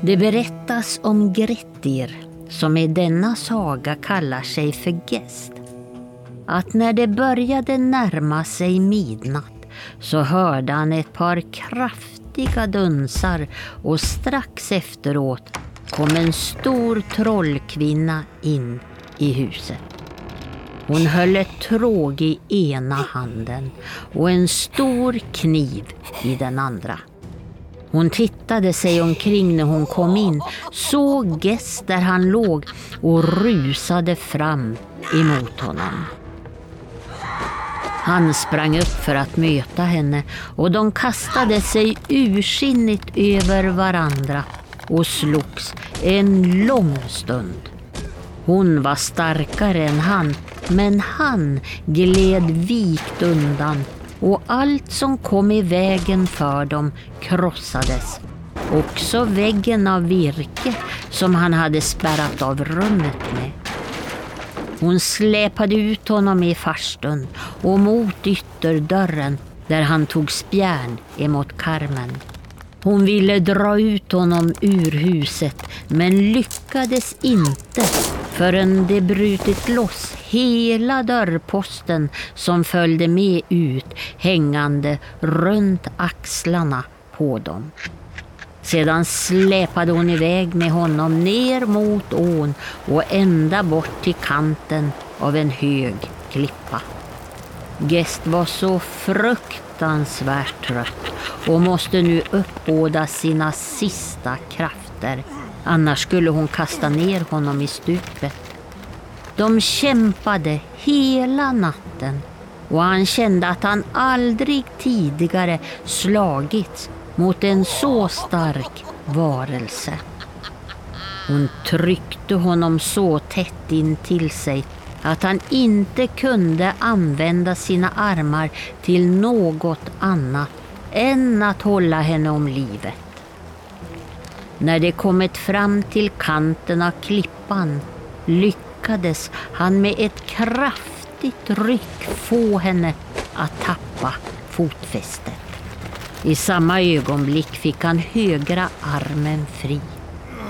Det berättas om Grettir, som i denna saga kallar sig för Gest. Att när det började närma sig midnatt så hörde han ett par kraftiga dunsar och strax efteråt kom en stor trollkvinna in i huset. Hon höll ett tråg i ena handen och en stor kniv i den andra. Hon tittade sig omkring när hon kom in, såg Gess där han låg och rusade fram emot honom. Han sprang upp för att möta henne och de kastade sig ursinnigt över varandra och slogs en lång stund. Hon var starkare än han, men han gled vikt undan och allt som kom i vägen för dem krossades. Också väggen av virke som han hade spärrat av rummet med. Hon släpade ut honom i farstun och mot ytterdörren där han tog spjärn emot karmen. Hon ville dra ut honom ur huset men lyckades inte förrän det brutit loss hela dörrposten som följde med ut hängande runt axlarna på dem. Sedan släpade hon iväg med honom ner mot ån och ända bort till kanten av en hög klippa. Gest var så fruktansvärt trött och måste nu uppbåda sina sista krafter. Annars skulle hon kasta ner honom i stupet. De kämpade hela natten och han kände att han aldrig tidigare slagits mot en så stark varelse. Hon tryckte honom så tätt in till sig att han inte kunde använda sina armar till något annat än att hålla henne om livet. När de kommit fram till kanten av klippan lyckades han med ett kraftigt ryck få henne att tappa fotfästet. I samma ögonblick fick han högra armen fri.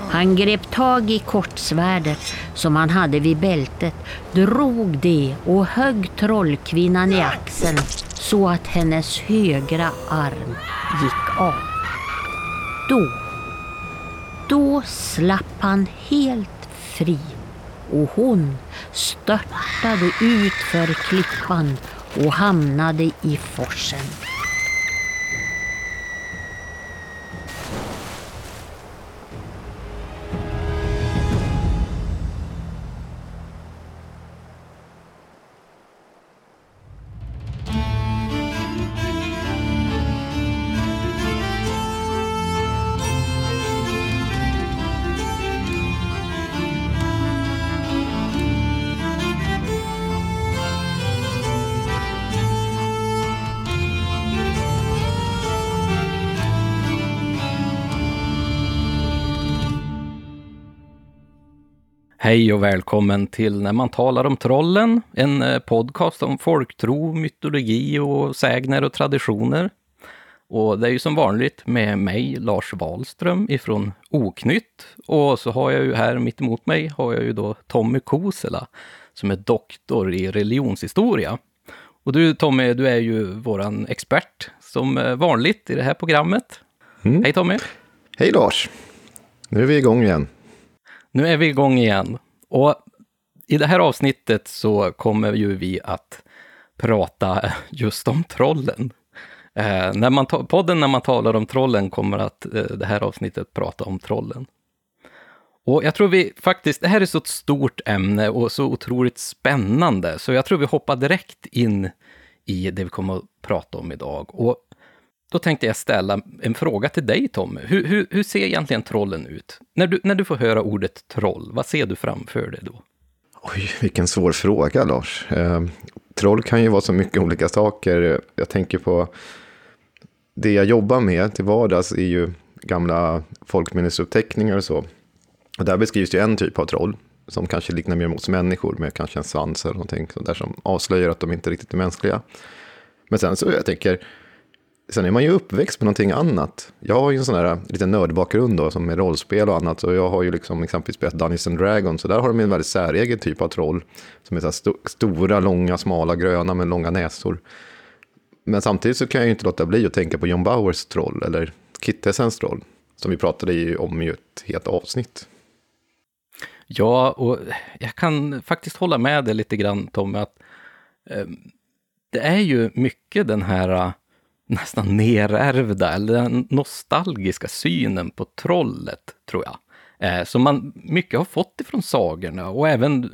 Han grep tag i kortsvärdet som han hade vid bältet, drog det och högg trollkvinnan i axeln så att hennes högra arm gick av. Då, då slapp han helt fri och hon störtade ut för klippan och hamnade i forsen. Hej och välkommen till När man talar om trollen, en eh, podcast om folktro, mytologi och sägner och traditioner. Och det är ju som vanligt med mig, Lars Wahlström ifrån Oknytt. Och så har jag ju här mitt emot mig har jag ju då Tommy Kosela som är doktor i religionshistoria. Och du Tommy, du är ju våran expert som eh, vanligt i det här programmet. Mm. Hej Tommy! Hej Lars! Nu är vi igång igen. Nu är vi igång igen. Och i det här avsnittet så kommer ju vi att prata just om trollen. Eh, när man podden När man talar om trollen kommer att eh, det här avsnittet prata om trollen. Och jag tror vi faktiskt, det här är så ett stort ämne och så otroligt spännande, så jag tror vi hoppar direkt in i det vi kommer att prata om idag. Och då tänkte jag ställa en fråga till dig, Tommy. Hur, hur, hur, ser egentligen trollen ut? När du, när du får höra ordet troll, vad ser du framför dig då? Oj, vilken svår fråga, Lars. Eh, troll kan ju vara så mycket olika saker. Jag tänker på det jag jobbar med till vardags är ju gamla folkminnesuppteckningar och så. Och där beskrivs ju en typ av troll som kanske liknar mer mot människor med kanske en svans eller någonting sånt där som avslöjar att de inte riktigt är mänskliga. Men sen så jag tänker sen är man ju uppväxt med någonting annat. Jag har ju en sån här äh, liten nördbakgrund då, som med rollspel och annat. Och jag har ju liksom exempelvis spelat Dungeons and Dragons. Så där har de en väldigt säregen typ av troll. Som är så st stora, långa, smala, gröna med långa näsor. Men samtidigt så kan jag ju inte låta bli att tänka på John Bowers troll, eller Kittesens troll. Som vi pratade om i ett helt avsnitt. Ja, och jag kan faktiskt hålla med dig lite grann Tommy, att eh, det är ju mycket den här äh, nästan nerärvda, eller den nostalgiska synen på trollet, tror jag. Eh, som man mycket har fått ifrån sagorna och även eh,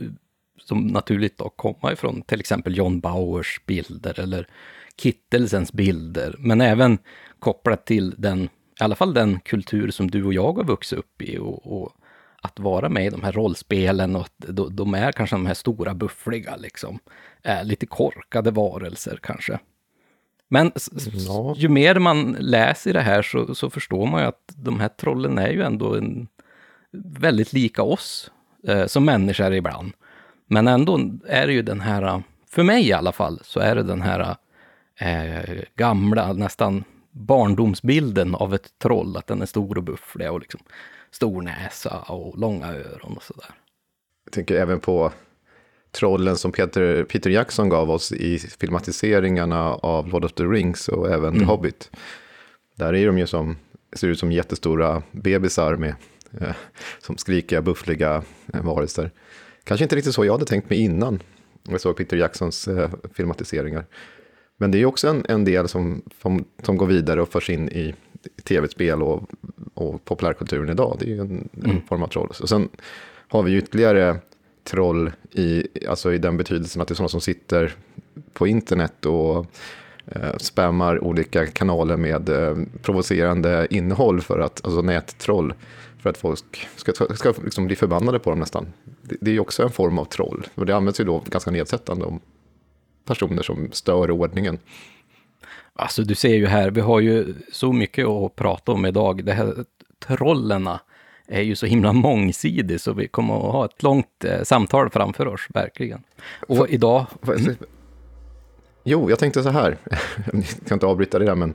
som naturligt då komma ifrån till exempel John Bauers bilder eller Kittelsens bilder, men även kopplat till den, i alla fall den kultur som du och jag har vuxit upp i och, och att vara med i de här rollspelen och att de är kanske de här stora buffliga, liksom. Eh, lite korkade varelser kanske. Men ja. ju mer man läser det här så, så, förstår man ju att de här trollen är ju ändå en, väldigt lika oss eh, som människor ibland. Men ändå är det ju den här, för mig i alla fall, så är det den här eh, gamla, nästan barndomsbilden av ett troll, att den är stor och bufflig och liksom stor näsa och långa öron och sådär. Jag tänker även på trollen som Peter, Peter Jackson gav oss i filmatiseringarna av Lord of the Rings och även mm. The Hobbit. Där är de ju som, ser ut som jättestora bebisar med eh, som skrikiga, buffliga eh, varelser. Kanske inte riktigt så jag hade tänkt mig innan jag såg Peter Jacksons eh, filmatiseringar. Men det är också en, en del som, som, som går vidare och förs in i tv-spel och, och populärkulturen idag. Det är ju en, en mm. form av troll. Och sen har vi ytterligare troll i, alltså i den betydelsen att det är sådana som sitter på internet och eh, spammar olika kanaler med eh, provocerande innehåll för att, alltså nättroll, för att folk ska, ska liksom bli förbannade på dem nästan. Det, det är också en form av troll, och det används ju då ganska nedsättande om personer som stör ordningen. Alltså du ser ju här, vi har ju så mycket att prata om idag. Det här trollerna är ju så himla mångsidig så vi kommer att ha ett långt eh, samtal framför oss, verkligen. Och för, idag... För, mm. Jo, jag tänkte så här, jag ska inte avbryta det där, men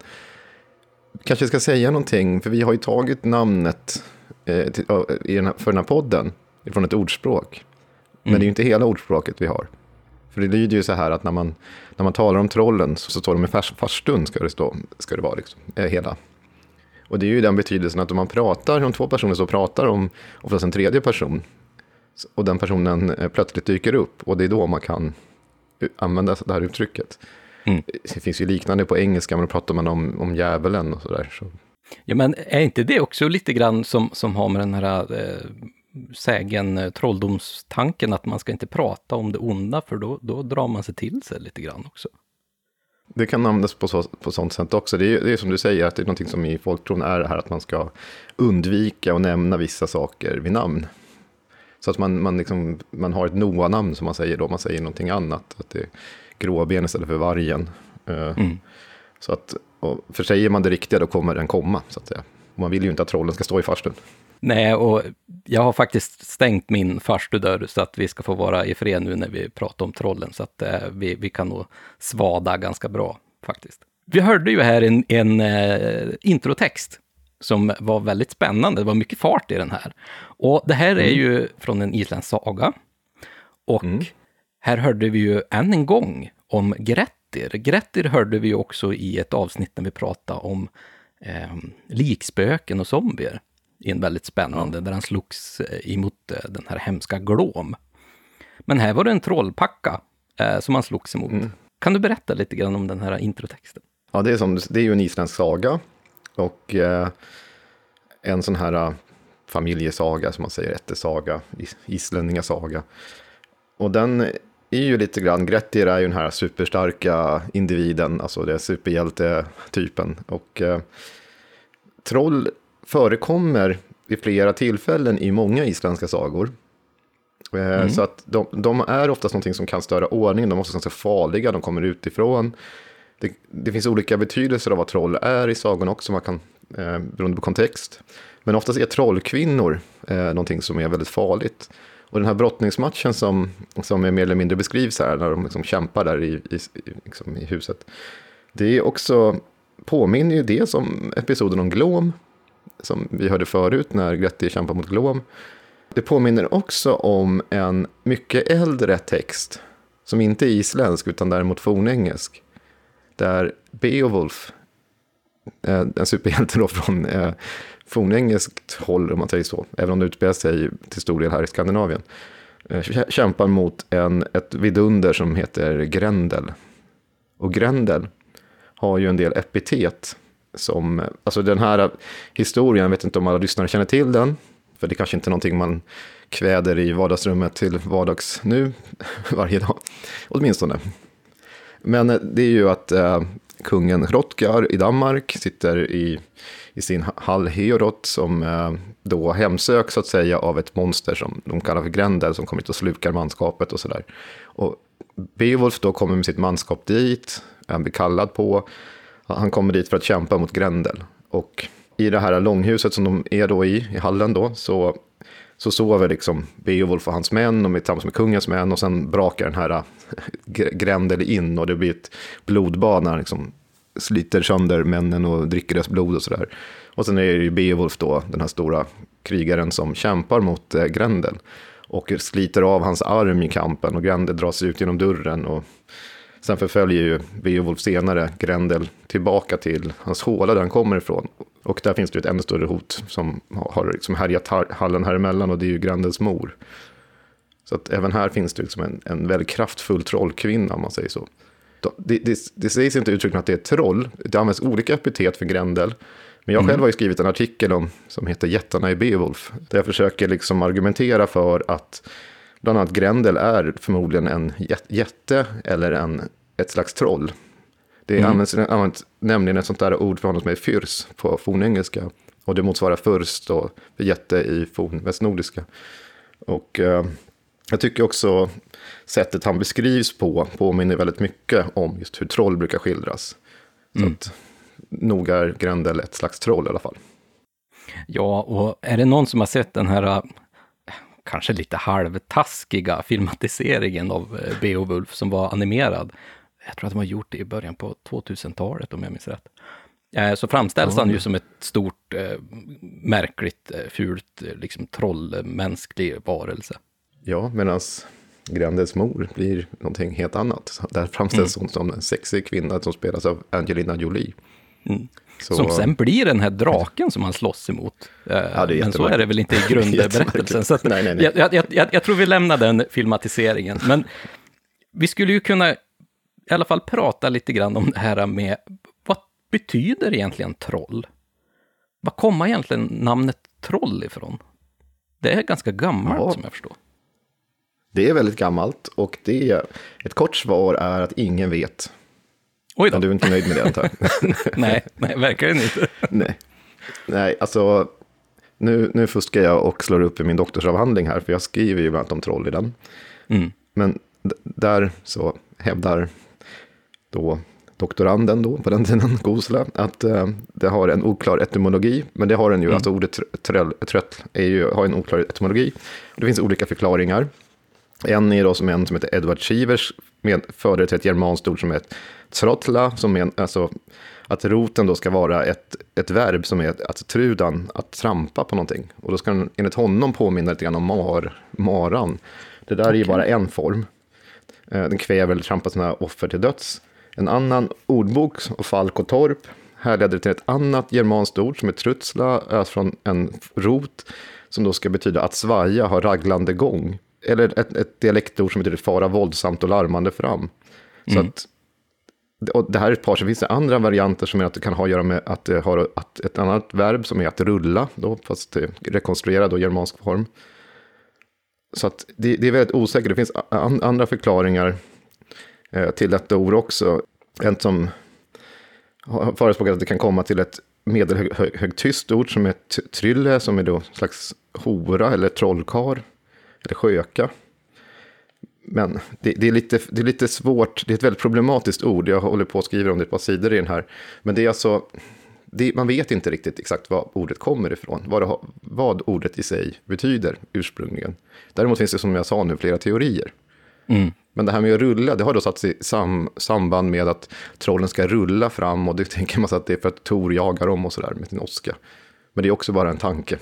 kanske ska säga någonting, för vi har ju tagit namnet eh, till, i den här, för den här podden från ett ordspråk. Men mm. det är ju inte hela ordspråket vi har. För det lyder ju så här att när man, när man talar om trollen så, så står de i fars, farstun, ska det, stå, ska det vara, liksom, eh, hela. Och det är ju den betydelsen att om man pratar, om två personer så pratar om oftast en tredje person. Och den personen eh, plötsligt dyker upp och det är då man kan använda det här uttrycket. Mm. Det finns ju liknande på engelska, men då pratar man om, om djävulen och sådär. Så. Ja, men är inte det också lite grann som, som har med den här eh, sägen, eh, trolldomstanken, att man ska inte prata om det onda, för då, då drar man sig till sig lite grann också. Det kan användas på, så, på sånt sätt också. Det är, det är som du säger, att det är någonting som i folktron är det här att man ska undvika att nämna vissa saker vid namn. Så att man, man, liksom, man har ett Noa-namn som man säger då, man säger någonting annat. Att det är gråben istället för vargen. Eh, mm. Så att, för säger man det riktiga då kommer den komma, så att säga. Man vill ju inte att trollen ska stå i farstun. Nej, och jag har faktiskt stängt min farstudörr så att vi ska få vara i fred nu när vi pratar om trollen, så att eh, vi, vi kan nog svada ganska bra faktiskt. Vi hörde ju här en, en eh, introtext som var väldigt spännande. Det var mycket fart i den här. Och det här är mm. ju från en isländsk saga. Och mm. här hörde vi ju än en gång om Grettir. Grettir hörde vi också i ett avsnitt när vi pratade om eh, likspöken och zombier i en väldigt spännande, där han slogs eh, emot eh, den här hemska Glom. Men här var det en trollpacka eh, som han slogs emot. Mm. Kan du berätta lite grann om den här introtexten? Ja, det är, som, det är ju en isländsk saga och eh, en sån här uh, familjesaga, som man säger, ättesaga, is, islänningasaga. Och den är ju lite grann, Grettir är ju den här superstarka individen, alltså det är superhjälte-typen. Och eh, troll förekommer vid flera tillfällen i många isländska sagor. Eh, mm. Så att de, de, är oftast någonting som kan störa ordningen, de är oftast ganska farliga, de kommer utifrån. Det, det, finns olika betydelser av vad troll är i sagorna också, man kan, eh, beroende på kontext. Men oftast är trollkvinnor eh, någonting som är väldigt farligt. Och den här brottningsmatchen som, som är mer eller mindre beskrivs här, när de liksom kämpar där i, i, liksom i huset. Det är också påminner ju dels om episoden om Glom, som vi hörde förut när Gretti kämpar mot Glom. Det påminner också om en mycket äldre text, som inte är isländsk utan däremot fornengelsk, där Beowulf, eh, en superhjälte då från eh, fornengelskt håll, om man säger så, även om det utspelar sig till stor del här i Skandinavien, eh, kämpar mot en, ett vidunder som heter Grendel. Och Grendel har ju en del epitet som, alltså den här historien, jag vet inte om alla lyssnare känner till den, för det kanske inte är någonting man kväder i vardagsrummet till vardags nu, varje dag, åtminstone. Men eh, det är ju att eh, kungen Hrothgar i Danmark sitter i, i sin hall Heorot som eh, då hemsöks så att säga av ett monster som de kallar för Grendel som kommer hit och slukar manskapet och sådär. Och Beowulf då kommer med sitt manskap dit, han blir kallad på, han kommer dit för att kämpa mot Grendel. Och i det här långhuset som de är då i, i hallen då, så, så sover liksom Beowulf och hans män, de är tillsammans med kungens män och sen brakar den här eh, Grendel in och det blir ett blodbad när han liksom sliter sönder männen och dricker deras blod och sådär. Och sen är det ju Beowulf då, den här stora krigaren som kämpar mot eh, Grendel. Och sliter av hans arm i kampen och Grendel dras ut genom dörren. Och sen förföljer ju Beowulf senare Grendel tillbaka till hans håla där han kommer ifrån. Och där finns det ett ännu större hot som har liksom härjat hallen här emellan och det är ju Grendels mor. Så att även här finns det liksom en, en väldigt kraftfull trollkvinna om man säger så. Det, det, det sägs inte uttryckligen att det är ett troll, det används olika epitet för Grendel. Men jag själv mm. har ju skrivit en artikel om, som heter Jättarna i Beowulf, där jag försöker liksom argumentera för att bland annat Grendel är förmodligen en jätte eller en, ett slags troll. Det mm. används, används nämligen ett sånt där ord för honom som är fyrs på fornengelska. Och det motsvarar först då, för jätte i fornvästnordiska. Och eh, jag tycker också sättet han beskrivs på påminner väldigt mycket om just hur troll brukar skildras. Så mm. att, nog är Grendel ett slags troll i alla fall. Ja, och är det någon som har sett den här kanske lite halvtaskiga filmatiseringen av äh, Beowulf som var animerad. Jag tror att de har gjort det i början på 2000-talet om jag minns rätt. Äh, så framställs mm. han ju som ett stort, märkligt, fult, liksom trollmänsklig varelse. Ja, medan Grendels mor blir någonting helt annat. Där framställs mm. hon som en sexig kvinna som spelas av Angelina Jolie. Mm. Så, som sen blir den här draken som han slåss emot. Eh, ja, men så är det väl inte i grundberättelsen. så nej, nej, nej. Jag, jag, jag, jag, tror vi lämnar den filmatiseringen. Men vi skulle ju kunna i alla fall prata lite grann om det här med vad betyder egentligen troll? Var kommer egentligen namnet troll ifrån? Det är ganska gammalt ja. som jag förstår. Det är väldigt gammalt och det är, ett kort svar är att ingen vet. Oj då. Men du är inte nöjd med det antar jag? nej, nej, verkligen inte. nej. nej, alltså nu, nu fuskar jag och slår upp i min doktorsavhandling här, för jag skriver ju bland annat om troll i den. Mm. Men där så hävdar då doktoranden då på den tiden, Gosla, att uh, det har en oklar etymologi. Men det har den ju, mm. alltså ordet trött är ju, har en oklar etymologi. Det finns olika förklaringar. En är då som en som heter Edward Shivers, med förare till ett germanskt ord som är trotla, som är alltså att roten då ska vara ett, ett verb som är att trudan, att trampa på någonting. Och då ska den enligt honom påminna lite grann om mar, maran. Det där okay. är ju bara en form. Eh, den kväver eller trampar sina offer till döds. En annan ordbok, och Falk och Torp, härleder till ett annat germanskt ord som är trutsla, från en rot som då ska betyda att svaja, har raglande gång eller ett, ett dialektord som betyder fara våldsamt och larmande fram. Så mm. att, och det här är ett par, så finns det andra varianter som är att det kan ha att göra med att det har att ett annat verb som är att rulla, då, fast rekonstruerad och germansk form. Så att det, det, är väldigt osäkert, det finns an, andra förklaringar eh, till detta ord också. En som har förespråkat att det kan komma till ett medelhögtyskt ord som är trylle, som är då en slags hora eller trollkar eller sköka. Men det, det, är lite, det är lite svårt, det är ett väldigt problematiskt ord. Jag håller på att skriva om det ett par sidor i den här. Men det är alltså, det, man vet inte riktigt exakt var ordet kommer ifrån, vad, det, vad ordet i sig betyder ursprungligen. Däremot finns det som jag sa nu flera teorier. Mm. Men det här med att rulla, det har då satts i sam, samband med att trollen ska rulla fram och det tänker man sig att det är för att Tor jagar dem och sådär med sin åska. Men det är också bara en tanke.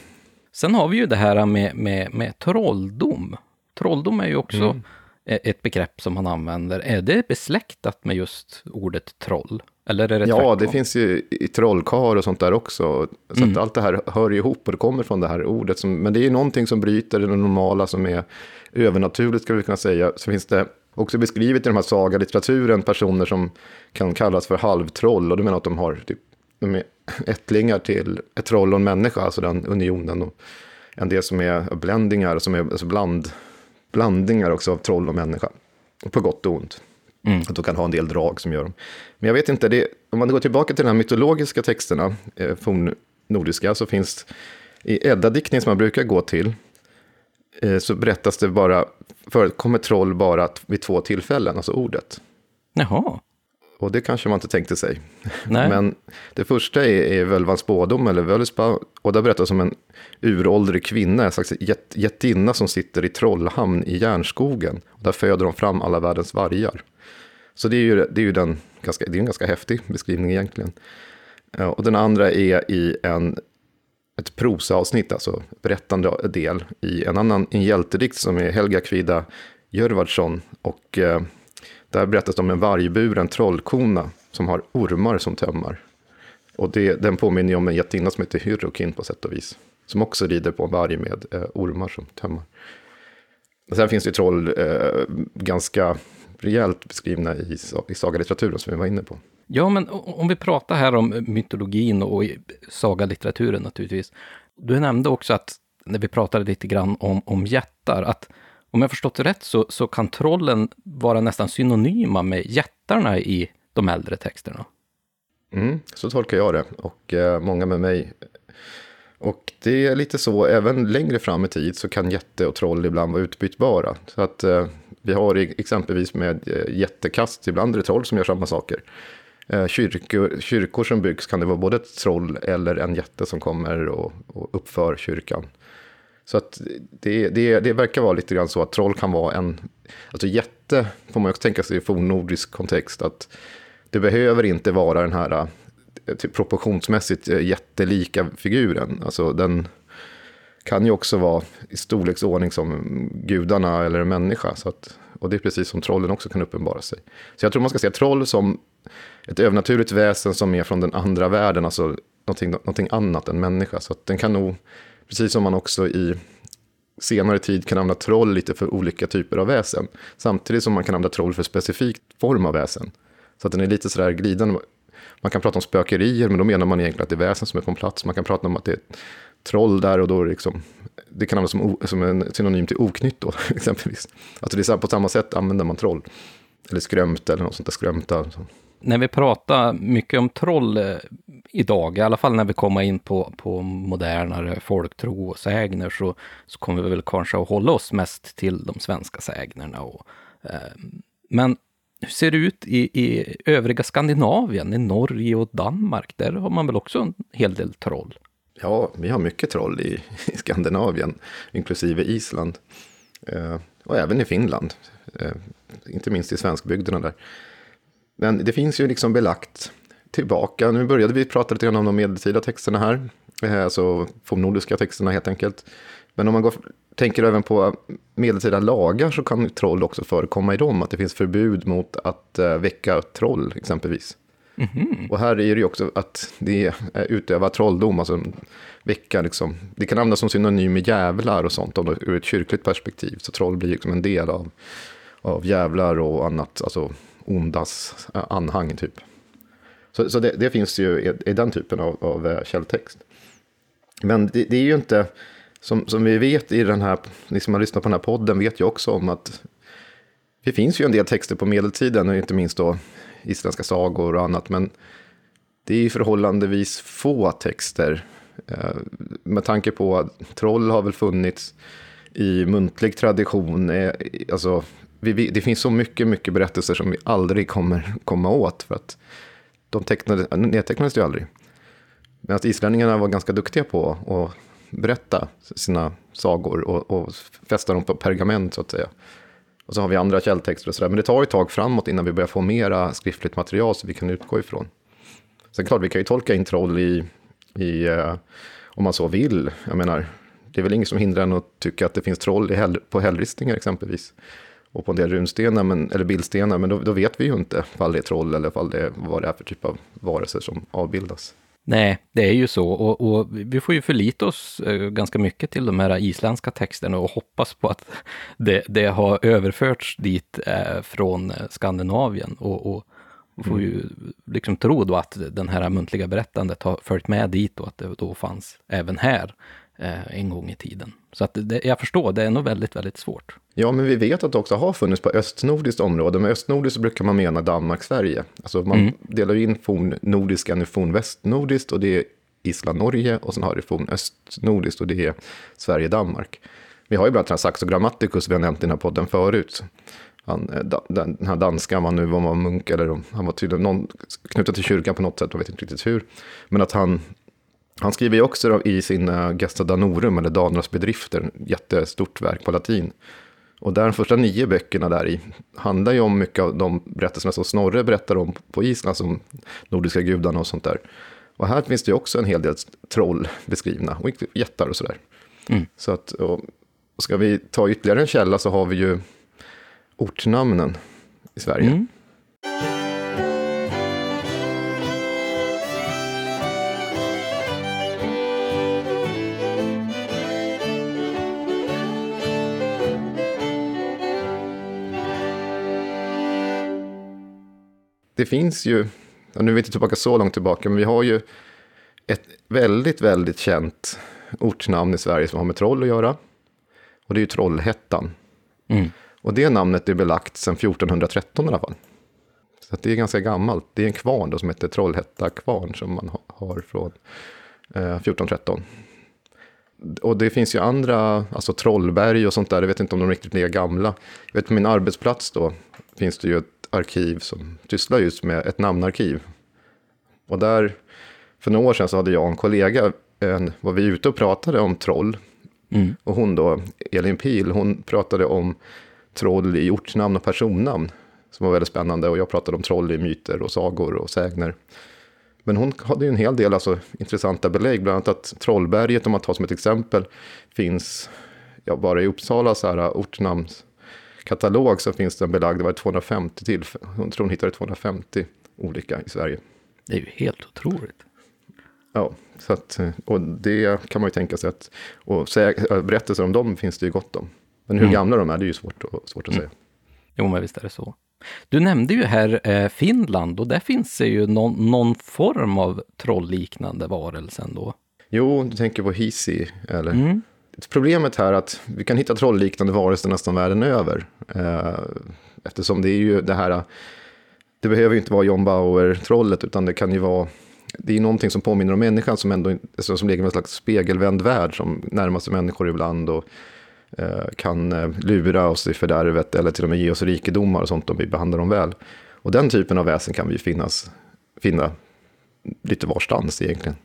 Sen har vi ju det här med, med, med trolldom. Trolldom är ju också Mm. e- ett begrepp som man använder. Är det besläktat med just ordet troll? Eller är det Ja, tvärtom? det finns ju i trollkarl och sånt där också. Så Mm. att allt det här hör ihop och det kommer från det här ordet. Som, men det är ju någonting som bryter det normala som är övernaturligt, ska vi kunna säga. Så finns det också beskrivet i de här sagalitteraturen personer som kan kallas för halvtroll. Och det menar att de har typ, de är ättlingar till ett troll och en människa, alltså den unionen. Och en del som är bländingar, som är alltså bland, blandningar också av troll och människa. På gott och ont. Att de kan ha en del drag som gör dem. Men jag vet inte, det, om man går tillbaka till de här mytologiska texterna, eh, fornnordiska, så finns i Edda-diktning som man brukar gå till, eh, så berättas det bara, förekommer troll bara vid två tillfällen, alltså ordet. Jaha. Och det kanske man inte tänkte sig. Nej. Men det första är, är Völvans spådom, eller Völuspa, och där berättas om en uråldrig kvinna, en slags jät, jättinna som sitter i Trollhamn i järnskogen. Och där föder de fram alla världens vargar. Så det är ju, det är ju den, ganska, det är en ganska häftig beskrivning egentligen. Ja, Och den andra är i en, ett prosaavsnitt, alltså berättande del, i en annan en hjältedikt som är Helga Kvida Jörvardsson. Och eh, där berättas det om en vargburen trollkona som har ormar som tömmar. Och det, den påminner ju om en jättinna som heter Hyrrokin på sätt och vis. Som också rider på en varg med eh, ormar som tömmar. Och sen finns det ju troll eh, ganska rejält beskrivna i, i sagalitteraturen som vi var inne på. Ja, men om vi pratar här om mytologin och sagalitteraturen naturligtvis. Du nämnde också att när vi pratade lite grann om, om jättar, att om jag förstått det rätt så, så kan trollen vara nästan synonyma med jättarna i de äldre texterna. Mm, så tolkar jag det och eh, många med mig. Och det är lite så, även längre fram i tid så kan jätte och troll ibland vara utbytbara. Så att eh, vi har exempelvis med eh, jättekast, ibland är det troll som gör samma saker. Eh, kyrkor, kyrkor som byggs kan det vara både ett troll eller en jätte som kommer och, och uppför kyrkan. Så att det, det, det verkar vara lite grann så att troll kan vara en... Alltså jätte får man också tänka sig i fornnordisk kontext. att Det behöver inte vara den här typ proportionsmässigt eh, jättelika figuren. Alltså den kan ju också vara i storleksordning som gudarna eller en människa. Så att, och det är precis som trollen också kan uppenbara sig. Så jag tror man ska se troll som ett övernaturligt väsen som är från den andra världen, alltså någonting, någonting annat än människa. Så att den kan nog, precis som man också i senare tid kan använda troll lite för olika typer av väsen. Samtidigt som man kan använda troll för specifik form av väsen. Så att den är lite sådär glidande. Man kan prata om spökerier, men då menar man egentligen att det är väsen som är på en plats. Man kan prata om att det är troll där och då liksom, det kan användas som, o- som en synonym till oknytt då, exempelvis. Alltså det är så här, på samma sätt använder man troll. Eller skrömt eller något sånt där skrömta. När vi pratar mycket om troll eh, idag, i alla fall när vi kommer in på, på modernare folktro och sägner, så, så kommer vi väl kanske att hålla oss mest till de svenska sägnerna. Och, eh, men hur ser det ut i, i övriga Skandinavien, i Norge och Danmark? Där har man väl också en hel del troll? Ja, vi har mycket troll i, i Skandinavien, inklusive Island. Eh, och även i Finland, eh, inte minst i svenskbygderna där. Men det finns ju liksom belagt tillbaka. Nu började vi prata lite grann om de medeltida texterna här, eh, alltså fornnordiska texterna helt enkelt. Men om man går, tänker även på medeltida lagar så kan troll också förekomma i dem. Att det finns förbud mot att eh, väcka troll exempelvis. Och här är det ju också att det är utöva trolldom, alltså väcka liksom. Det kan användas som synonym med jävlar och sånt om det, ur ett kyrkligt perspektiv. Så troll blir liksom en del av, av jävlar och annat, alltså ondas eh, anhang typ. Så, så det, det finns ju i, i den typen av, av eh, källtext. Men det, det är ju inte, som, som vi vet i den här, ni som har lyssnat på den här podden vet ju också om att det finns ju en del texter på medeltiden, och inte minst då isländska sagor och annat, men det är ju förhållandevis få texter. eh, Med tanke på att troll har väl funnits i muntlig tradition. eh, Alltså, vi, vi, det finns så mycket, mycket berättelser som vi aldrig kommer komma åt, för att de tecknade, nedtecknades ju aldrig. Men att islänningarna var ganska duktiga på att berätta sina sagor och, och fästa dem på pergament så att säga. Och så har vi andra källtexter och sådär. Men det tar ett tag framåt innan vi börjar få mera skriftligt material som vi kan utgå ifrån. Sen klart, vi kan ju tolka in troll i, i eh, om man så vill. Jag menar, det är väl inget som hindrar en att tycka att det finns troll i hell, på hällristningar exempelvis. Och på en del runstenar, men, eller bildstenar, men då, då vet vi ju inte ifall det är troll eller ifall det vad det är för typ av varelser som avbildas. Nej, det är ju så och, och, vi får ju förlita oss eh, ganska mycket till de här isländska texterna och hoppas på att det, det har överförts dit eh, från Skandinavien och, och får ju liksom tro då att den här muntliga berättandet har följt med dit och att det då fanns även här eh, en gång i tiden. Så att det, jag förstår, det är nog väldigt, väldigt svårt. Ja, men vi vet att det också har funnits på östnordiskt område. Med östnordiskt brukar man mena Danmark-Sverige. Alltså man mm. delar in fornnordiskt och fornvästnordiskt och det är Island-Norge och sen har det fornöstnordiskt och det är Sverige-Danmark. Vi har ju bland annat Saxo Grammaticus, vi har nämnt i den här podden förut. Han, eh, den här danskan, var nu var man munk eller han var tydligen någon, knuten till kyrkan på något sätt, man vet inte riktigt hur. Men att han han skriver ju också i sina Gesta Danorum, eller Danernas bedrifter, jättestort verk på latin. Och där de första nio böckerna där i handlar ju om mycket av de berättelserna som Snorre berättar om på Island, som nordiska gudarna och sånt där. Och här finns det ju också en hel del troll beskrivna, och jättar och sådär. Mm. Så att, och, ska vi ta ytterligare en källa så har vi ju ortnamnen i Sverige. Mm. Det finns ju, nu är vi inte tillbaka så långt tillbaka, men vi har ju ett väldigt, väldigt känt ortsnamn i Sverige som har med troll att göra. Och det är ju Trollhättan. Mm. Och det namnet är belagt sedan 1413 i alla fall. Så det är ganska gammalt. Det är en kvarn då som heter Trollhätta kvarn som man har från eh, 1413. Och det finns ju andra, alltså Trollberg och sånt där, jag vet inte om de är riktigt lika gamla. Jag vet på min arbetsplats då finns det ju ett arkiv som sysslar just med ett namnarkiv. Och där, för några år sedan så hade jag en kollega, en, var vi ute och pratade om troll. Mm. Och hon då, Elin Pil, hon pratade om troll i ortsnamn och personnamn. Som var väldigt spännande. Och jag pratade om troll i myter och sagor och sägner. Men hon hade ju en hel del alltså, intressanta belägg. Bland annat att Trollberget, om man tar som ett exempel, finns ja, bara i Uppsala så här ortnamns katalog så finns den belagd, det var 250 till, hon tror hon hittade 250 olika i Sverige. Det är ju helt otroligt. Ja, så att, och det kan man ju tänka sig att, och berättelser om dem finns det ju gott om. Men hur mm. gamla de är, det är ju svårt, svårt att mm. säga. Jo, men visst är det så. Du nämnde ju här eh, Finland och där finns det ju någon, någon form av trollliknande varelse ändå. Jo, du tänker på Hisi, eller? Mm. Problemet här är att vi kan hitta trollliknande varelser nästan världen över. Eh, eftersom det är ju det här, det behöver ju inte vara John Bauer-trollet, utan det kan ju vara, det är någonting som påminner om människan som ändå alltså som ligger i en slags spegelvänd värld som närmar sig människor ibland och eh, kan eh, lura oss i fördärvet eller till och med ge oss rikedomar och sånt om vi behandlar dem väl. Och den typen av väsen kan vi finnas, finna lite varstans egentligen.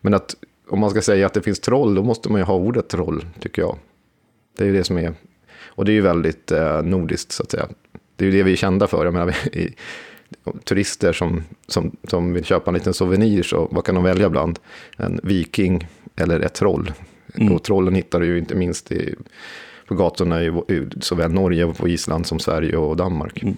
Men att om man ska säga att det finns troll, då måste man ju ha ordet troll, tycker jag. Det är ju det som är, och det är ju väldigt eh, nordiskt, så att säga. Det är ju det vi är kända för. Jag menar, vi, turister som, som, som vill köpa en liten souvenir, så vad kan de välja bland? En viking eller ett troll. Mm. Och trollen hittar du ju inte minst i, på gatorna i, i såväl Norge, på Island som Sverige och Danmark. Mm.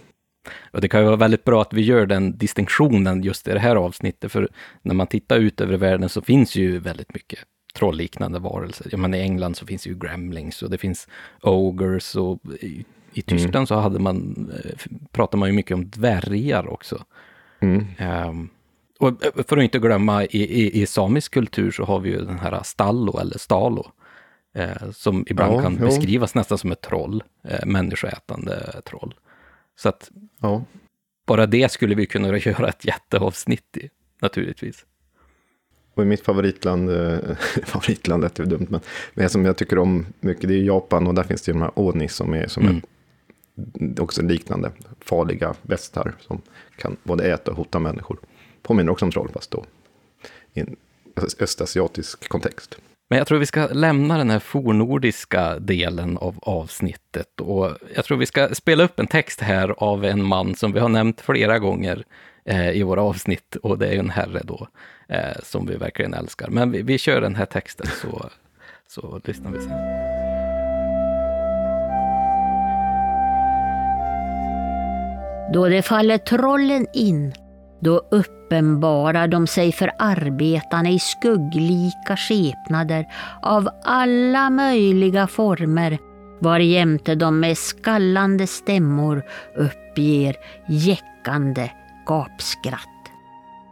Och det kan ju vara väldigt bra att vi gör den distinktionen just i det här avsnittet, för när man tittar ut över världen så finns ju väldigt mycket trollliknande varelser. Ja, men I England så finns ju gremlings och det finns ogres och i, i mm. Tyskland mm. så hade man, eh, pratar man ju mycket om dvärgar också. Mm. Um, och eh, för att inte glömma, i, i, i, samisk kultur så har vi ju den här stallo eller stalo, eh, som ibland ja, kan jo. beskrivas nästan som ett troll, eh, människoätande troll. Så att ja. bara det skulle vi kunna göra ett jätteavsnitt i, naturligtvis. Och i mitt favoritland, äh, favoritland är dumt, men, men som jag tycker om mycket, det är Japan och där finns det ju de här oni som är, som mm. är också liknande, farliga västar som kan både äta och hota människor. Påminner också om troll, fast då i en östasiatisk kontext. Men jag tror vi ska lämna den här fornordiska delen av avsnittet och jag tror vi ska spela upp en text här av en man som vi har nämnt flera gånger eh, i våra avsnitt och det är en herre då eh, som vi verkligen älskar. Men vi, vi kör den här texten så, så lyssnar vi sen. Då det faller trollen in, då uppenbarar de sig för arbetarna i skugglika skepnader av alla möjliga former, varjämte de med skallande stämmor uppger jäckande gapskratt.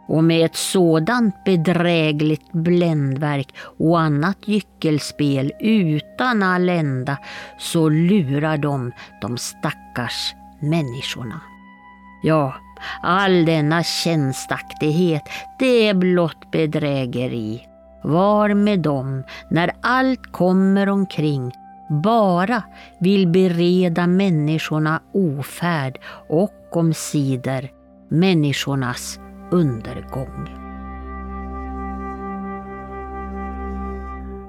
Och med ett sådant bedrägligt bländverk och annat gyckelspel utan all ända så lurar de de stackars människorna. Ja, all denna tjänstaktighet, det är blott bedrägeri. Var med dem, när allt kommer omkring, bara vill bereda människorna ofärd och omsider människornas undergång.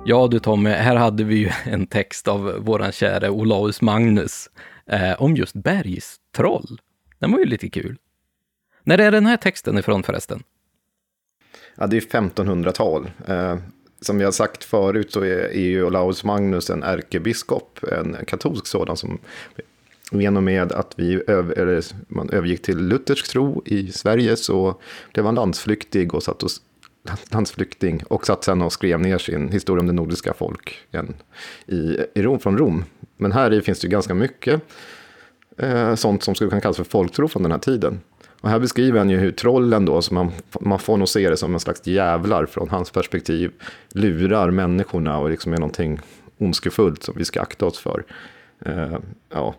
Ja du Tommy, här hade vi ju en text av våran käre Olaus Magnus eh, om just bergstroll. Den var ju lite kul. När är den här texten ifrån förresten? Ja, det är 1500-tal. Eh, som vi har sagt förut så är, är ju Olaus Magnus en ärkebiskop, en katolsk sådan som genom med att vi öv, eller man övergick till luthersk tro i Sverige så blev han landsflyktig och satt och, landsflykting och satt sen och skrev ner sin historia om det nordiska folken i, i Rom, från Rom. Men här i finns det ju ganska mycket eh, sånt som skulle kunna kallas för folktro från den här tiden. Och här beskriver han ju hur trollen då, som man, man får nog se det som en slags jävlar från hans perspektiv, lurar människorna och liksom är någonting ondskefullt som vi ska akta oss för. Uh, ja.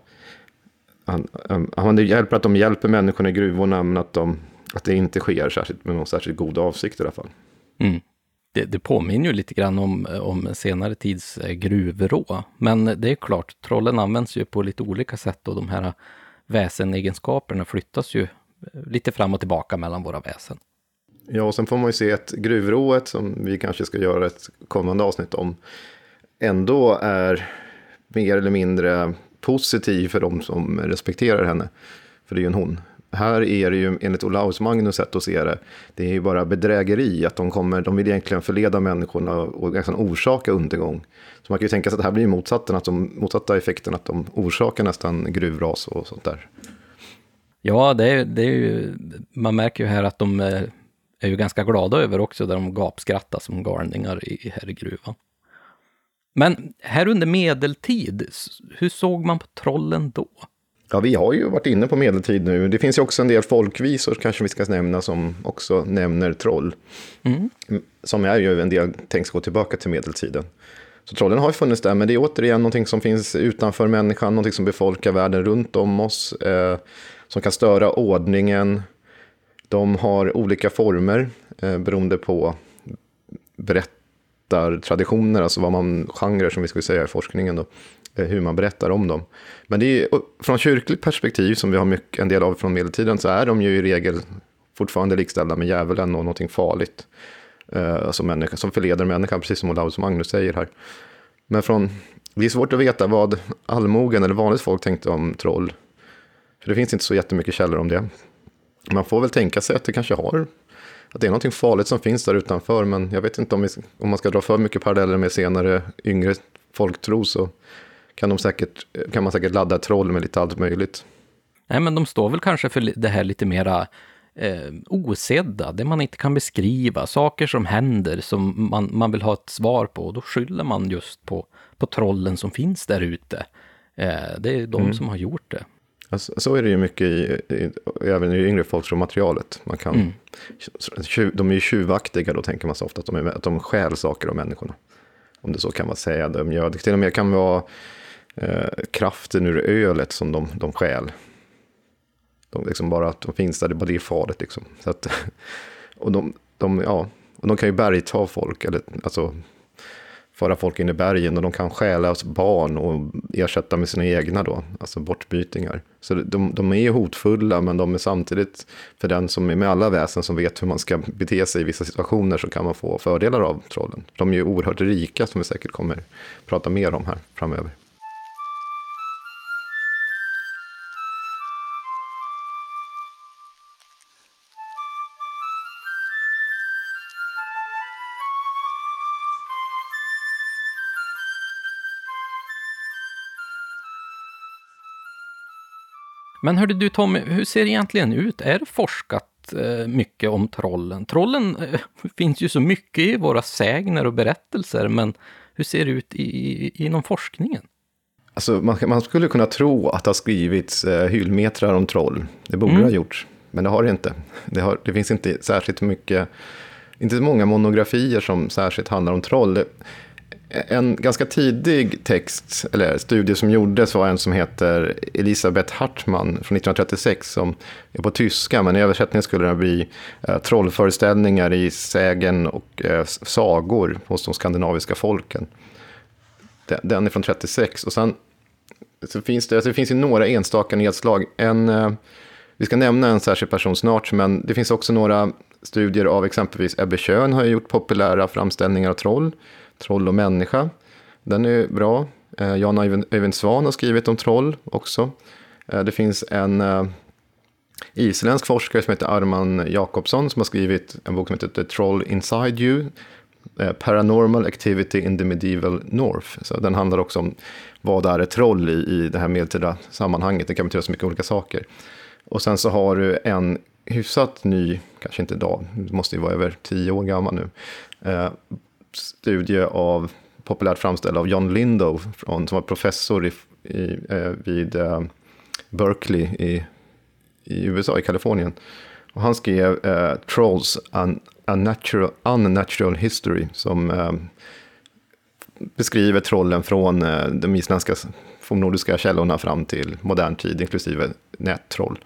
han, han hjälper att de hjälper människorna i gruvorna, men att, de, att det inte sker särskilt, med någon särskilt god avsikt i alla fall. Mm. Det, det, påminner ju lite grann om, om senare tids eh, gruvrå. Men det är klart, trollen används ju på lite olika sätt och de här eh, väsenegenskaperna flyttas ju lite fram och tillbaka mellan våra väsen. Ja, och sen får man ju se att gruvrået, som vi kanske ska göra ett kommande avsnitt om, ändå är mer eller mindre positiv för de som respekterar henne. För det är ju en hon. Här är det ju enligt Olaus Magnus sätt att se det, det är ju bara bedrägeri, att de, kommer, de vill egentligen förleda människorna och nästan orsaka undergång. Så man kan ju tänka sig att det här blir motsatsen, att de, motsatta effekten, att de orsakar nästan gruvras och sånt där. Ja, det är, det är ju, man märker ju här att de är, eh, är ju ganska glada över också, där de gapskrattar som galningar i, här i gruvan. Men här under medeltid, hur såg man på trollen då? Ja, vi har ju varit inne på medeltid nu. Det finns ju också en del folkvisor, kanske vi ska nämna, som också nämner troll. Mm. Som är ju en del tänks gå tillbaka till medeltiden. Så trollen har ju funnits där, men det är återigen någonting som finns utanför människan, någonting som befolkar världen runt om oss. Eh, som kan störa ordningen. De har olika former eh, beroende på berättartraditioner, alltså vad man, genrer som vi skulle säga i forskningen då, eh, hur man berättar om dem. Men det är, från kyrkligt perspektiv, som vi har mycket, en del av från medeltiden, så är de ju i regel fortfarande likställda med djävulen och någonting farligt. Eh, alltså människa, som förleder människan, precis som Olaus Magnus säger här. Men från, det är svårt att veta vad allmogen eller vanligt folk tänkte om troll för det finns inte så jättemycket källor om det. Man får väl tänka sig att det kanske har, att det är någonting farligt som finns där utanför, men jag vet inte om, vi, om man ska dra för mycket paralleller med senare yngre folktro så kan, de säkert, kan man säkert ladda troll med lite allt möjligt. Nej, men de står väl kanske för det här lite mera eh, osedda, det man inte kan beskriva, saker som händer som man, man vill ha ett svar på. Då skyller man just på, på trollen som finns där ute. Eh, det är de mm. som har gjort det. Alltså, så är det ju mycket i, i, även i yngre folktromaterialet. Man kan, mm. De är ju tjuvaktiga, då tänker man så ofta att de, är, att de stjäl saker av människorna. Om det så kan man säga. De gör, det till och med kan vara eh, kraften ur ölet som de, de stjäl. De, liksom bara att de finns där, det bara det är farligt. Liksom. Så att, och de, de, ja, och de kan ju bergta folk, eller, alltså, föra folk in i bergen och de kan stjäla barn och ersätta med sina egna då, alltså bortbytingar. Så de, de är hotfulla men de är samtidigt, för den som är med alla väsen som vet hur man ska bete sig i vissa situationer så kan man få fördelar av trollen. De är ju oerhört rika som vi säkert kommer prata mer om här framöver. Men hörde du Tommy, hur ser det egentligen ut? Är det forskat eh, mycket om trollen? Trollen eh, finns ju så mycket i våra sägner och berättelser, men hur ser det ut i, i, inom forskningen? Alltså, man, man, skulle kunna tro att det har skrivits eh, hyllmetrar om troll. Det borde mm. ha gjorts, men det har det inte. Det, har, det finns inte särskilt mycket, inte så många monografier som särskilt handlar om troll. Det, en ganska tidig text, eller studie som gjordes var en som heter Elisabeth Hartman från 1936 som är på tyska, men i översättningen skulle den bli eh, trollföreställningar i sägen och eh, sagor hos de skandinaviska folken. Den, den är från 36 och sen så finns det, alltså det finns ju några enstaka nedslag. En, eh, vi ska nämna en särskild person snart, men det finns också några studier av exempelvis Ebbe Schön har gjort populära framställningar av troll. Troll och människa. Den är bra. Eh, Jan Öyvind Svan har skrivit om troll också. Eh, det finns en eh, isländsk forskare som heter Arman Jakobsson som har skrivit en bok som heter The Troll Inside You. Eh, Paranormal Activity in the Medieval North. Så den handlar också om vad är ett troll i, i det här medeltida sammanhanget. Det kan betyda så mycket olika saker. Och sen så har du en hyfsat ny, kanske inte idag, måste ju vara över tio år gammal nu, eh, studie av populärt framställd av John Lindow, från, som var professor i, i, eh, vid eh, Berkeley i, i USA, i Kalifornien. Och han skrev eh, Trolls, an, unnatural, unnatural History, som eh, beskriver trollen från eh, de isländska fornnordiska källorna fram till modern tid, inklusive nättroll.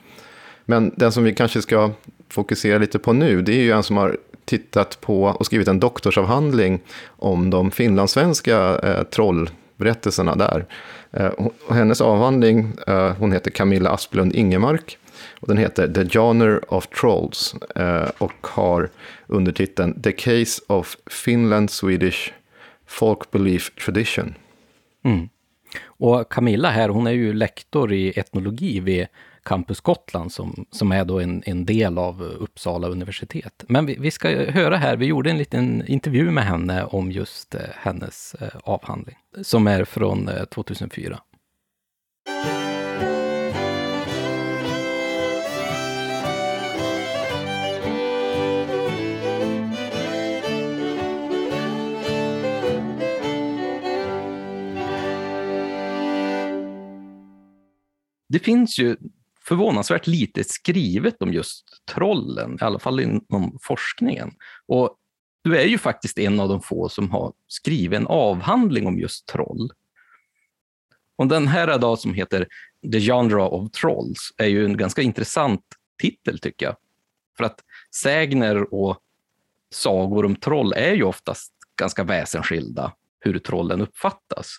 Men den som vi kanske ska fokusera lite på nu, det är ju en som har tittat på och skrivit en doktorsavhandling om de finlandssvenska eh, trollberättelserna där. Eh, och hennes avhandling, eh, hon heter Camilla Asplund Ingemark, och den heter The Genre of Trolls eh, och har undertiteln The Case of Finland Swedish Folk Belief Tradition. Mm. Och Camilla här, hon är ju lektor i etnologi vid Campus Gotland som, som är då en, en del av Uppsala universitet. Men vi, vi, ska höra här, vi gjorde en liten intervju med henne om just eh, hennes eh, avhandling, som är från eh, 2004. Det finns ju förvånansvärt lite skrivet om just trollen, i alla fall inom forskningen. Och du är ju faktiskt en av de få som har skrivit en avhandling om just troll. Och den här då som heter The Genre of Trolls är ju en ganska intressant titel tycker jag. För att sägner och sagor om troll är ju oftast ganska väsensskilda, hur trollen uppfattas.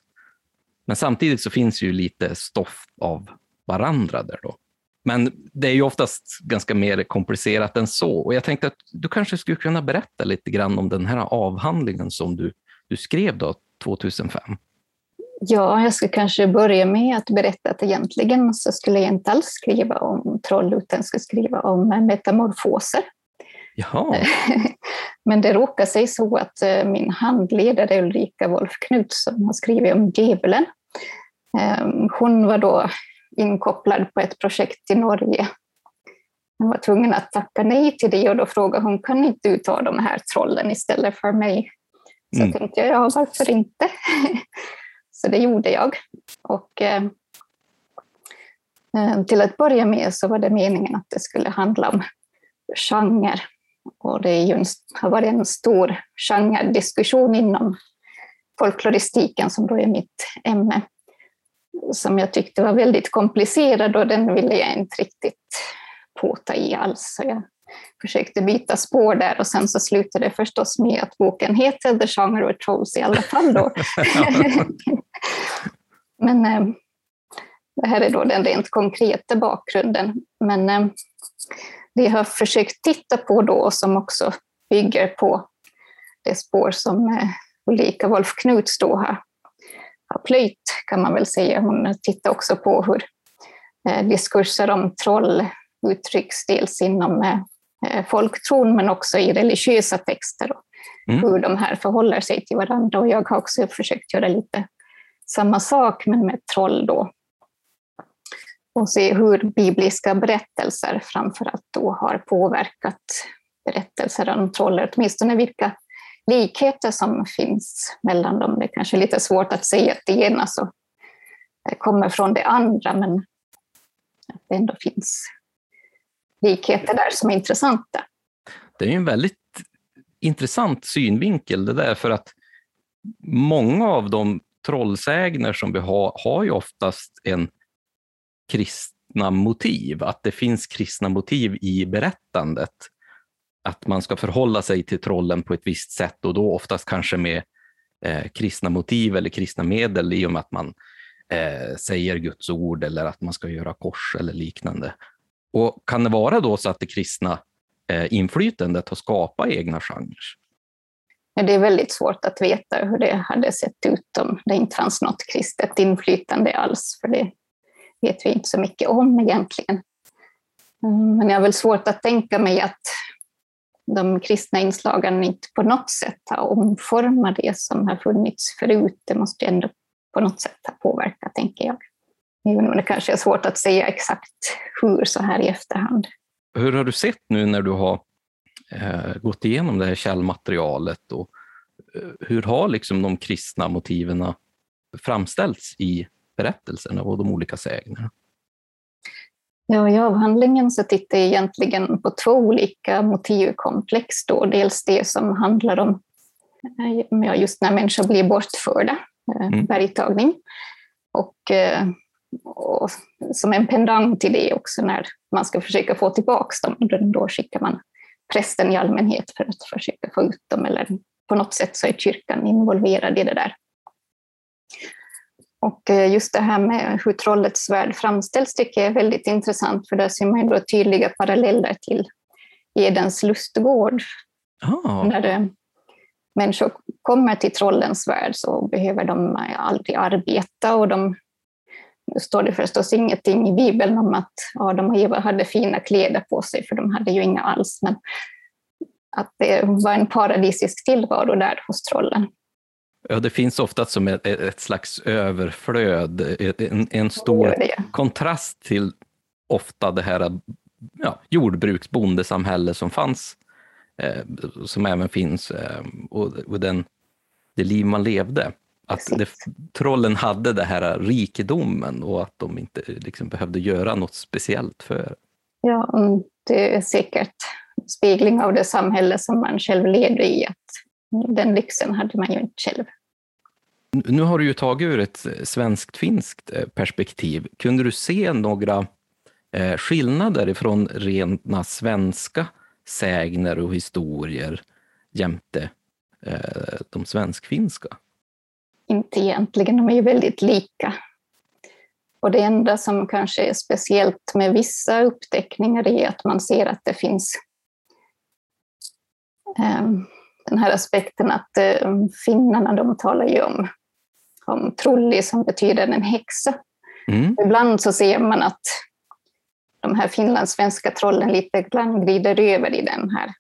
Men samtidigt så finns ju lite stoff av varandra där då. Men det är ju oftast ganska mer komplicerat än så. Och jag tänkte att du kanske skulle kunna berätta lite grann om den här avhandlingen som du, du skrev då 2005. Ja, jag skulle kanske börja med att berätta att egentligen så skulle jag inte alls skriva om troll, utan skulle skriva om metamorfoser. Jaha. Men det råkar sig så att eh, min handledare Ulrika Wolf Knutsson har skrivit om djävulen. Ehm, hon var då inkopplad på ett projekt i Norge. Hon var tvungen att tacka nej till det och då frågade hon, kan inte du ta de här trollen istället för mig? Så mm. tänkte jag, ja varför inte? så det gjorde jag. Och eh, eh, till att börja med så var det meningen att det skulle handla om genre. Och det är en, har varit en stor genrediskussion inom folkloristiken som då är mitt ämne som jag tyckte var väldigt komplicerad och den ville jag inte riktigt påta i alls. Så jag försökte byta spår där och sen så slutade det förstås med att boken heter The Genre of Trolls i alla fall. Då. Men eh, det här är då den rent konkreta bakgrunden. Men eh, det jag har försökt titta på då, som också bygger på det spår som eh, Ulrika Wolf Knuts då har plöjt, kan man väl säga. Hon tittar också på hur eh, diskurser om troll uttrycks dels inom eh, eh folktron men också i religiösa texter. Och mm. Hur de här förhåller sig till varandra. Och jag har också försökt göra lite samma sak men med troll då. Och se hur bibliska berättelser framförallt då har påverkat berättelser om troll, åtminstone vilka likheter som finns mellan dem. Det är kanske är lite svårt att säga att det ena så eh, kommer från det andra, men att det ändå finns likheter där som är intressanta. Det är en väldigt intressant synvinkel det där, för att många av de trollsägner som vi har, har ju oftast en kristna motiv, att det finns kristna motiv i berättandet. Att man ska förhålla sig till trollen på ett visst sätt och då oftast kanske med eh, kristna motiv eller kristna medel i och med att man eh, säger Guds ord eller att man ska göra kors eller liknande. Och kan det vara då så att det kristna eh, inflytandet har skapat egna genrer? Det är väldigt svårt att veta hur det hade sett ut om det inte fanns något kristet inflytande alls, för det vet vi inte så mycket om egentligen. Mm, men jag har väl svårt att tänka mig att de kristna inslagen inte på något sätt har omformat det som har funnits förut. Det måste ändå på något sätt ha påverkat, tänker jag. Även om det kanske är svårt att säga exakt hur så här i efterhand. Hur har du sett nu när du har eh, gått igenom det här källmaterialet och eh, hur har liksom de kristna motiven framställts i berättelserna och de olika sägnerna? Ja, I avhandlingen så tittar jag egentligen på två olika motivkomplex. Då. Dels det som handlar om ja, just när människor blir bortförda, eh, mm. bergtagning. Och, eh, och, som en pendang till det också när man ska försöka få tillbaka dem. Då skickar man prästen i allmänhet för att försöka få ut dem. Eller på något sätt så är kyrkan involverad i det där. Och eh, just det här med hur trollets värld framställs tycker jag är väldigt intressant, för där ser man då tydliga paralleller till Edens lustgård. Oh. När det, människor kommer till trollens värld så behöver de aldrig arbeta och de nu står det förstås ingenting i Bibeln om att Adam och Eva hade fina kläder på sig, för de hade ju inga alls, men att det var en paradisisk tillvaro där hos trollen. Ja, det finns ofta som ett, ett slags överflöd, en, en stor kontrast till ofta det här ja, jordbruksbondesamhälle som fanns, eh, som även finns, eh, och, och, den, det liv man levde. Att det, trollen hade det här rikedomen och att de inte liksom behövde göra något speciellt för Ja, det är säkert spegling av det samhälle som man själv levde i. Att den lyxen hade man ju inte själv. Nu har du ju tagit ur ett eh, svenskt-finskt eh, perspektiv. Kunde du se några eh, skillnader ifrån rena svenska sägner och historier jämte de svensk-finska? Inte egentligen, de är ju väldigt lika. Och det enda som kanske är speciellt med vissa uppteckningar är att man ser att det finns ehm, den här aspekten att ehm, finnarna de talar ju om om trolli som betyder en häxa. Mm. Ibland så ser man att de här finlandssvenska trollen lite grann glider över i den här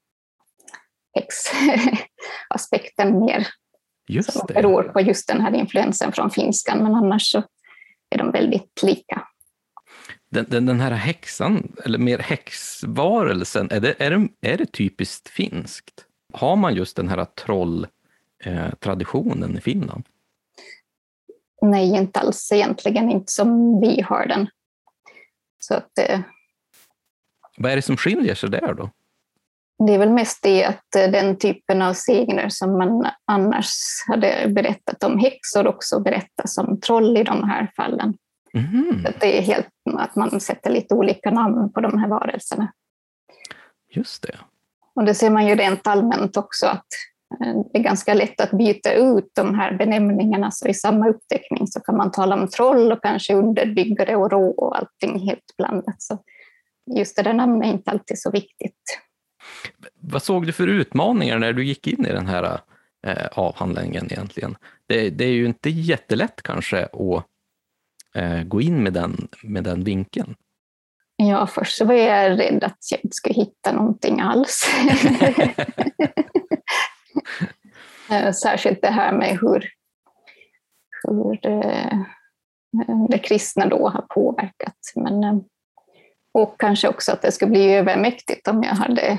häxaspekten mer. Just som det. beror på just den här influensen från finskan, men annars så är de väldigt lika. Den, den, den här häxan, eller mer häxvarelsen, är det, är, det, är det typiskt finskt? Har man just den här trolltraditionen eh, i Finland? Nej, inte alls egentligen, inte som vi har den. Så att, eh, Vad är det som skiljer sig där då? Det är väl mest det att eh, den typen av segner som man annars hade berättat om häxor också berättas om troll i de här fallen. Mm. Att det är helt att man sätter lite olika namn på de här varelserna. Just det. Och det ser man ju rent allmänt också, att det är ganska lätt att byta ut de här benämningarna, så i samma uppteckning så kan man tala om troll och kanske underbyggare och rå och allting helt blandat. Så just det där namnet är inte alltid så viktigt. Vad såg du för utmaningar när du gick in i den här eh, avhandlingen egentligen? Det, det, är ju inte jättelätt kanske att eh, gå in med den, med den vinkeln. Ja, först så var jag rädd att jag inte skulle hitta någonting alls. Eh, särskilt det här med hur, hur det, det kristna då har påverkat. Men, eh, och kanske också att det skulle bli övermäktigt om jag hade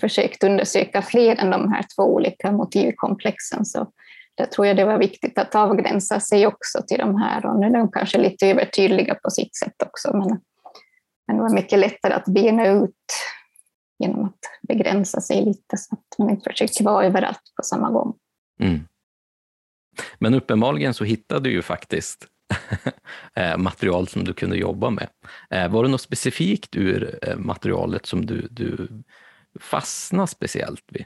försökt undersöka fler än de här två olika motivkomplexen. Så där tror jag det var viktigt att avgränsa sig också till de här. Och nu är de kanske lite övertydliga på sitt sätt också. Men men det var mycket lättare att bena ut genom att begränsa sig lite så att man inte försöker vara överallt på samma gång. Mm. Men uppenbarligen så hittade du ju faktiskt eh, material som du kunde jobba med. Eh, var det något specifikt ur eh, materialet som du, du fastnade speciellt vid?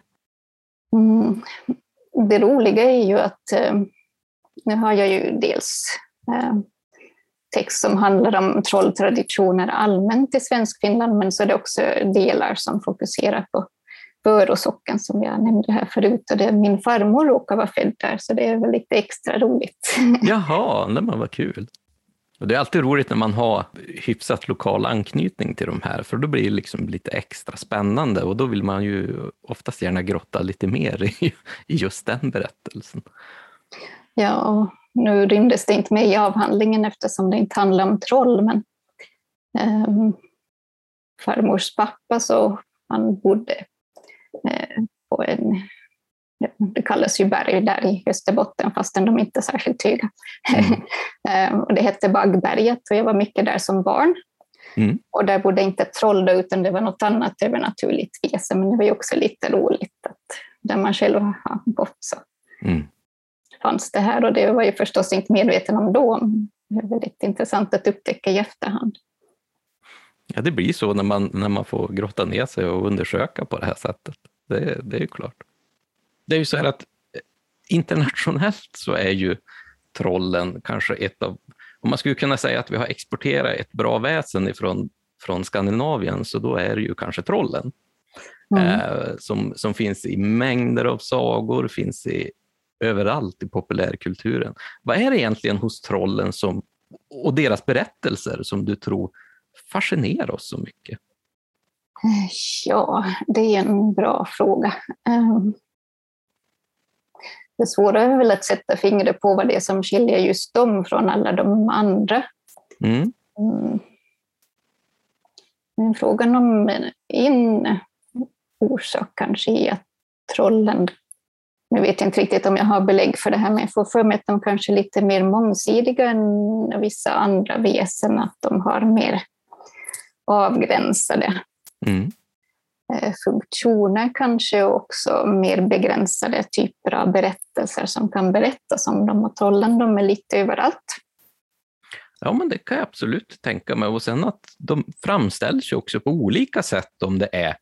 Mm. Det roliga är ju att nu har jag ju dels text som handlar om trolltraditioner allmänt i Svenskfinland, men så är det också delar som fokuserar på Böråsocken som jag nämnde här förut. Och det, min farmor råkar vara född där, så det är väl lite extra roligt. Jaha, det var kul. Och det är alltid roligt när man har hyfsat lokal anknytning till de här, för då blir det liksom lite extra spännande och då vill man ju oftast gärna grotta lite mer i, i just den berättelsen. Ja, nu rymdes det inte med i avhandlingen eftersom det inte handlar om troll, men eh, farmors pappa så han bodde eh, på en, det kallas ju berg där i Österbotten fastän de inte är särskilt höga. Mm. eh, och det hette Baggberget och jag var mycket där som barn. Mm. Och där bodde inte ett troll utan det var något annat övernaturligt väsen, men det var ju också lite roligt att där man själv har gått så. Mm fanns det här och det var jag förstås inte medveten om då. Det är väldigt intressant att upptäcka i efterhand. Ja, det blir så när man, när man får grotta ner sig och undersöka på det här sättet. Det, det är ju klart. Det är ju så här att eh, internationellt så är ju trollen kanske ett av, om man skulle kunna säga att vi har exporterat ett bra väsen ifrån från Skandinavien, så då är det ju kanske trollen. Mm. Eh, som, som finns i mängder av sagor, finns i överallt i populärkulturen. Vad är det egentligen hos trollen som, och deras berättelser som du tror fascinerar oss så mycket? Ja, det är en bra fråga. Ehm, det svåra är väl att sätta fingret på vad det är som skiljer just dem från alla de andra. Mm. mm. Men frågan om en orsak kanske är att trollen nu vet jag inte riktigt om jag har belägg för det här, men jag får för mig att de kanske är lite mer mångsidiga än vissa andra väsen, att de har mer avgränsade mm. Eh, funktioner kanske och också mer begränsade typer av berättelser som kan berättas om dem. Och trollen, de är lite överallt. Ja, men det kan jag absolut tänka mig. Och sen att de framställs ju också på olika sätt om det är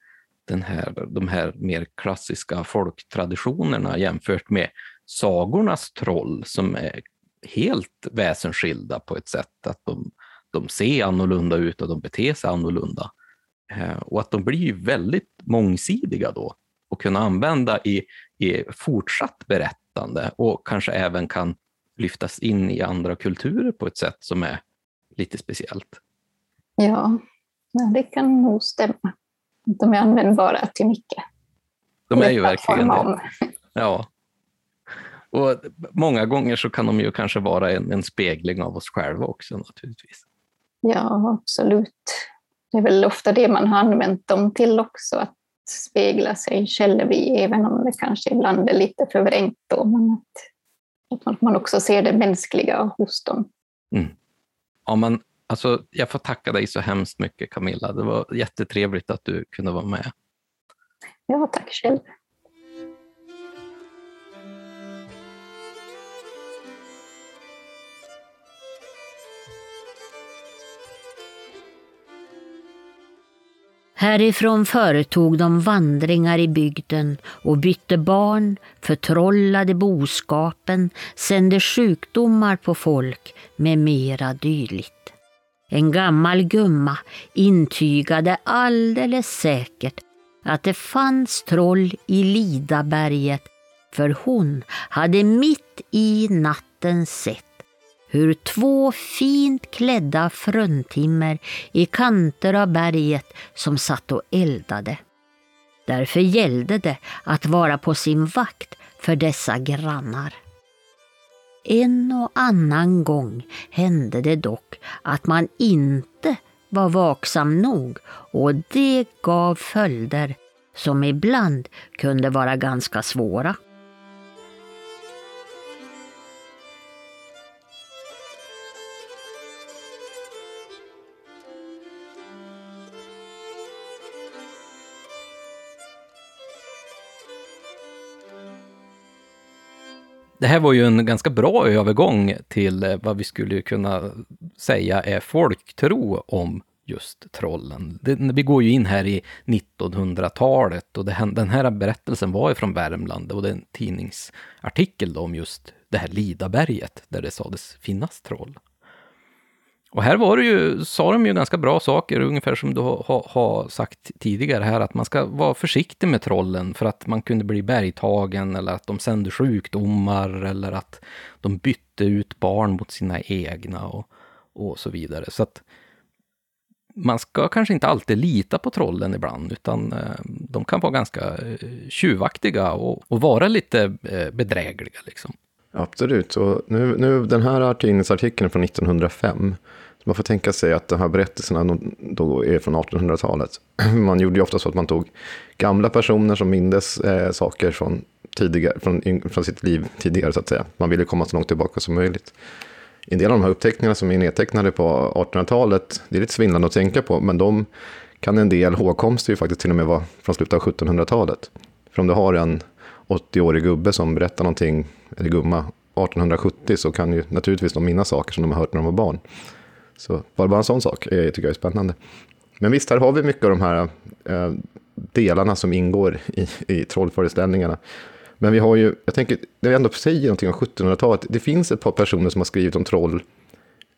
den här, de här mer klassiska folktraditionerna jämfört med sagornas troll som är helt väsensskilda på ett sätt att de, de ser annorlunda ut och de beter sig annorlunda. Eh, och att de blir väldigt mångsidiga då och kunna använda i, i fortsatt berättande och kanske även kan lyftas in i andra kulturer på ett sätt som är lite speciellt. Ja, det kan nog stämma. De är användbara till mycket. De är ju verkligen det. Ja. Och många gånger så kan de ju kanske vara en, en spegling av oss själva också naturligtvis. Ja, absolut. Det är väl ofta det man har använt dem till också, att spegla sig själv i, även om det kanske ibland är lite förvrängt då, men att, att man också ser det mänskliga hos dem. Mm. Ja, men Alltså, jag får tacka dig så hemskt mycket Camilla. Det var jättetrevligt att du kunde vara med. Ja, tack själv. Härifrån företog de vandringar i bygden och bytte barn, förtrollade boskapen, sände sjukdomar på folk med mera dylikt. En gammal gumma intygade alldeles säkert att det fanns troll i Lidaberget för hon hade mitt i natten sett hur två fint klädda fruntimmer i kanter av berget som satt och eldade. Därför gällde det att vara på sin vakt för dessa grannar. En och annan gång hände det dock att man inte var vaksam nog och det gav följder som ibland kunde vara ganska svåra. Det här var ju en ganska bra övergång till eh, vad vi skulle kunna säga är folktro om just trollen. Det, vi går ju in här i 1900-talet och det, den här berättelsen var ju från Värmland och det är en tidningsartikel om just det här Lidaberget där det sades finnas troll. Och här var det ju, sa de ju ganska bra saker, ungefär som du har, ha sagt tidigare här, att man ska vara försiktig med trollen för att man kunde bli bergtagen eller att de sände sjukdomar eller att de bytte ut barn mot sina egna och, och så vidare. Så att man ska kanske inte alltid lita på trollen ibland, utan eh, de kan vara ganska eh, tjuvaktiga och, och vara lite eh, bedrägliga. Liksom. Absolut, och nu, nu den här tidningsartikeln från 1905 man får tänka sig att de här berättelserna då är från 1800-talet. Man gjorde ju ofta så att man tog gamla personer som mindes eh, saker från, tidigare, från, från sitt liv tidigare, så att säga. Man ville komma så långt tillbaka som möjligt. En del av de här uppteckningarna som är nedtecknade på 1800-talet, det är lite svindlande att tänka på, men de kan en del hågkomster ju faktiskt till och med vara från slutet av 1700-talet. För om du har en 80-årig gubbe som berättar någonting, eller gumma, 1870 så kan ju naturligtvis de minnas saker som de har hört när de var barn. Så bara, bara en sån sak är, tycker jag är spännande. Men visst, här har vi mycket av de här eh, delarna som ingår i, i trollföreställningarna. Men vi har ju, jag tänker, när vi ändå säger någonting om 1700-talet, det finns ett par personer som har skrivit om troll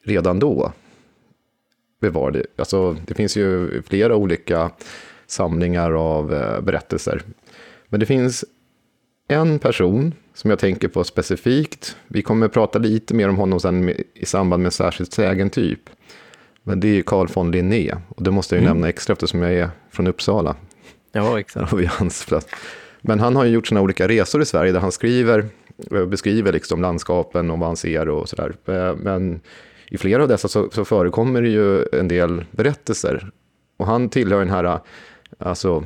redan då. Bevar det. Alltså, det finns ju flera olika samlingar av eh, berättelser. Men det finns en person som jag tänker på specifikt. Vi kommer prata lite mer om honom sen i samband med särskilt sägentyp. Men det är Carl von Linné. Och det måste jag ju mm. nämna extra eftersom jag är från Uppsala. Ja, exakt. Och hans plats. Men han har ju gjort sådana olika resor i Sverige där han skriver, eh, beskriver liksom landskapen och vad han ser och sådär. Eh, men i flera av dessa så, så förekommer det ju en del berättelser. Och han tillhör den här, alltså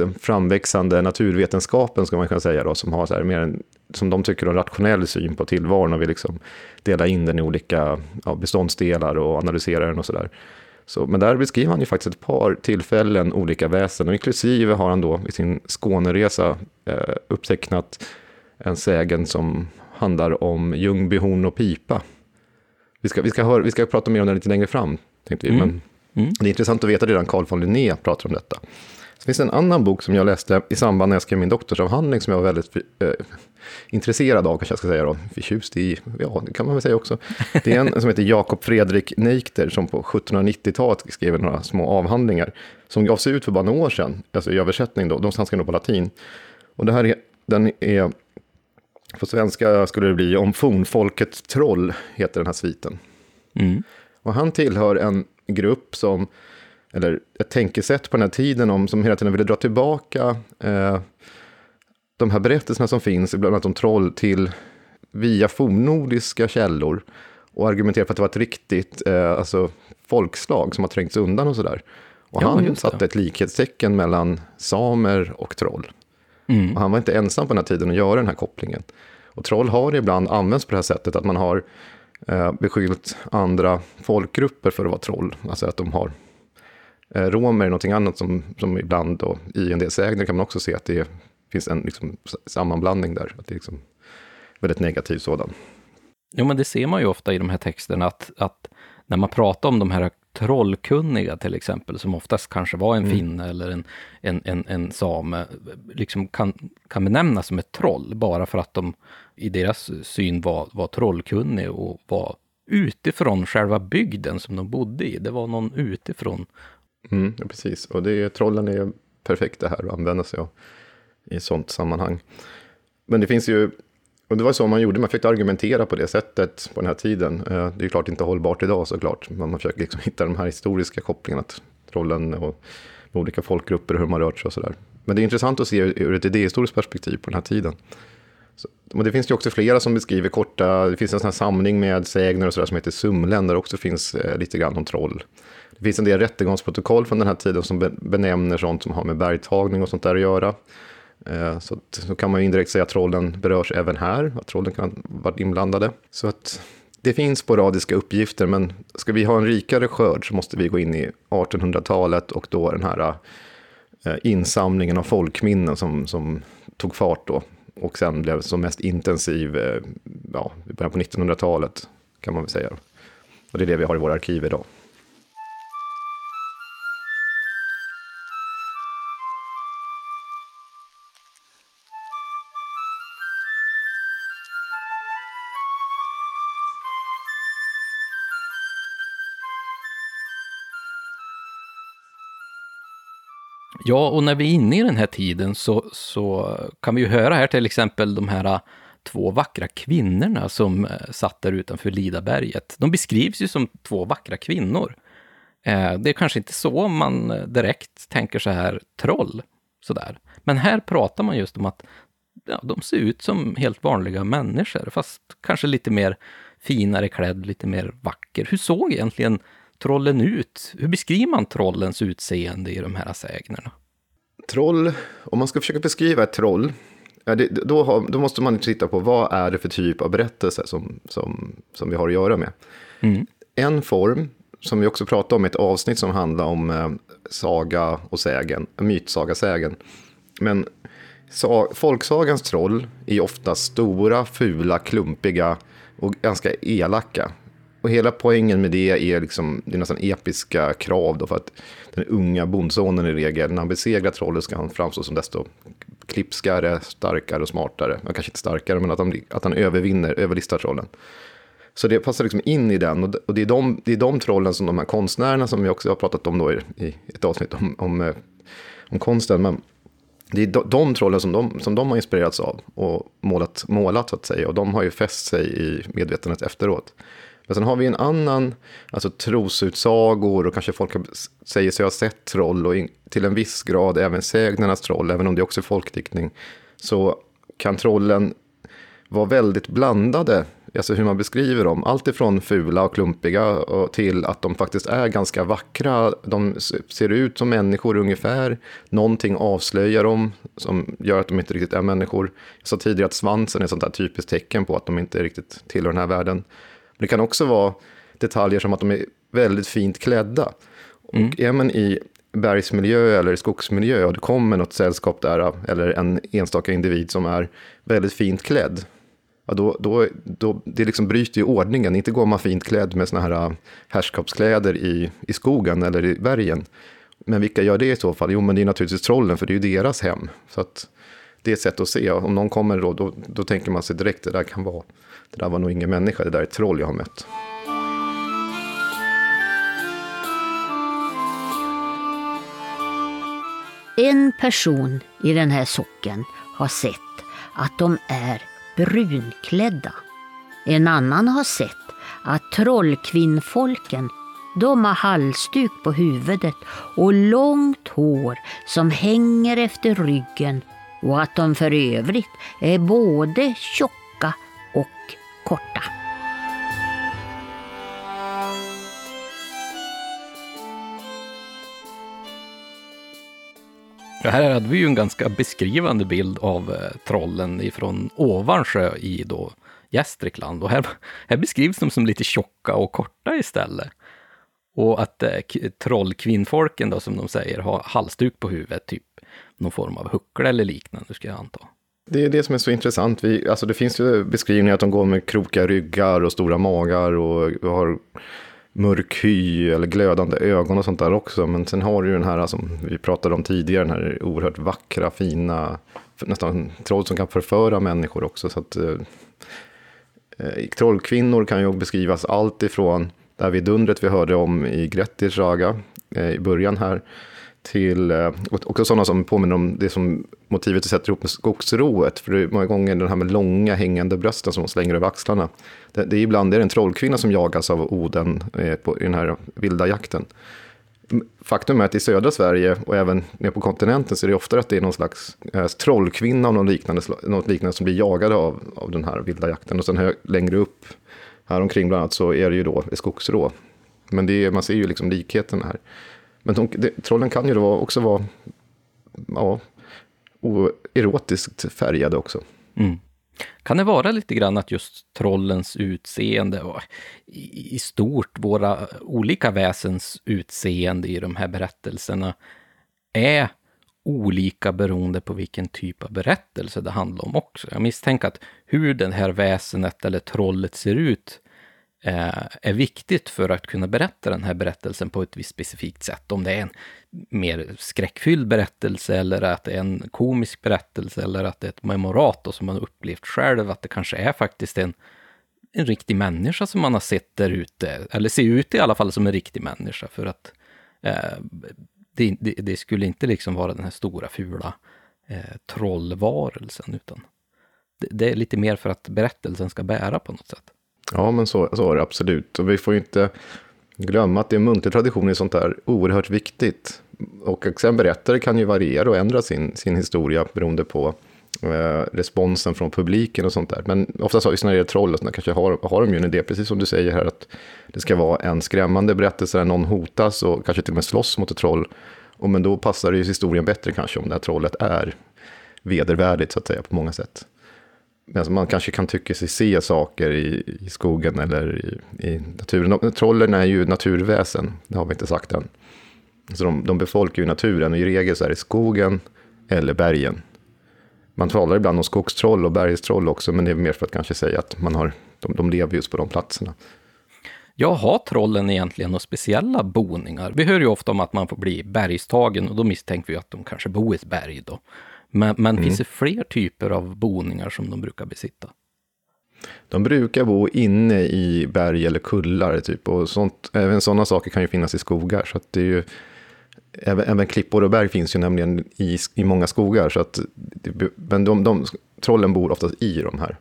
den framväxande naturvetenskapen, ska man kunna säga, då, som har så här, mer en, som de tycker en rationell syn på tillvaron och vill liksom dela in den i olika ja, beståndsdelar och analysera den och sådär. Så, men där beskriver han ju faktiskt ett par tillfällen olika väsen, och inklusive har han då i sin Skåneresa eh, upptecknat en sägen som handlar om Ljungby, horn och pipa. Vi ska, vi, ska höra, vi ska prata mer om det lite längre fram, tänkte vi. Mm. Men mm. det är intressant att veta redan Carl von Linné pratar om detta. Så finns det en annan bok som jag läste i samband när jag skrev min doktorsavhandling som jag var väldigt eh, intresserad av, kanske jag ska säga då, förtjust i, ja det kan man väl säga också. Det är en som heter Jakob Fredrik Neikter som på 1790-talet skrev några små avhandlingar som gavs ut för bara några år sedan, alltså i översättning då, de svenska nog på latin. Och det här är, den är, på svenska skulle det bli Om fornfolket troll, heter den här sviten. Mm. Och han tillhör en grupp som eller ett tänkesätt på den här tiden om, som hela tiden ville dra tillbaka eh, de här berättelserna som finns, bland annat om troll, till via fornnordiska källor och argumentera för att det var ett riktigt eh, alltså, folkslag som har trängts undan och sådär. Och ja, han satte ett likhetstecken mellan samer och troll. Mm. Och han var inte ensam på den här tiden att göra den här kopplingen. Och troll har ibland använts på det här sättet, att man har eh, beskyllt andra folkgrupper för att vara troll. Alltså att de har romer är någonting annat som, som ibland då, i en del sägner kan man också se att det finns en liksom, sammanblandning där. Att det är liksom väldigt negativ sådan. Jo, men det ser man ju ofta i de här texterna, att, att när man pratar om de här trollkunniga till exempel, som oftast kanske var en Mm. finne eller en, en, en, en same, liksom kan, kan benämnas som ett troll, bara för att de i deras syn var, var trollkunnig och var utifrån själva bygden som de bodde i. Det var någon utifrån. Mm, ja, precis, och det är, trollen är perfekta här att använda sig av i ett sånt sammanhang. Men det finns ju, och det var så man gjorde, man försökte argumentera på det sättet på den här tiden. Eh, det är ju klart inte hållbart idag såklart, men man försöker liksom hitta de här historiska kopplingarna till trollen och olika folkgrupper och hur man rört sig och sådär. Men det är intressant att se ur ett idéhistoriskt perspektiv på den här tiden. Så, och det finns ju också flera som beskriver korta, det finns en sån här samling med sägner och sådär som heter Sumlen, där det också finns eh, lite grann om troll. Det finns en del rättegångsprotokoll från den här tiden som benämner sånt som har med bergtagning och sånt där att göra. Eh, så, att, så kan man ju indirekt säga att trollen berörs även här, att trollen kan ha varit inblandade. Så att det finns sporadiska uppgifter, men ska vi ha en rikare skörd så måste vi gå in i 1800-talet och då den här eh, insamlingen av folkminnen som, som tog fart då. Och sen blev som mest intensiv eh, ja, i början på 1900-talet kan man väl säga. Och det är det vi har i våra arkiv idag. Ja, och när vi är inne i den här tiden så, så kan vi ju höra här till exempel de här äh, två vackra kvinnorna som äh, satt där utanför Lidaberget. De beskrivs ju som två vackra kvinnor. Äh, det är kanske inte så man direkt tänker så här troll, sådär. Men här pratar man just om att ja, de ser ut som helt vanliga människor, fast kanske lite mer finare klädd, lite mer vacker. Hur såg egentligen trollen ut? Hur beskriver man trollens utseende i de här sägnerna? Troll, om man ska försöka beskriva ett troll, då, har, då måste man titta på vad är det för typ av berättelse som, som, som vi har att göra med. Mm. En form, som vi också pratade om i ett avsnitt som handlar om eh, saga och sägen, mytsaga-sägen. Men sa, folksagans troll är ofta stora, fula, klumpiga och ganska elaka. Och hela poängen med det är, liksom, det är nästan episka krav då för att den unga bondsonen i regel, när han besegrar trollet ska han framstå som desto klipskare, starkare och smartare. Ja, kanske inte starkare, men att han, att han övervinner, överlistar trollen. Så det passar liksom in i den. Och det- är, de, det är de trollen som de här konstnärerna som vi också har pratat om då i, i ett avsnitt om, om, eh, om konsten. Men det är de, de trollen som de, som de har inspirerats av och målat, målat så att säga. Och de har ju fäst sig i medvetandet efteråt. Men sen har vi en annan, alltså trosutsagor och kanske folk säger sig ha sett troll och in, till en viss grad även sägnernas troll, även om det också är folkdiktning. Så kan trollen vara väldigt blandade, alltså hur man beskriver dem. Allt ifrån fula och klumpiga och till att de faktiskt är ganska vackra. De ser ut som människor ungefär. Någonting avslöjar dem som gör att de inte riktigt är människor. Jag sa tidigare att svansen är ett sånt där typiskt tecken på att de inte riktigt tillhör den här världen. Det kan också vara detaljer som att de är väldigt fint klädda. Och är man i bergsmiljö eller skogsmiljö och det kommer något sällskap där, eller en enstaka individ som är väldigt fint klädd, ja, då, då, då, det liksom bryter ju ordningen. Inte går man fint klädd med såna här äh, herrskapskläder i, i skogen eller i bergen. Men vilka gör det i så fall? Jo, men det är naturligtvis trollen, för det är ju deras hem. Så att det är ett sätt att se. Om någon kommer då, då, då tänker man sig direkt, det där kan vara, det där var nog ingen människa, det där är ett troll jag har mött. En person i den här socken har sett att de är brunklädda. En annan har sett att trollkvinnfolken de har halsduk på huvudet och långt hår som hänger efter ryggen och att de för övrigt är både tjocka korta. Ja, här hade vi ju en ganska beskrivande bild av eh, trollen ifrån Ovansjö i då Gästrikland. Och här, här beskrivs de som lite tjocka och korta istället. Och att eh, trollkvinnfolken då, som de säger, har halsduk på huvudet, typ någon form av huckla eller liknande, ska jag anta. Det är det som är så intressant. Vi, alltså det finns ju beskrivningar att de går med krokiga ryggar och stora magar och har mörk hy eller glödande ögon och sånt där också. Men sen har du ju den här som vi pratade om tidigare, den här oerhört vackra, fina, nästan troll som kan förföra människor också. Så att, eh, eh trollkvinnor kan ju beskrivas allt ifrån det här vidundret vi hörde om i Grettirs saga eh, i början här, till eh, också sådana som påminner om det som motivet du sätter ihop med skogsrået. För det är många gånger den här med långa hängande brösten som hon slänger över axlarna. Det, det är ibland det är en trollkvinna som jagas av Oden eh, på, i den här vilda jakten. Faktum är att i södra Sverige och även nere på kontinenten så är det ofta att det är någon slags eh, trollkvinna av något liknande, något liknande som blir jagade av, av den här vilda jakten. Och sen hö, längre upp här omkring bland annat så är det ju då skogsrå. Men det är, man ser ju liksom likheten här. Men de, det, trollen kan ju då också vara ja, erotiskt färgade också. Mm. Kan det vara lite grann att just trollens utseende och i, stort våra olika väsens utseende i de här berättelserna är olika beroende på vilken typ av berättelse det handlar om också. Jag misstänker att hur det här väsenet eller trollet ser ut Eh, är viktigt för att kunna berätta den här berättelsen på ett visst specifikt sätt. Om det är en mer skräckfylld berättelse eller att det är en komisk berättelse eller att det är ett memorat som man upplevt själv, att det kanske är faktiskt en, en riktig människa som man har sett där ute, eller ser ut i alla fall som en riktig människa för att eh, det, det, det, skulle inte liksom vara den här stora fula eh, trollvarelsen, utan det, det, är lite mer för att berättelsen ska bära på något sätt. Ja, men så, så är det absolut. Och vi får ju inte glömma att det är muntlig tradition i sånt där oerhört viktigt. Och sen berättare kan ju variera och ändra sin, sin historia beroende på eh, responsen från publiken och sånt där. Men oftast har just när det är troll, och kanske har, har de ju en idé, precis som du säger här, att det ska vara en skrämmande berättelse där någon hotas och kanske till och med slåss mot ett troll. Och men då passar det ju historien bättre kanske om det här trollet är vedervärdigt så att säga på många sätt. Alltså man kanske kan tycka sig se saker i, i skogen eller i, i naturen. Trollen är ju naturväsen, det har vi inte sagt än. Så de, de befolkar ju naturen och i regel så är det skogen eller bergen. Man talar ibland om skogstroll och bergstroll också, men det är mer för att kanske säga att man har, de, de lever just på de platserna. Ja, har trollen egentligen några speciella boningar? Vi hör ju ofta om att man får bli bergstagen och då misstänker vi att de kanske bor i ett berg då. Men, men mm. finns det fler typer av boningar som de brukar besitta? De brukar bo inne i berg eller kullar, typ. Och sånt, även sådana saker kan ju finnas i skogar. Så det är ju, även, även klippor och berg finns ju nämligen i, i många skogar. Så att, men de, de, trollen bor oftast i de här.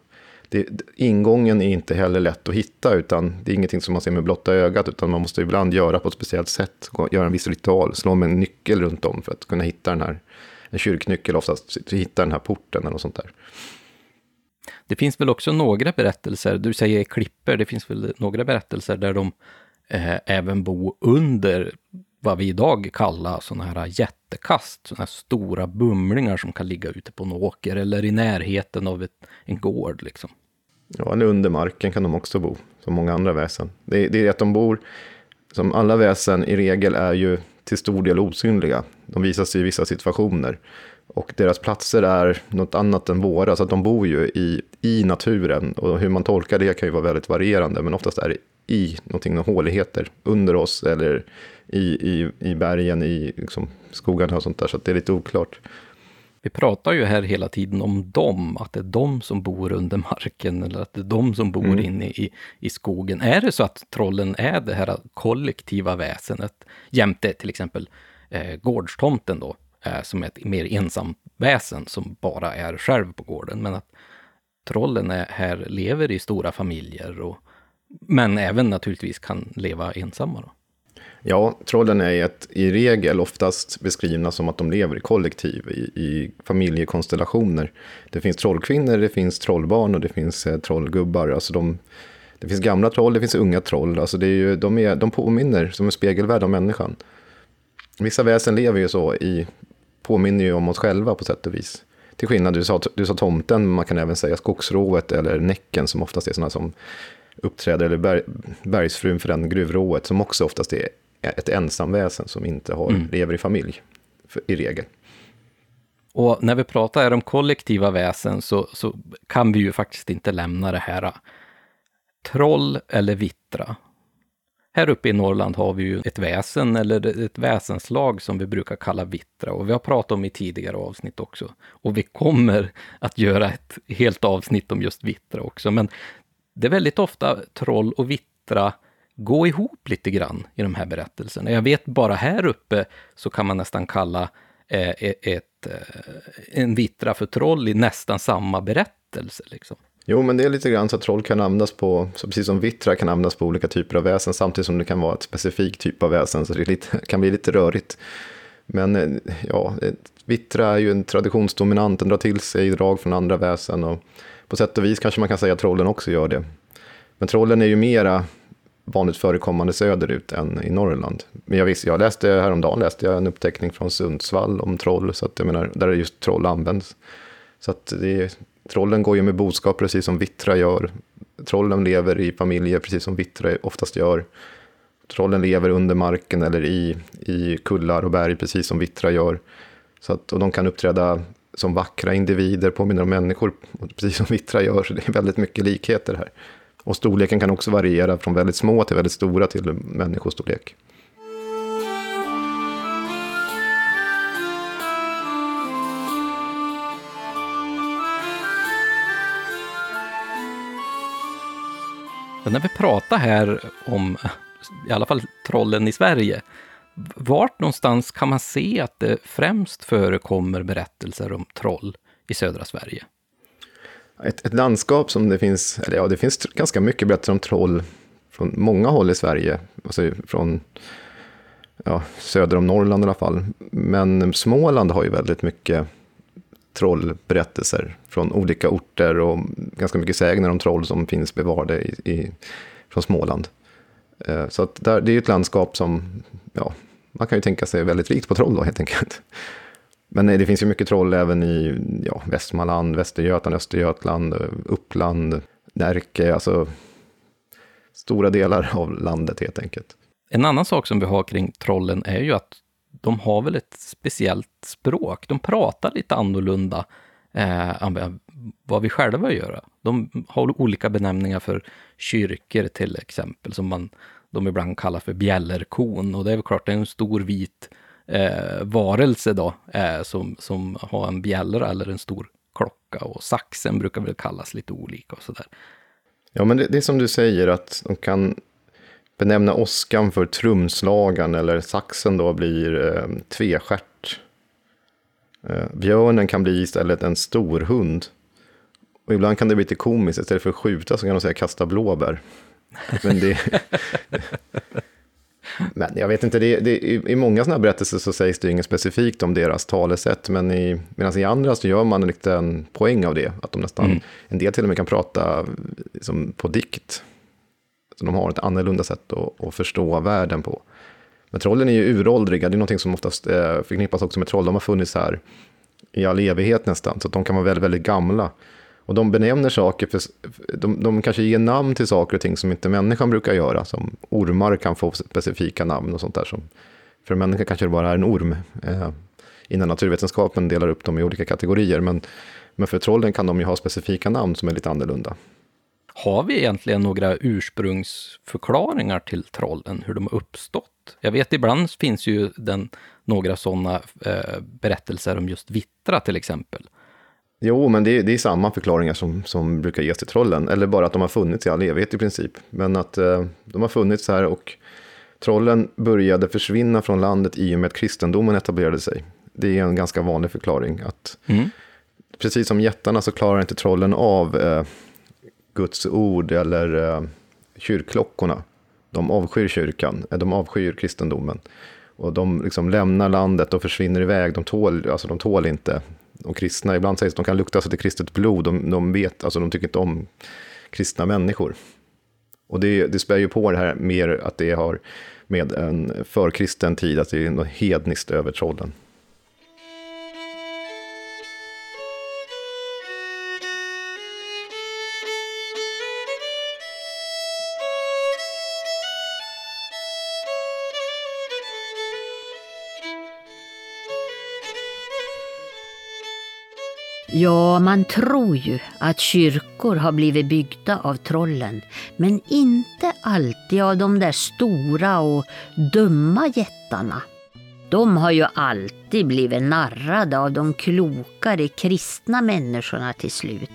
Det, ingången är inte heller lätt att hitta, utan det är ingenting som man ser med blotta ögat, utan man måste ibland göra på ett speciellt sätt, göra en viss ritual, slå med en nyckel runt om för att kunna hitta den här en kyrknyckel oftast, hitta den här porten eller något sånt där. Det finns väl också några berättelser, du säger klipper, det finns väl några berättelser där de eh, även bor under vad vi idag kallar sådana här jättekast, sådana här stora bumlingar som kan ligga ute på en åker eller i närheten av ett, en gård. Liksom. Ja, eller under marken kan de också bo, som många andra väsen. Det, det är att de bor, som alla väsen i regel är ju till stor del osynliga. De visar sig i vissa situationer. Och deras platser är något annat än våra, så att de bor ju i, i naturen. Och hur man tolkar det kan ju vara väldigt varierande, men oftast är det i någonting, några håligheter under oss eller i, i, i bergen, i liksom, skogarna och sånt där, så det är lite oklart. Vi pratar ju här hela tiden om dem, att det är de som bor under marken eller att det är de som bor mm. inne i, i skogen. Är det så att trollen är det här kollektiva väsenet jämte till exempel eh, gårdstomten då, eh, som är ett mer ensamt väsen som bara är själv på gården, men att trollen är, här lever i stora familjer och men även naturligtvis kan leva ensamma. Då. Ja, trollen är ett, i regel oftast beskrivna som att de lever i kollektiv, i, i familjekonstellationer. Det finns trollkvinnor, det finns trollbarn och det finns eh, trollgubbar. Alltså de, det finns gamla troll, det finns unga troll. Alltså det är ju, de, är, de påminner som en spegelvärld av människan. Vissa väsen lever ju så, i, påminner ju om oss själva på sätt och vis. Till skillnad, du sa, du sa tomten, man kan även säga skogsrået eller näcken som oftast är sådana som uppträder, eller berg, bergsfrun för den gruvrået, som också oftast är ett ensamväsen som inte har, mm. lever i familj, för, i regel. Och när vi pratar om kollektiva väsen så, så kan vi ju faktiskt inte lämna det här troll eller vittra. här uppe i Norrland har vi ju ett väsen eller ett väsenslag som vi brukar kalla vittra och vi har pratat om i tidigare avsnitt också. Och vi kommer att göra ett helt avsnitt om just vittra också, men det är väldigt ofta troll och vittra gå ihop lite grann i de här berättelserna. Jag vet bara här uppe så kan man nästan kalla eh, e-, ett, eh, en vittra för troll i nästan samma berättelse. Liksom. Jo, men det är lite grann så att troll kan användas på, så precis som vittra kan användas på olika typer av väsen, samtidigt som det kan vara ett specifikt typ av väsen, så det lite, kan bli lite rörigt. Men eh, ja, vittra är ju en traditionsdominant, den drar till sig drag från andra väsen och på sätt och vis kanske man kan säga att trollen också gör det. Men trollen är ju mera vanligt förekommande söderut än i Norrland. Men jag visste, jag läste häromdagen läste jag en uppteckning från Sundsvall om troll, så att jag menar, där just troll används. Så att det, trollen går ju med boskap precis som vittra gör. Trollen lever i familjer precis som vittra oftast gör. Trollen lever under marken eller i, i kullar och berg precis som vittra gör. Så att, och de kan uppträda som vackra individer, påminner om människor, precis som vittra gör. Så det är väldigt mycket likheter här. Och storleken kan också variera från väldigt små till väldigt stora till människostorlek. när vi pratar här om i alla fall trollen i Sverige, vart någonstans kan man se att det främst förekommer berättelser om troll i södra Sverige? Ett, ett, landskap som det finns, eller ja, det finns ganska mycket berättelser om troll från många håll i Sverige, alltså från ja, söder om Norrland i alla fall. Men Småland har ju väldigt mycket trollberättelser från olika orter och ganska mycket sägner om troll som finns bevarade i, i från Småland. Eh, så att där, det är ett landskap som, ja, man kan ju tänka sig väldigt rikt på troll då helt enkelt. Men det finns ju mycket troll även i ja, Västmanland, Västergötland, Östergötland, Uppland, Närke, alltså stora delar av landet helt enkelt. En annan sak som vi har kring trollen är ju att de har väl ett speciellt språk. De pratar lite annorlunda eh, än vad vi själva gör. De har olika benämningar för kyrkor till exempel, som man de ibland kallar för bjällerkon. Och det är väl klart, det är en stor vit eh, varelse då, eh, som, som har en bjällra eller en stor klocka. Och saxen brukar väl kallas lite olika och sådär. Ja, men det, det är som du säger att de kan benämna åskan för trumslagan eller saxen då blir eh, tvestjärt. Eh, björnen kan bli istället en stor hund. Och ibland kan det bli lite komiskt, istället för att skjuta så kan de säga kasta blåbär. Men det, Men jag vet inte, det, det, i, många sådana här berättelser så sägs det inget specifikt om deras talesätt, men i, medan i andra så gör man en liten poäng av det, att de nästan, mm. en del till och med kan prata liksom, på dikt. Så de har ett annorlunda sätt att, att förstå världen på. Men trollen är ju uråldriga, det är någonting som oftast eh, förknippas också med troll, de har funnits här i all evighet nästan, så de kan vara väldigt, väldigt gamla. Och de benämner saker, för, de, de kanske ger namn till saker och ting som inte människan brukar göra. Som ormar kan få specifika namn och sånt där. Som, för en människa kanske det bara är en orm. Eh, innan naturvetenskapen delar upp dem i olika kategorier. Men, men för trollen kan de ju ha specifika namn som är lite annorlunda. Har vi egentligen några ursprungsförklaringar till trollen, hur de har uppstått? Jag vet ibland finns ju den, några sådana eh, berättelser om just vittra till exempel. Jo, men det är, det är samma förklaringar som, som brukar ges till trollen. Eller bara att de har funnits i all evighet i princip. Men att eh, de har funnits här och trollen började försvinna från landet i och med att kristendomen etablerade sig. Det är en ganska vanlig förklaring. att mm. Precis som jättarna så klarar inte trollen av eh, Guds ord eller eh, kyrkklockorna. De avskyr kyrkan, eh, de avskyr kristendomen. Och de liksom lämnar landet och försvinner iväg. De tål, alltså de tål inte de kristna, ibland sägs att de kan lukta sig till kristet blod, de, de vet, alltså de tycker inte om kristna människor. Och det, det spär ju på det här mer att det har med en förkristen tid, att det är något hedniskt över trollen. Ja, man tror ju att kyrkor har blivit byggda av trollen, men inte alltid av de där stora och dumma jättarna. De har ju alltid blivit narrade av de klokare kristna människorna till slut,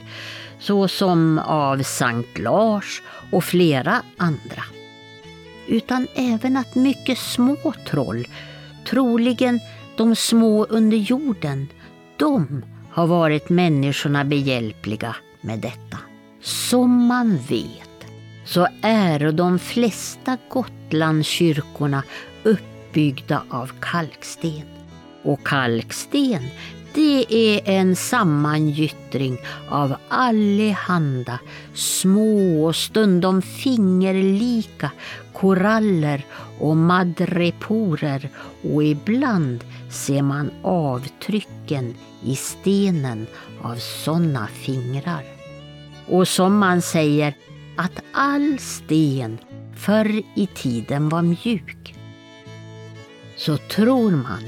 så som av Sankt Lars och flera andra. Utan även att mycket små troll, troligen de små under jorden, de har varit människorna behjälpliga med detta. Som man vet så är de flesta Gotlandskyrkorna uppbyggda av kalksten. Och kalksten det är en sammangyttring av allehanda små och stundom fingerlika koraller och madreporer och ibland ser man avtrycken i stenen av sådana fingrar. Och som man säger att all sten förr i tiden var mjuk. Så tror man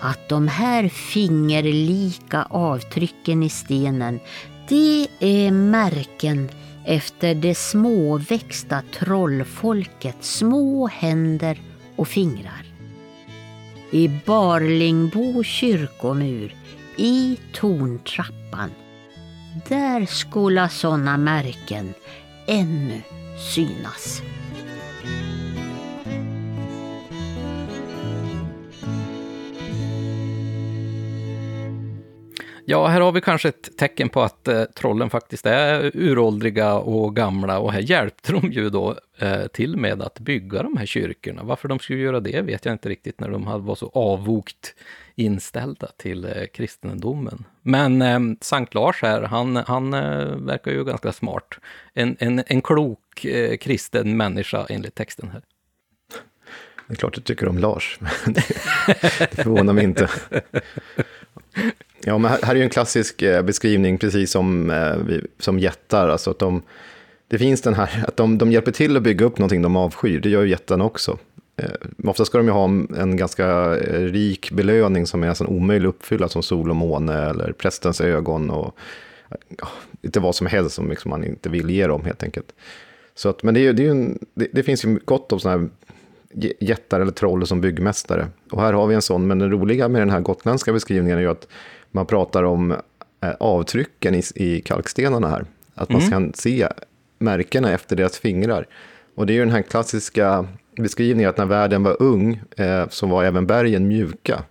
att de här fingerlika avtrycken i stenen, det är märken efter det småväxta trollfolkets små händer och fingrar. I Barlingbo kyrkomur, i torntrappan, där skola sådana märken ännu synas. Ja, här har vi kanske ett tecken på att eh, trollen faktiskt är uråldriga och gamla och här hjälpte de ju då eh, till med att bygga de här kyrkorna. Varför de skulle göra det vet jag inte riktigt när de var så avvokt inställda till eh, kristendomen. Men eh, Sankt Lars här, han, han eh, verkar ju ganska smart. En, en, en klok eh, kristen människa enligt texten här. Det är klart du tycker om Lars. det förvånar mig inte. Ja, men här, är ju en klassisk eh, beskrivning, precis som, eh, som jättar. Alltså att de, det finns den här, att de, de hjälper till att bygga upp någonting de avskyr. Det gör ju jättarna också. Eh, ofta ska de ju ha en ganska eh, rik belöning som är nästan omöjlig att uppfylla, som sol och måne eller prästens ögon och ja, lite vad som helst som liksom man inte vill ge dem helt enkelt. Så att, men det, är, det, är en, det, det, finns ju gott om sådana här jättar eller troll som byggmästare. Och här har vi en sån, men det roliga med den här gotländska beskrivningen är ju att man pratar om eh, avtrycken i, i kalkstenarna här. Att man mm. kan se märkena efter deras fingrar. Och det är ju den här klassiska beskrivningen att när världen var ung eh, så var även bergen mjuka.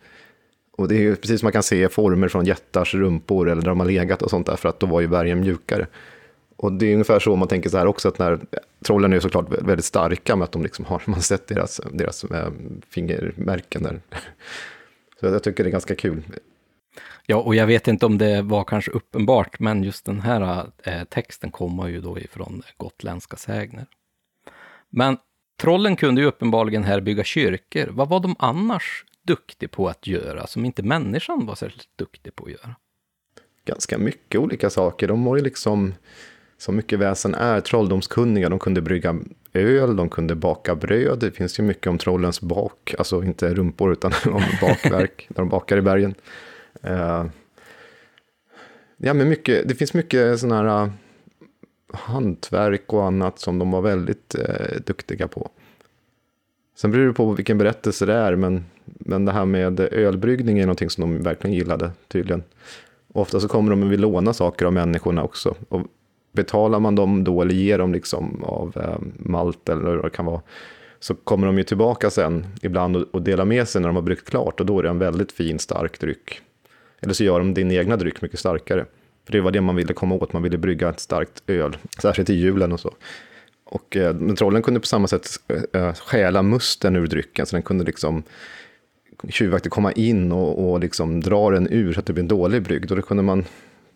Och det är ju precis som man kan se former från jättars rumpor eller där de har legat och sånt där, för att då var ju bergen mjukare. Och det är ungefär så man tänker så här också, att när trollen är såklart väldigt starka med att de liksom har, man har sett deras, deras äh, fingermärken där. Så jag tycker det är ganska kul. Ja, och jag vet inte om det var kanske uppenbart, men just den här äh, texten kommer ju då ifrån gotländska sägner. Men trollen kunde ju uppenbarligen här bygga kyrkor. Vad var de annars duktiga på att göra, som inte människan var särskilt duktig på att göra? Ganska mycket olika saker. De var ju liksom så mycket väsen är trolldomskunniga. De kunde brygga öl, de kunde baka bröd. Det finns ju mycket om trollens bak, alltså inte rumpor utan om bakverk, när de bakar i bergen. Uh, ja, men mycket, det finns mycket sådana här uh, hantverk och annat som de var väldigt uh, duktiga på. Sen beror det på vilken berättelse det är, men, men det här med ölbryggning är någonting som de verkligen gillade tydligen. ofta så kommer de och vill låna saker av människorna också. Och betalar man dem då eller ger dem liksom av eh, malt eller vad det kan vara, så kommer de ju tillbaka sen ibland och, och delar med sig när de har bryggt klart och då är det en väldigt fin stark dryck. Eller så gör de din egna dryck mycket starkare. För det var det man ville komma åt, man ville brygga ett starkt öl, särskilt i julen och så. Och eh, men trollen kunde på samma sätt eh, eh stjäla musten ur drycken, så den kunde liksom tjuvaktigt komma in och, och liksom dra den ur så att det blev en dålig brygd. Och då kunde man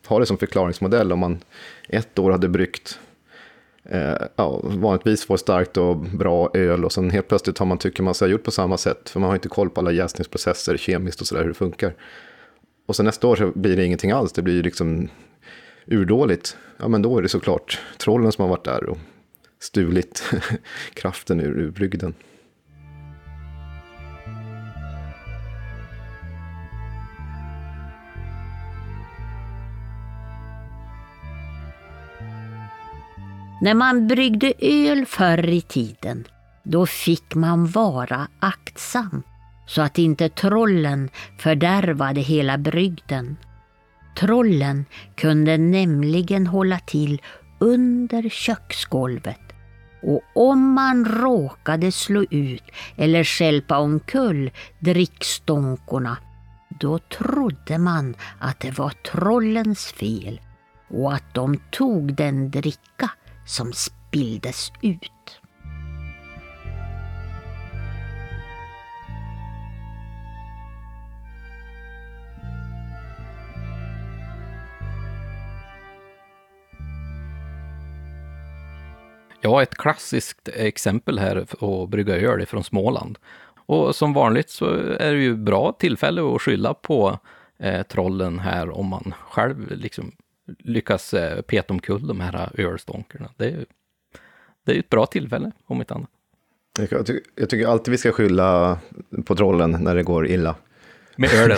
ha det som förklaringsmodell om man ett år hade bryggt eh, ja, vanligtvis får starkt och bra öl och sen helt plötsligt har man tycker man sig ha gjort på samma sätt för man har inte koll på alla jäsningsprocesser kemiskt och sådär hur det funkar. Och sen nästa år så blir det ingenting alls, det blir liksom urdåligt. Ja men då är det såklart trollen som har varit där och stulit kraften ur, ur brygden. När man bryggde öl förr i tiden, då fick man vara aktsam så att inte trollen fördärvade hela brygden. Trollen kunde nämligen hålla till under köksgolvet och om man råkade slå ut eller skälpa omkull drickstånkorna då trodde man att det var trollens fel och att de tog den dricka som spilldes ut. Ja, ett klassiskt exempel här att brygga öl från Småland. Och som vanligt så är det ju bra tillfälle att skylla på eh, trollen här om man själv liksom lyckas eh, peta omkull de här ölstånkerna. Det är, det är ett bra tillfälle, om inte annat. Jag, ty jag tycker alltid vi ska skylla på trollen när det går illa. Med ölen?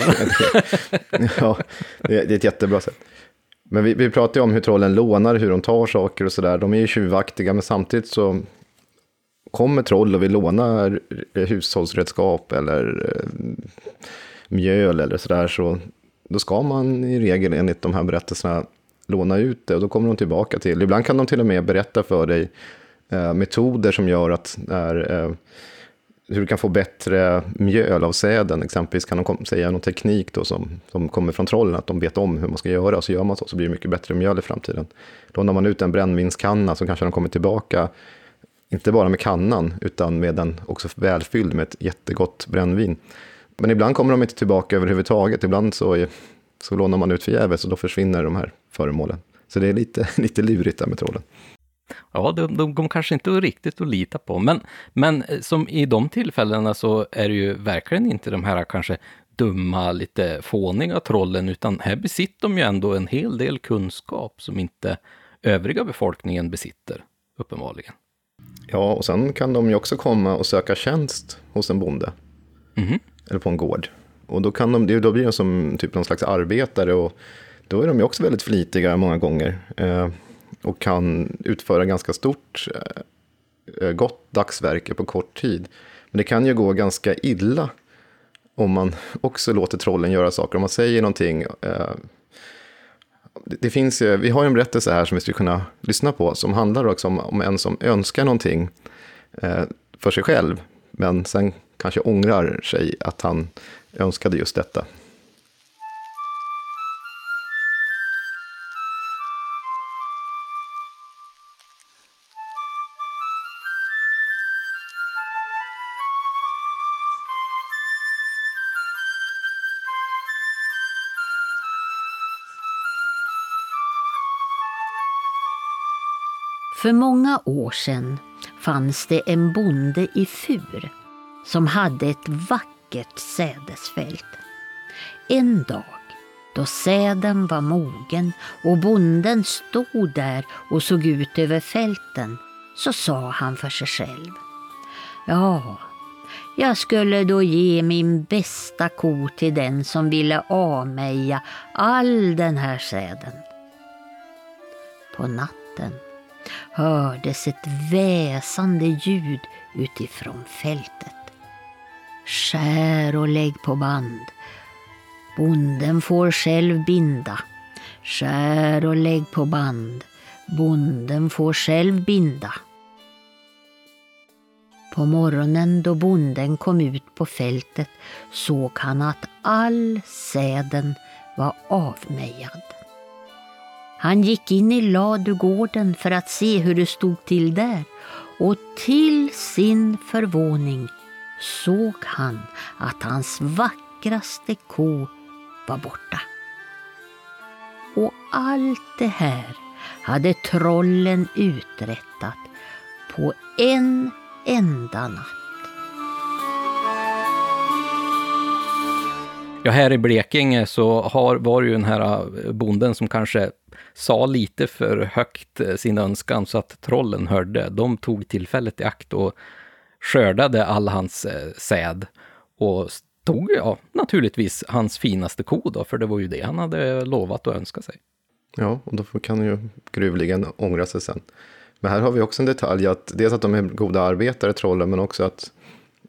ja, det är, det är ett jättebra sätt. Men vi, vi pratar ju om hur trollen lånar, hur de tar saker och sådär. De är ju tjuvaktiga, men samtidigt så kommer troll och vill låna hushållsredskap eller eh, mjöl eller sådär, så då ska man i regel enligt de här berättelserna låna ut det och då kommer de tillbaka till. Ibland kan de till och med berätta för dig eh, metoder som gör att när, eh, hur du kan få bättre mjöl av säden. Exempelvis kan de säga någon teknik då som, som kommer från trollen, att de vet om hur man ska göra. Och så gör man så, så blir det mycket bättre mjöl i framtiden. Lånar man ut en brännvinskanna så kanske de kommer tillbaka, inte bara med kannan, utan med den också välfylld med ett jättegott brännvin. Men ibland kommer de inte tillbaka överhuvudtaget. Ibland så, är, så lånar man ut förgäves och då försvinner de här föremålen. Så det är lite, lite lurigt där med trollen. Ja, de, de, de kanske inte riktigt att lita på, men, men eh, som i de tillfällena så är det ju verkligen inte de här kanske dumma, lite fåniga trollen, utan här besitter de ju ändå en hel del kunskap som inte övriga befolkningen besitter, uppenbarligen. Ja, och sen kan de ju också komma och söka tjänst hos en bonde. Mm. Eller på en gård. Och då, kan de, då blir de som typ någon slags arbetare och då är de ju också väldigt flitiga många gånger. Eh, och kan utföra ganska stort, eh, eh gott dagsverke på kort tid. Men det kan ju gå ganska illa om man också låter trollen göra saker. Om man säger någonting. Eh, det finns vi har ju en berättelse här som vi skulle kunna lyssna på, som handlar också om, om en som önskar någonting eh, för sig själv, men sen kanske ångrar sig att han önskade just detta. För många år sedan fanns det en bonde i Fur som hade ett vackert sädesfält. En dag då säden var mogen och bonden stod där och såg ut över fälten så sa han för sig själv. Ja, jag skulle då ge min bästa ko till den som ville avmeja all den här säden. På natten hördes ett väsande ljud utifrån fältet. Skär och lägg på band. Bonden får själv binda. Skär och lägg på band. Bonden får själv binda. På morgonen då bonden kom ut på fältet såg han att all säden var avmejad. Han gick in i ladugården för att se hur det stod till där och till sin förvåning såg han att hans vackraste ko var borta. Och allt det här hade trollen uträttat på en enda natt. Ja, här i Blekinge så har, var ju den här äh, bonden som kanske sa lite för högt äh, sin önskan så att trollen hörde. De tog tillfället i akt och skördade all hans eh, säd och tog, ja, naturligtvis hans finaste ko då, för det var ju det han hade lovat och önskat sig. Ja, och då kan han ju gruvligen ångra sig sen. Men här har vi också en detalj, att dels att de är goda arbetare, trollen, men också att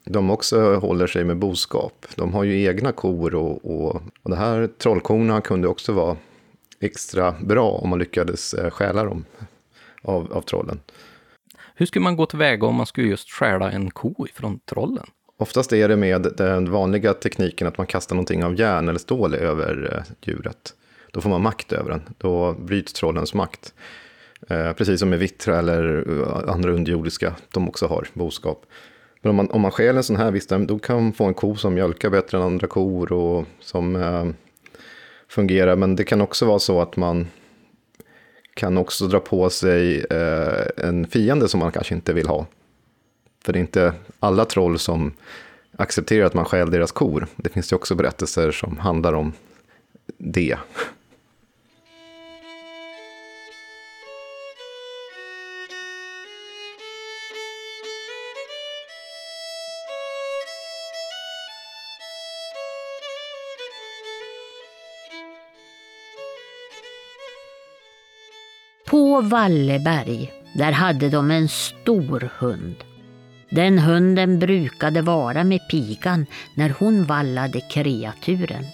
de också håller sig med boskap. De har ju egna kor och, och, och det här trollkorna kunde också vara extra bra om man lyckades eh, stjäla dem av, av trollen. Hur skulle man gå tillväga om man skulle just stjäla en ko ifrån trollen? Oftast är det med den vanliga tekniken att man kastar någonting av järn eller stål över eh, djuret. Då får man makt över den. Då bryts trollens makt. Eh, precis som med vittra eller eh, andra underjordiska, de också har boskap. Men om man, om man stjäl en sån här, visst, då kan man få en ko som mjölkar bättre än andra kor och som eh, fungerar. Men det kan också vara så att man kan också dra på sig eh, en fiende som man kanske inte vill ha. För det är inte alla troll som accepterar att man stjäl deras kor. Det finns ju också berättelser som handlar om det. På Valleberg, där hade de en stor hund. Den hunden brukade vara med pigan när hon vallade kreaturen.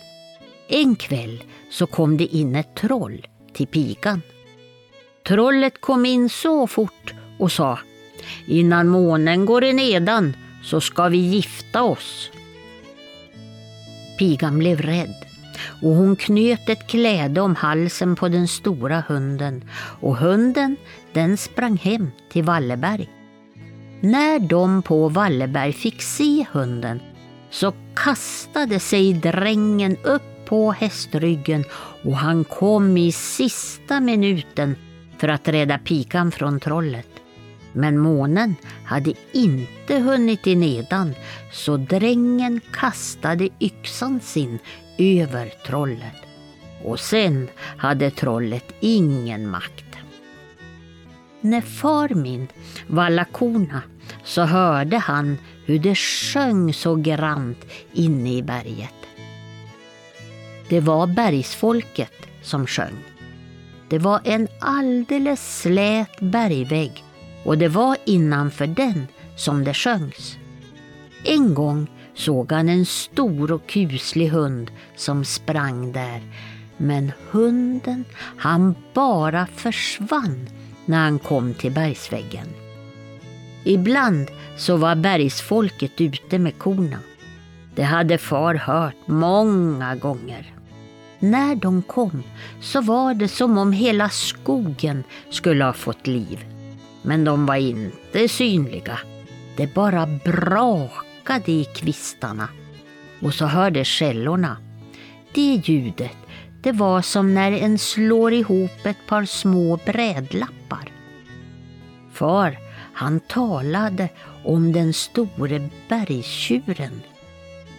En kväll så kom det in ett troll till pigan. Trollet kom in så fort och sa Innan månen går i nedan så ska vi gifta oss. Pigan blev rädd och hon knöt ett kläde om halsen på den stora hunden och hunden den sprang hem till Walleberg. När de på Walleberg fick se hunden så kastade sig drängen upp på hästryggen och han kom i sista minuten för att rädda pikan från trollet. Men månen hade inte hunnit i nedan så drängen kastade yxan sin över trollet. Och sen hade trollet ingen makt. När far min vallade korna så hörde han hur det sjöng så grant inne i berget. Det var bergsfolket som sjöng. Det var en alldeles slät bergvägg och det var innanför den som det sjöngs. En gång såg han en stor och kuslig hund som sprang där. Men hunden, han bara försvann när han kom till bergsväggen. Ibland så var bergsfolket ute med korna. Det hade far hört många gånger. När de kom så var det som om hela skogen skulle ha fått liv. Men de var inte synliga. Det bara knakade i kvistarna. Och så hördes skällorna. Det ljudet, det var som när en slår ihop ett par små brädlappar. Far, han talade om den store bergstjuren.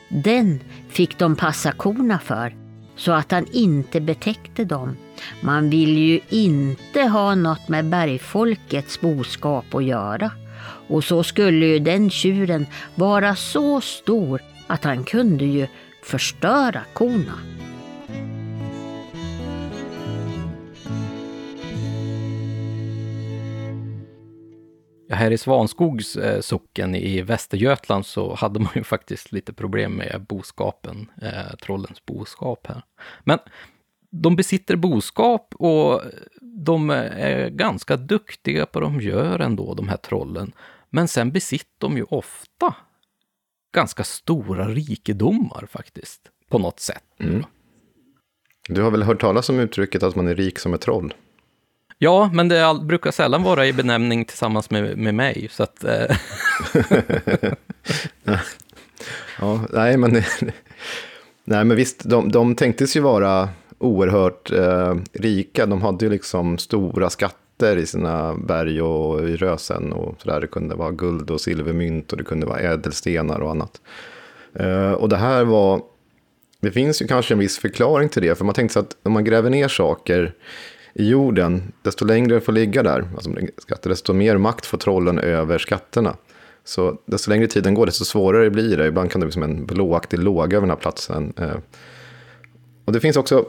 Den fick de passa korna för så att han inte betäckte dem. Man vill ju inte ha något med bergfolkets boskap att göra. Och så skulle ju den tjuren vara så stor att han kunde ju förstöra korna. Ja, här i Svanskogs eh, socken i Västergötland så hade man ju faktiskt lite problem med boskapen, eh, trollens boskap här. Men de besitter boskap och de eh, är ganska duktiga på vad de gör ändå, de här trollen. Men sen besitter de ju ofta ganska stora rikedomar faktiskt, på något sätt. Mm. Du har väl hört talas om uttrycket att man är rik som ett troll? Ja, men det brukar sällan vara i benämning tillsammans med, med mig, så att... Eh. ja, nej, men, nej, men visst, de, de tänktes ju vara oerhört eh, rika. De hade ju liksom stora skatter i sina berg och i rösen och så där. Det kunde vara guld och silvermynt och det kunde vara ädelstenar och annat. Eh, och det här var... Det finns ju kanske en viss förklaring till det, för man tänkte sig att om man gräver ner saker i jorden, desto längre det får ligga där, alltså skatter, desto mer makt får trollen över skatterna. Så desto längre tiden går, desto svårare blir det. Ibland kan det bli som en blåaktig låga över den här platsen. Eh, och det finns också,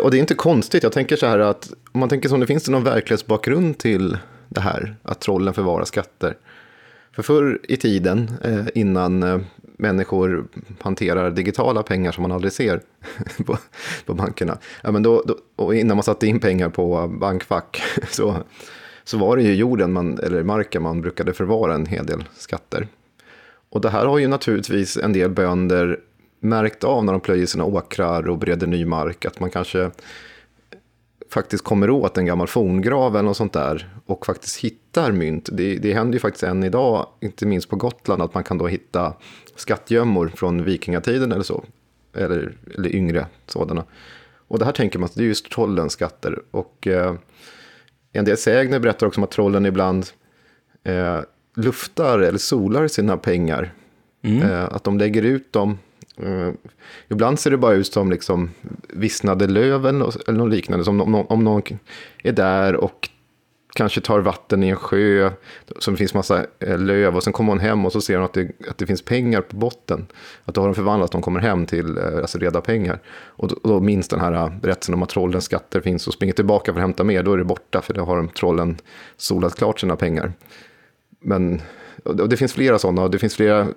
och det är inte konstigt, jag tänker så här att om man tänker som det finns det någon verklighetsbakgrund till det här, att trollen förvarar skatter. För förr i tiden, eh, innan eh, människor hanterar digitala pengar som man aldrig ser på, på bankerna, ja, men då, då, och innan man satte in pengar på bankfack, så, så var det ju jorden, man, eller marken, man brukade förvara en hel del skatter. Och det här har ju naturligtvis en del bönder märkt av när de plöjer sina åkrar och bereder ny mark, att man kanske faktiskt kommer åt en gammal forngrav eller något sånt där och faktiskt hittar mynt. Det, det händer ju faktiskt än idag, inte minst på Gotland, att man kan då hitta skattgömmor från vikingatiden eller så. Eller, eller yngre sådana. Och det här tänker man att det är just trollens skatter. Och eh, en del sägner berättar också om att trollen ibland eh, luftar eller solar sina pengar. Mm. Eh, att de lägger ut dem Uh, ibland ser det bara ut som liksom vissnade löv eller, eller något liknande. Som om, om någon är där och kanske tar vatten i en sjö som det finns massa eh, löv och sen kommer hon hem och så ser hon att det, att det finns pengar på botten. Att då har de förvandlat de kommer hem till eh, alltså reda pengar. Och då, och då minns den här berättelsen om att trollens skatter finns och springer tillbaka för att hämta mer. Då är det borta för då har de trollen solat klart sina pengar. Men och det finns flera sådana, och det finns flera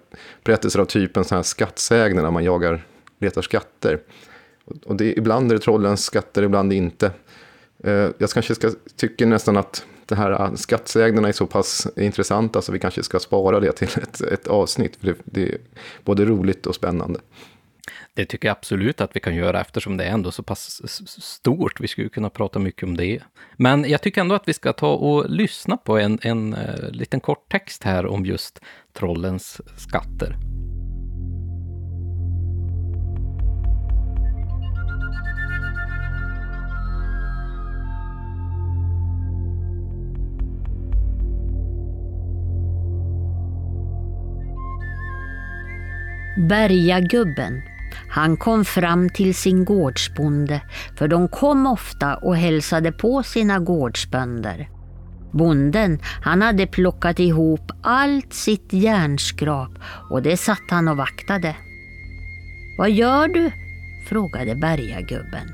berättelser av typen så här skattsägner när man jagar, letar skatter. Och det, ibland är det trollens skatter, ibland inte. Eh, jag kanske ska, tycker nästan att det här eh, skattsägnerna är så pass intressanta så vi kanske ska spara det till ett, ett avsnitt. För det, det är både roligt och spännande. Det tycker jag absolut att vi kan göra eftersom det är ändå så pass stort. Vi skulle kunna prata mycket om det. Men jag tycker ändå att vi ska ta och lyssna på en, en uh, liten kort text här om just trollens skatter. Bergagubben han kom fram till sin gårdsbonde, för de kom ofta och hälsade på sina gårdsbönder. Bonden, han hade plockat ihop allt sitt järnskrap och det satt han och vaktade. Vad gör du? frågade bergagubben.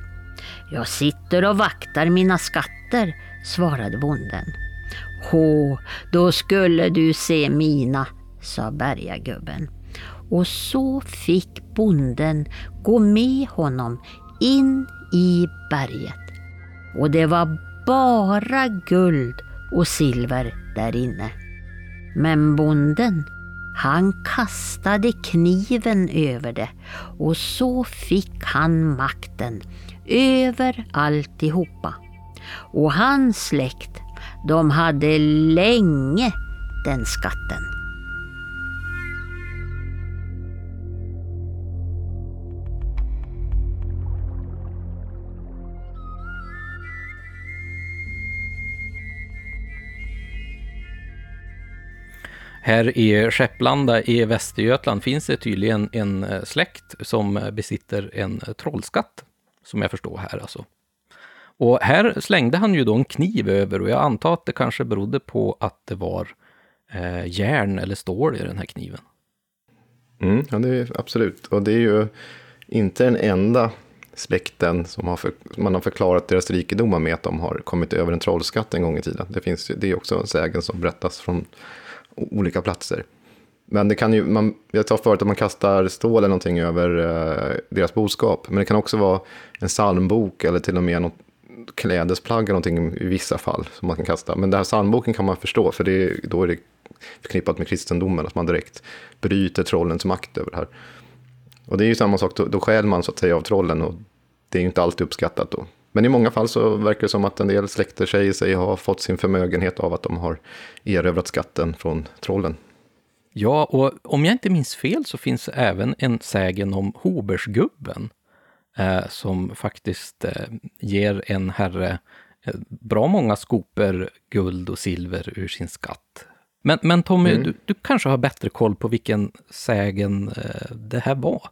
Jag sitter och vaktar mina skatter, svarade bonden. Hå, då skulle du se mina, sa bergagubben och så fick bonden gå med honom in i berget. Och det var bara guld och silver där inne. Men bonden, han kastade kniven över det och så fick han makten över alltihopa. Och hans släkt, de hade länge den skatten. Här i Skepplanda i Västergötland finns det tydligen en eh, släkt som besitter en trollskatt, som jag förstår här alltså. Och här slängde han ju då en kniv över och jag antar att det kanske berodde på att det var eh, järn eller stål i den här kniven. Mm, ja, det är absolut. Och det är ju inte den enda släkten som har för, man har förklarat deras rikedomar med att de har kommit över en trollskatt en gång i tiden. Det, finns, det är också en sägen som berättas från olika platser. Men det kan ju, man, jag sa förut att man kastar stål eller någonting över eh, deras boskap. Men det kan också vara en psalmbok eller till och med något klädesplagg eller någonting i vissa fall som man kan kasta. Men den här psalmboken kan man förstå, för det, då är det förknippat med kristendomen, att man direkt bryter trollens makt över det här. Och det är ju samma sak, då, då stjäl man så att säga av trollen och det är ju inte alltid uppskattat då. Men i många fall så verkar det som att en del släkter säger sig ha fått sin förmögenhet av att de har erövrat skatten från trollen. Ja, och om jag inte minns fel så finns även en sägen om Hobersgubben eh, som faktiskt eh, ger en herre eh, bra många skoper guld och silver ur sin skatt. Men, men Tommy, mm. du, du, kanske har bättre koll på vilken sägen eh, det här var?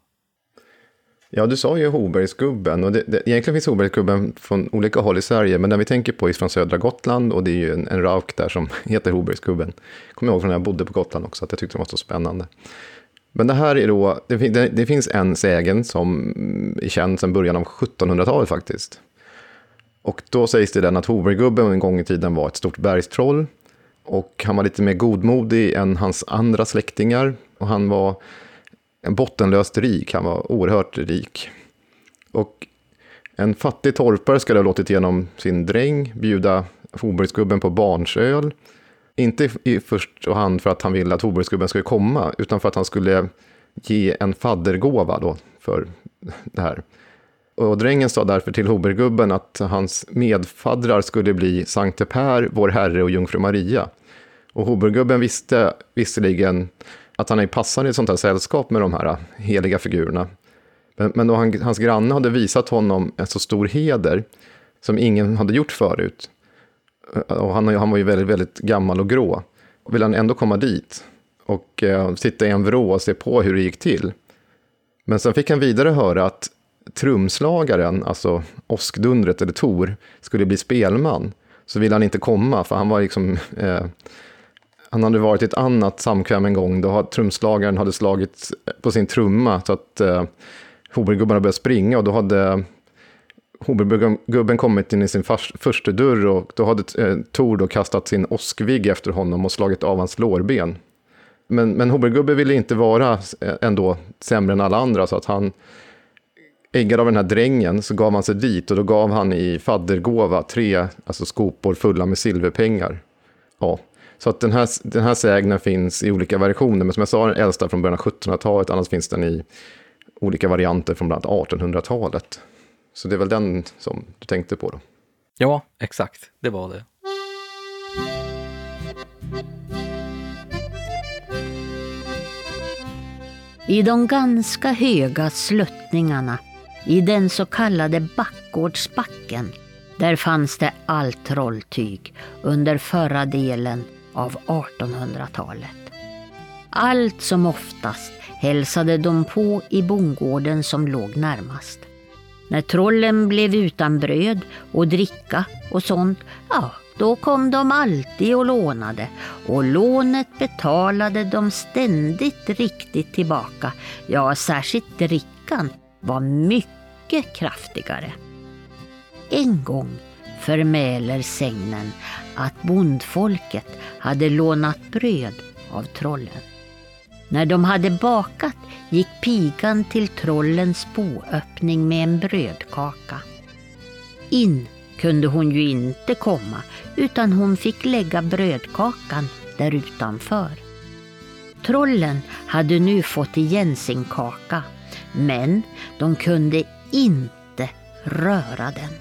Ja, du sa ju Hobergsgubben. Och det, det, egentligen finns Hobergsgubben från olika håll i Sverige, men den vi tänker på är från södra Gotland och det är ju en, en rauk där som heter Hobergsgubben. Kommer jag ihåg från när jag bodde på Gotland också, att jag tyckte det var så spännande. Men det här är då, det, det, det finns en sägen som är känd sedan början av 1700-talet faktiskt. Och då sägs det den att Hobergubben en gång i tiden var ett stort bergstroll. Och han var lite mer godmodig än hans andra släktingar. Och han var en bottenlöst rik, han var oerhört rik. Och en fattig torpare skulle ha låtit genom sin dräng bjuda Hoburgsgubben på barnsöl. Inte i första hand för att han ville att Hoburgsgubben skulle komma, utan för att han skulle ge en faddergåva då för det här. Och drängen sa därför till Hobergubben att hans medfaddrar skulle bli Sankte Per, vår Herre och Jungfru Maria. Och Hobergubben visste visserligen att han är passande i ett sånt här sällskap med de här heliga figurerna. Men, men då han, hans granne hade visat honom en så stor heder som ingen hade gjort förut. Och han, han var ju väldigt, väldigt gammal och grå. Vill han ändå komma dit och eh, sitta i en vrå och se på hur det gick till. Men sen fick han vidare höra att trumslagaren, alltså åskdundret eller Tor, skulle bli spelman. Så ville han inte komma, för han var liksom... Eh, han hade varit i ett annat samkväm en gång, då trumslagaren hade slagit på sin trumma så att eh, Hobergubbarna började springa och då hade Hobergubben kommit in i sin första dörr och då hade eh, Tor då kastat sin åskvigg efter honom och slagit av hans lårben. Men, men Hobergubbe ville inte vara eh, ändå sämre än alla andra så att han äggad av den här drängen så gav han sig dit och då gav han i faddergåva tre alltså skopor fulla med silverpengar. Ja, så att den här, den här sägnen finns i olika versioner, men som jag sa, den äldsta från början av 1700-talet, annars finns den i olika varianter från bland annat 1800-talet. Så det är väl den som du tänkte på då? Ja, exakt, det var det. I de ganska höga sluttningarna i den så kallade Backgårdsbacken, där fanns det allt trolltyg under förra delen av 1800-talet. Allt som oftast hälsade de på i bondgården som låg närmast. När trollen blev utan bröd och dricka och sånt, ja, då kom de alltid och lånade och lånet betalade de ständigt riktigt tillbaka. Ja, särskilt drickan var mycket kraftigare. En gång förmäler sägnen att bondfolket hade lånat bröd av trollen. När de hade bakat gick pigan till trollens boöppning med en brödkaka. In kunde hon ju inte komma utan hon fick lägga brödkakan där utanför. Trollen hade nu fått igen sin kaka men de kunde inte röra den.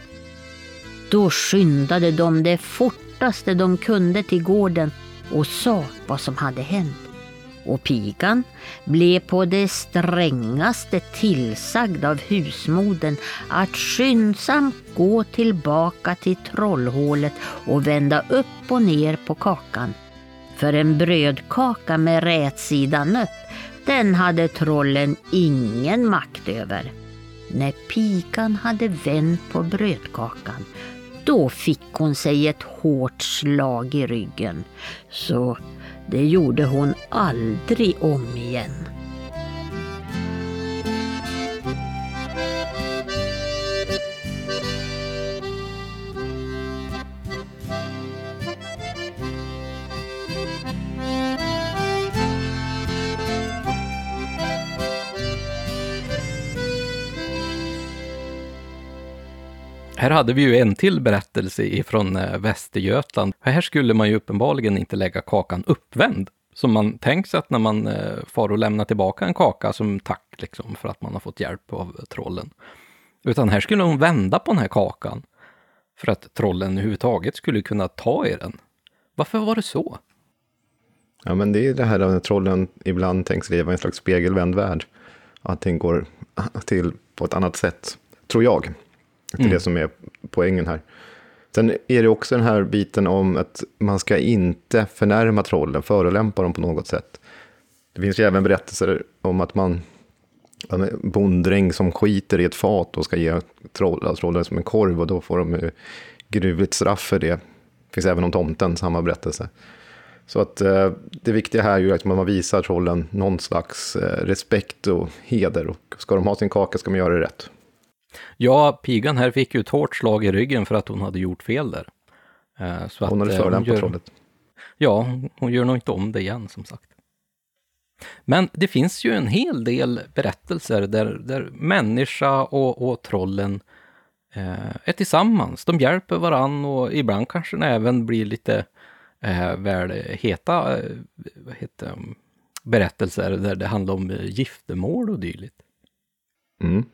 Då skyndade de det fort fortaste de kunde till gården och sa vad som hade hänt. Och pigan blev på det strängaste tillsagd av husmoden att skyndsamt gå tillbaka till trollhålet och vända upp och ner på kakan. För en brödkaka med rätsidan upp, den hade trollen ingen makt över. När pigan hade vänt på brödkakan, då fick hon sig ett hårt slag i ryggen. Så det gjorde hon aldrig om igen. Här hade vi ju en till berättelse ifrån eh, Västergötland. Här skulle man ju uppenbarligen inte lägga kakan uppvänd. Som man tänkt sig att när man eh, far och lämnar tillbaka en kaka som tack liksom, för att man har fått hjälp av trollen. Utan här skulle hon vända på den här kakan för att trollen överhuvudtaget skulle kunna ta i den. Varför var det så? Ja, men det är det här att trollen ibland tänks leva i en slags spegelvänd värld. Allting går till på ett annat sätt, tror jag. Det är mm. det som är poängen här. Sen är det också den här biten om att man ska inte förnärma trollen, förolämpa dem på något sätt. Det finns ju även berättelser om att man, en bonddräng som skiter i ett fat och ska ge troll, trollen som en korv och då får de gruvligt straff för det. Det finns även om tomten, samma berättelse. Så att eh, det viktiga här är ju att man visar trollen någon slags eh, respekt och heder. Och ska de ha sin kaka ska man göra det rätt. Ja, pigan här fick ju ett hårt slag i ryggen för att hon hade gjort fel där. Eh, Så Hon hade eh, förolämpat gör- trollet. Ja, hon gör nog inte om det igen som sagt. Men det finns ju en hel del berättelser där, där människa och, och trollen eh, är tillsammans. De hjälper varann och ibland kanske det även blir lite eh, väl heta eh, heter, berättelser där det handlar om eh, giftermål och dylikt. Mm.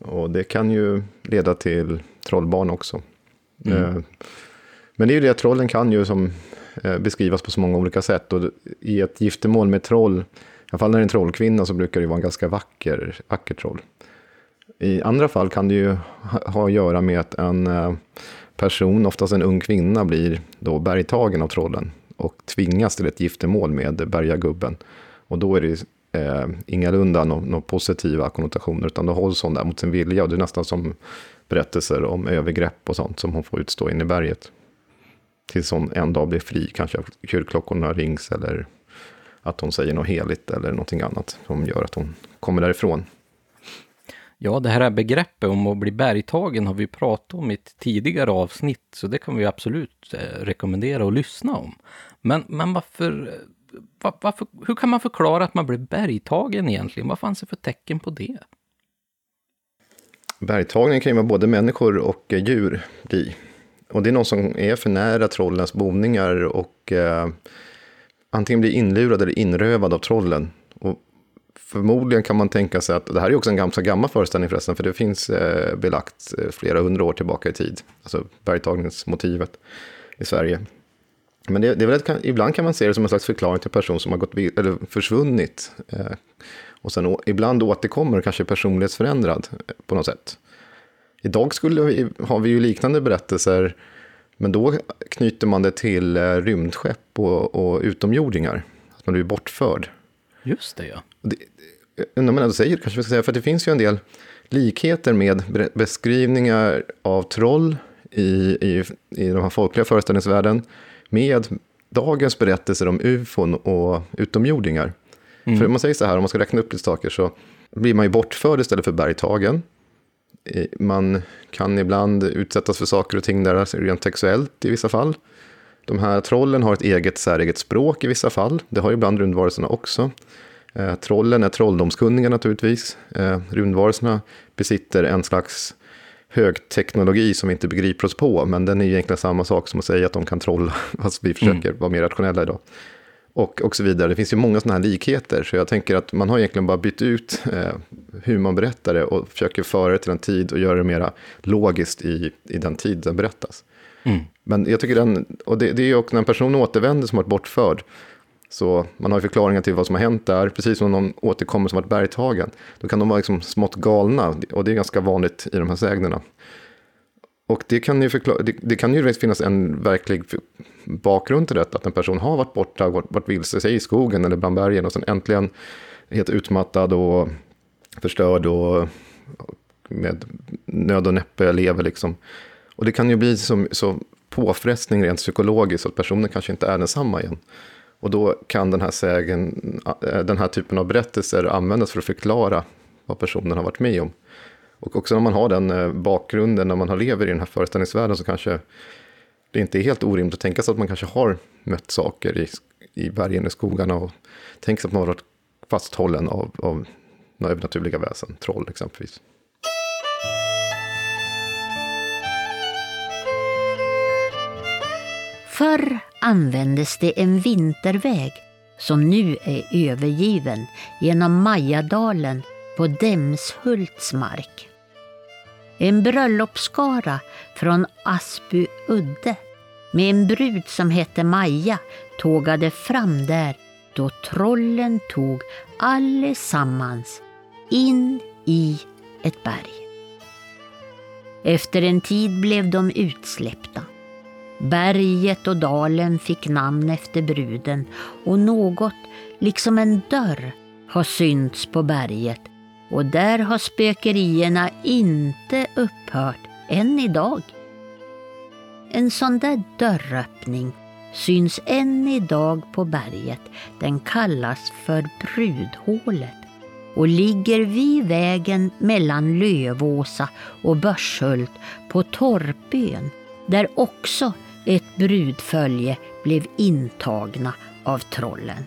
Och det kan ju leda till trollbarn också. Mm. Eh, Men det är ju det, trollen kan ju som eh, beskrivas på så många olika sätt. Och i ett giftermål med troll, i alla fall när det är en trollkvinna, så brukar det vara en ganska vacker, vacker troll. I andra fall kan det ju ha, ha att göra med att en eh, person, oftast en ung kvinna, blir då bergtagen av trollen och tvingas till ett giftermål med bergagubben. Och då är det eh, ingalunda några no positiva konnotationer, utan då hålls hon där mot sin vilja. Och det är nästan som berättelser om övergrepp och sånt som hon får utstå in i berget. Tills hon en dag blir fri, kanske kyrkklockorna rings eller att hon säger något heligt eller någonting annat som gör att hon kommer därifrån. Ja, det här begreppet om att bli bergtagen har vi pratat om i ett tidigare avsnitt, så det kan vi absolut eh, rekommendera att lyssna om. Men, men varför, va- varför, hur kan man förklara att man blir bergtagen egentligen? Vad fanns det för tecken på det? Bergtagning kan ju vara både människor och eh, djur bli. Och det är någon som är för nära trollens boningar och eh, antingen blir inlurad eller inrövad av trollen. Och förmodligen kan man tänka sig att, det här är också en ganska gammal föreställning förresten, för det finns eh, belagt eh, flera hundra år tillbaka i tid, alltså bergtagningsmotivet i Sverige. Men det, det är väl, ett- ibland kan man se det som en slags förklaring till en person som har gått, eller försvunnit. Eh, och sen å, ibland återkommer och kanske är personlighetsförändrad eh, på något sätt. Idag skulle vi, har vi ju liknande berättelser, men då knyter man det till eh, rymdskepp och, och utomjordingar. Att man blir bortförd. Just det, ja. Det, när man ändå säger kanske vi ska säga, för det finns ju en del likheter med beskrivningar av troll i, i, i de här folkliga föreställningsvärlden med dagens berättelser om ufon och utomjordingar. För om man säger så här, om man ska räkna upp lite saker så blir man ju bortförd istället för bergtagen. Eh, Man kan ibland utsättas för saker och ting där, rent sexuellt i vissa fall. De här trollen har ett eget säreget språk i vissa fall. Det har ju ibland rundvarelserna också. Eh, trollen är trolldomskunniga naturligtvis. Eh, rundvarelserna besitter en slags högteknologi som vi inte begriper oss på, men den är egentligen samma sak som att säga att de kan trolla, fast vi försöker vara mer rationella idag. Och, och så vidare. Det finns ju många sådana här likheter, så jag tänker att man har egentligen bara bytt ut eh, hur man berättar det och försöker föra det till en tid och göra det mera logiskt i, i den tid den berättas. Men jag tycker den, och det, det är ju också när en person återvänder som varit bortförd, så man har ju förklaringar till vad som har hänt där, precis som någon återkommer som varit bergtagen. Då kan de vara liksom smått galna, och det är ganska vanligt i de här sägnerna. Och det kan, ju förklara, det, det kan ju finnas en verklig bakgrund till detta, att en person har varit borta, varit, varit vilse sig i skogen eller bland bergen och sen äntligen helt utmattad och förstörd och med nöd och näppe lever liksom. Och det kan ju bli som, så påfrestning rent psykologiskt, att personen kanske inte är densamma igen. Och då kan den här, sägen, eh, den här typen av berättelser användas för att förklara vad personen har varit med om. Och också när man har den eh, bakgrunden, när man har lever i den här föreställningsvärlden, så kanske det inte är helt orimligt att tänka sig att man kanske har mött saker i, i bergen i skogarna och tänka sig att man har varit fasthållen av, av några övernaturliga väsen, troll exempelvis. Förr användes det en vinterväg som nu är övergiven genom Majadalen på Demshults mark. En bröllopsskara från Asby udde med en brud som hette Maja tågade fram där då trollen tog allesammans in i ett berg. Efter en tid blev de utsläppta. Berget och dalen fick namn efter bruden och något, liksom en dörr, har synts på berget och där har spökerierna inte upphört än idag. En sån där dörröppning syns än idag på berget. Den kallas för brudhålet och ligger vid vägen mellan Lövåsa och Börshult på Torpön där också ett brudfölje blev intagna av trollen.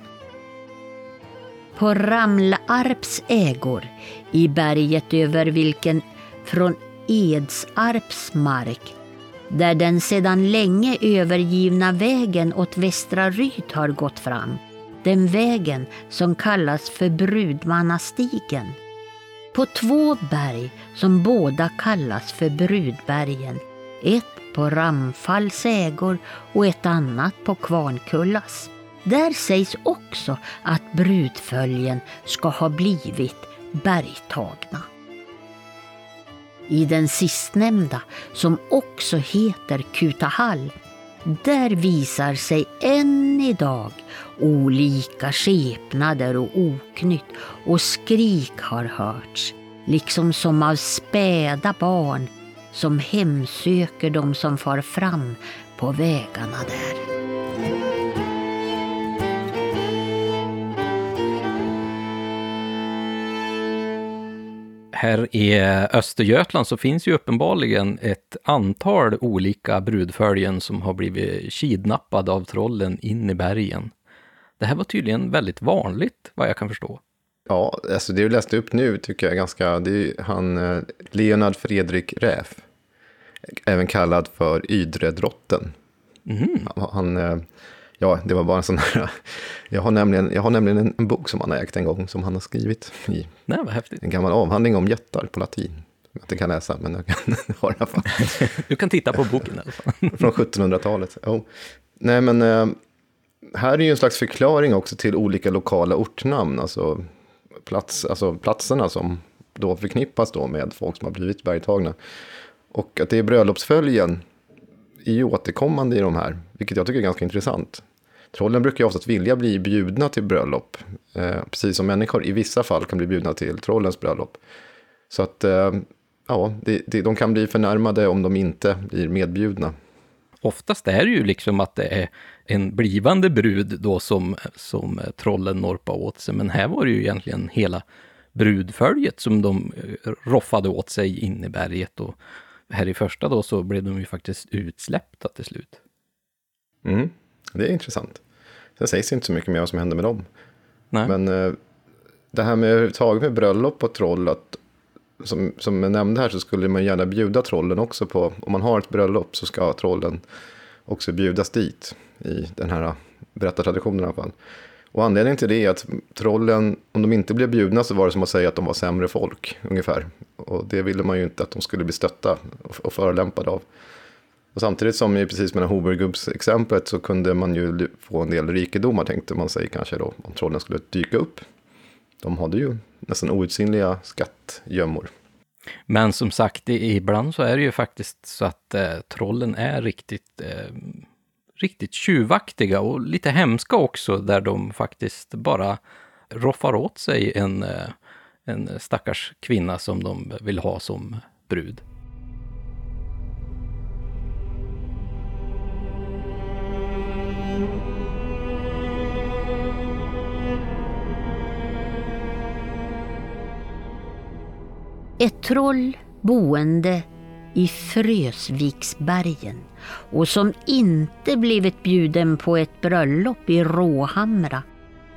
På Ramlarps ägor, i berget över vilken från Edsarps mark, där den sedan länge övergivna vägen åt Västra Ryd har gått fram, den vägen som kallas för Brudmannastigen. På två berg som båda kallas för Brudbergen, ett på Ramfalls ägor och ett annat på Kvarnkullas. Där sägs också att brudföljen ska ha blivit bergtagna. I den sistnämnda, som också heter Kutahall, där visar sig än idag olika skepnader och oknytt och skrik har hörts, liksom som av späda barn som hemsöker dem som far fram på vägarna där. Här i Östergötland så finns ju uppenbarligen ett antal olika brudföljen som har blivit kidnappade av trollen in i bergen. Det här var tydligen väldigt vanligt, vad jag kan förstå. Ja, alltså det du läste upp nu tycker jag är ganska, det är han eh, Leonard Fredrik Räf, även kallad för Ydredrotten. Mm. Han, han, eh, ja, det var bara en sån här, jag har nämligen, jag har nämligen en, en bok som han har ägt en gång, som han har skrivit i Nej, vad häftigt. en gammal avhandling om jättar på latin. Jag inte kan läsa, men jag kan ha i alla fall. Du kan titta på boken i alla fall. Från 1700-talet. Oh. Nej, men eh, här är ju en slags förklaring också till olika lokala ortnamn, alltså, plats, alltså platserna som då förknippas då med folk som har blivit bergtagna. Och att det är bröllopsföljen är ju återkommande i de här, vilket jag tycker är ganska intressant. Trollen brukar ju oftast vilja bli bjudna till bröllop, eh, precis som människor i vissa fall kan bli bjudna till trollens bröllop. Så att, eh, ja, det, det, de kan bli förnärmade om de inte blir medbjudna. Oftast är det ju liksom att det är en blivande brud då som, som trollen norpar åt sig, men här var det ju egentligen hela brudföljet som de eh, roffade åt sig in i berget och här i första då så blev de ju faktiskt utsläppta till slut. Mm, det är intressant. Sen sägs inte så mycket mer vad som händer med dem. Nej. Men eh, det här med överhuvudtaget med bröllop och troll, att, som, som jag nämnde här så skulle man gärna bjuda trollen också på, om man har ett bröllop så ska trollen också bjudas dit i den här berättartraditionen i alla fall. Och anledningen till det är att trollen, om de inte blev bjudna så var det som att säga att de var sämre folk ungefär. Och det ville man ju inte att de skulle bli stötta och, förelämpade förolämpade av. Och samtidigt som i precis med Hobergubbs-exemplet så kunde man ju få en del rikedomar tänkte man sig kanske då om trollen skulle dyka upp. De hade ju nästan outsinliga skattgömmor. Men som sagt, ibland så är det ju faktiskt så att eh, trollen är riktigt, eh, riktigt tjuvaktiga och lite hemska också, där de faktiskt bara roffar åt sig en, eh, en stackars kvinna som de vill ha som brud. Ett troll boende i Frösviksbergen och som inte blivit bjuden på ett bröllop i Råhamra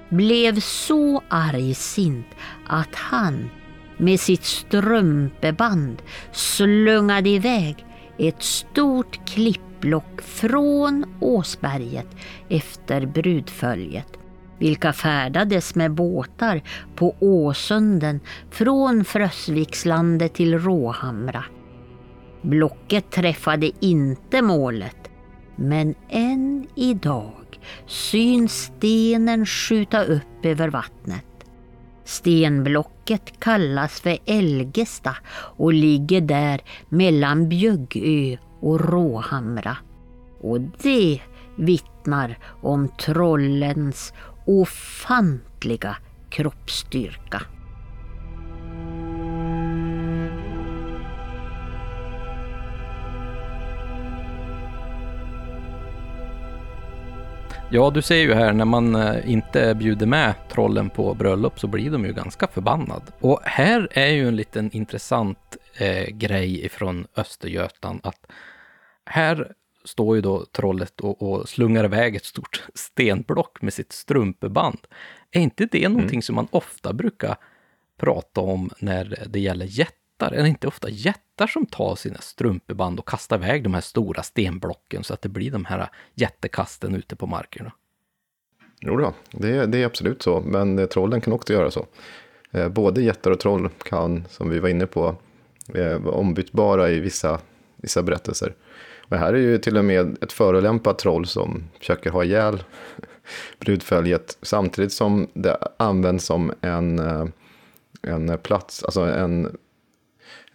blev så argsint att han med sitt strumpeband slungade iväg ett stort klippblock från Åsberget efter brudföljet vilka färdades med båtar på Åsunden från Frösvikslandet till Råhamra. Blocket träffade inte målet, men än idag syns stenen skjuta upp över vattnet. Stenblocket kallas för Elgesta och ligger där mellan Bjöggö och Råhamra. Och det vittnar om trollens ofantliga kroppsstyrka. Ja, du ser ju här när man eh, inte bjuder med trollen på bröllop så blir de ju ganska förbannad. Och här är ju en liten intressant eh, grej ifrån Östergötland att här står ju då trollet och, och slungar iväg ett stort stenblock med sitt strumpeband. Är inte det någonting mm. som man ofta brukar prata om när det gäller jättar? Är det inte ofta jättar som tar sina strumpeband och kastar iväg de här stora stenblocken så att det blir de här jättekasten ute på markerna? Jo då, det, det är absolut så, men trollen kan också göra så. Eh, både jättar och troll kan, som vi var inne på, vara ombytbara i vissa, vissa berättelser. Och här är ju till och med ett förolämpat troll som försöker ha ihjäl brudföljet samtidigt som det används som en, eh, en plats, alltså en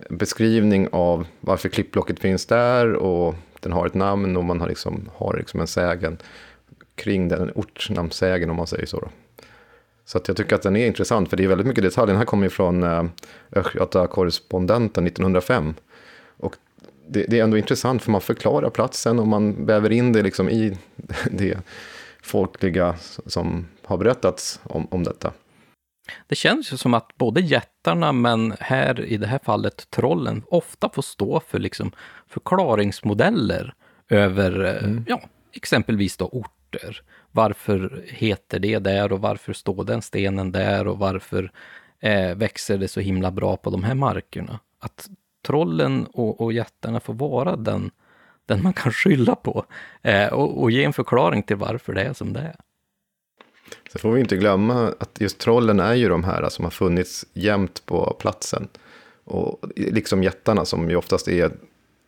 beskrivning av varför klippblocket finns där och den har ett namn och man har liksom, har liksom en sägen kring den, en ortnamnssägen om man säger så. Då. Så att jag tycker att den är intressant, för det är väldigt mycket detaljer. Den här kommer ju från eh, Östgöta-korrespondenten 1905. Och det, det, är ändå intressant, för man förklarar platsen och man väver in det liksom i det folkliga som har berättats om, om detta. Det känns ju som att både jättarna, men här i det här fallet trollen, ofta får stå för liksom förklaringsmodeller över, eh, mm. ja, exempelvis då orter. Varför heter det där och varför står den stenen där och varför eh, växer det så himla bra på de här markerna? Att trollen och, och jättarna får vara den, den man kan skylla på eh, och, och ge en förklaring till varför det är som det är. Så får vi inte glömma att just trollen är ju de här som har funnits jämt på platsen. Och liksom jättarna som ju oftast är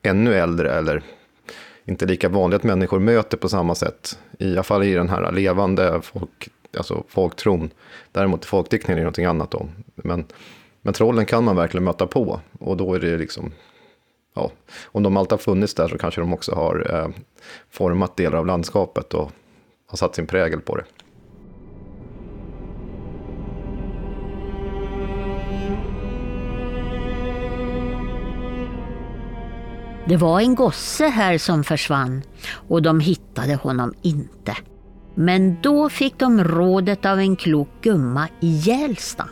ännu äldre eller inte lika vanligt att människor möter på samma sätt. I alla fall i den här levande folk, alltså folktron. Däremot folkdiktningen är någonting annat då. Men, men trollen kan man verkligen möta på. Och då är det liksom, ja, om de alltid har funnits där så kanske de också har eh, format delar av landskapet och har satt sin prägel på det. Det var en gosse här som försvann och de hittade honom inte. Men då fick de rådet av en klok gumma i Gällsta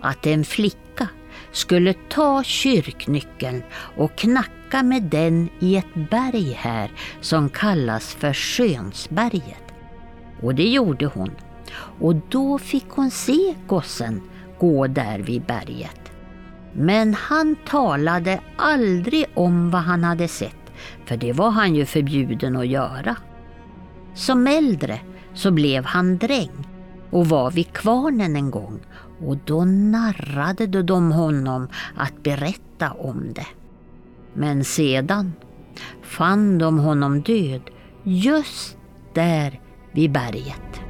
att en flicka skulle ta kyrknyckeln och knacka med den i ett berg här som kallas för Skönsberget. Och det gjorde hon. Och då fick hon se gossen gå där vid berget. Men han talade aldrig om vad han hade sett, för det var han ju förbjuden att göra. Som äldre så blev han dräng och var vid kvarnen en gång och då narrade de honom att berätta om det. Men sedan fann de honom död just där vid berget.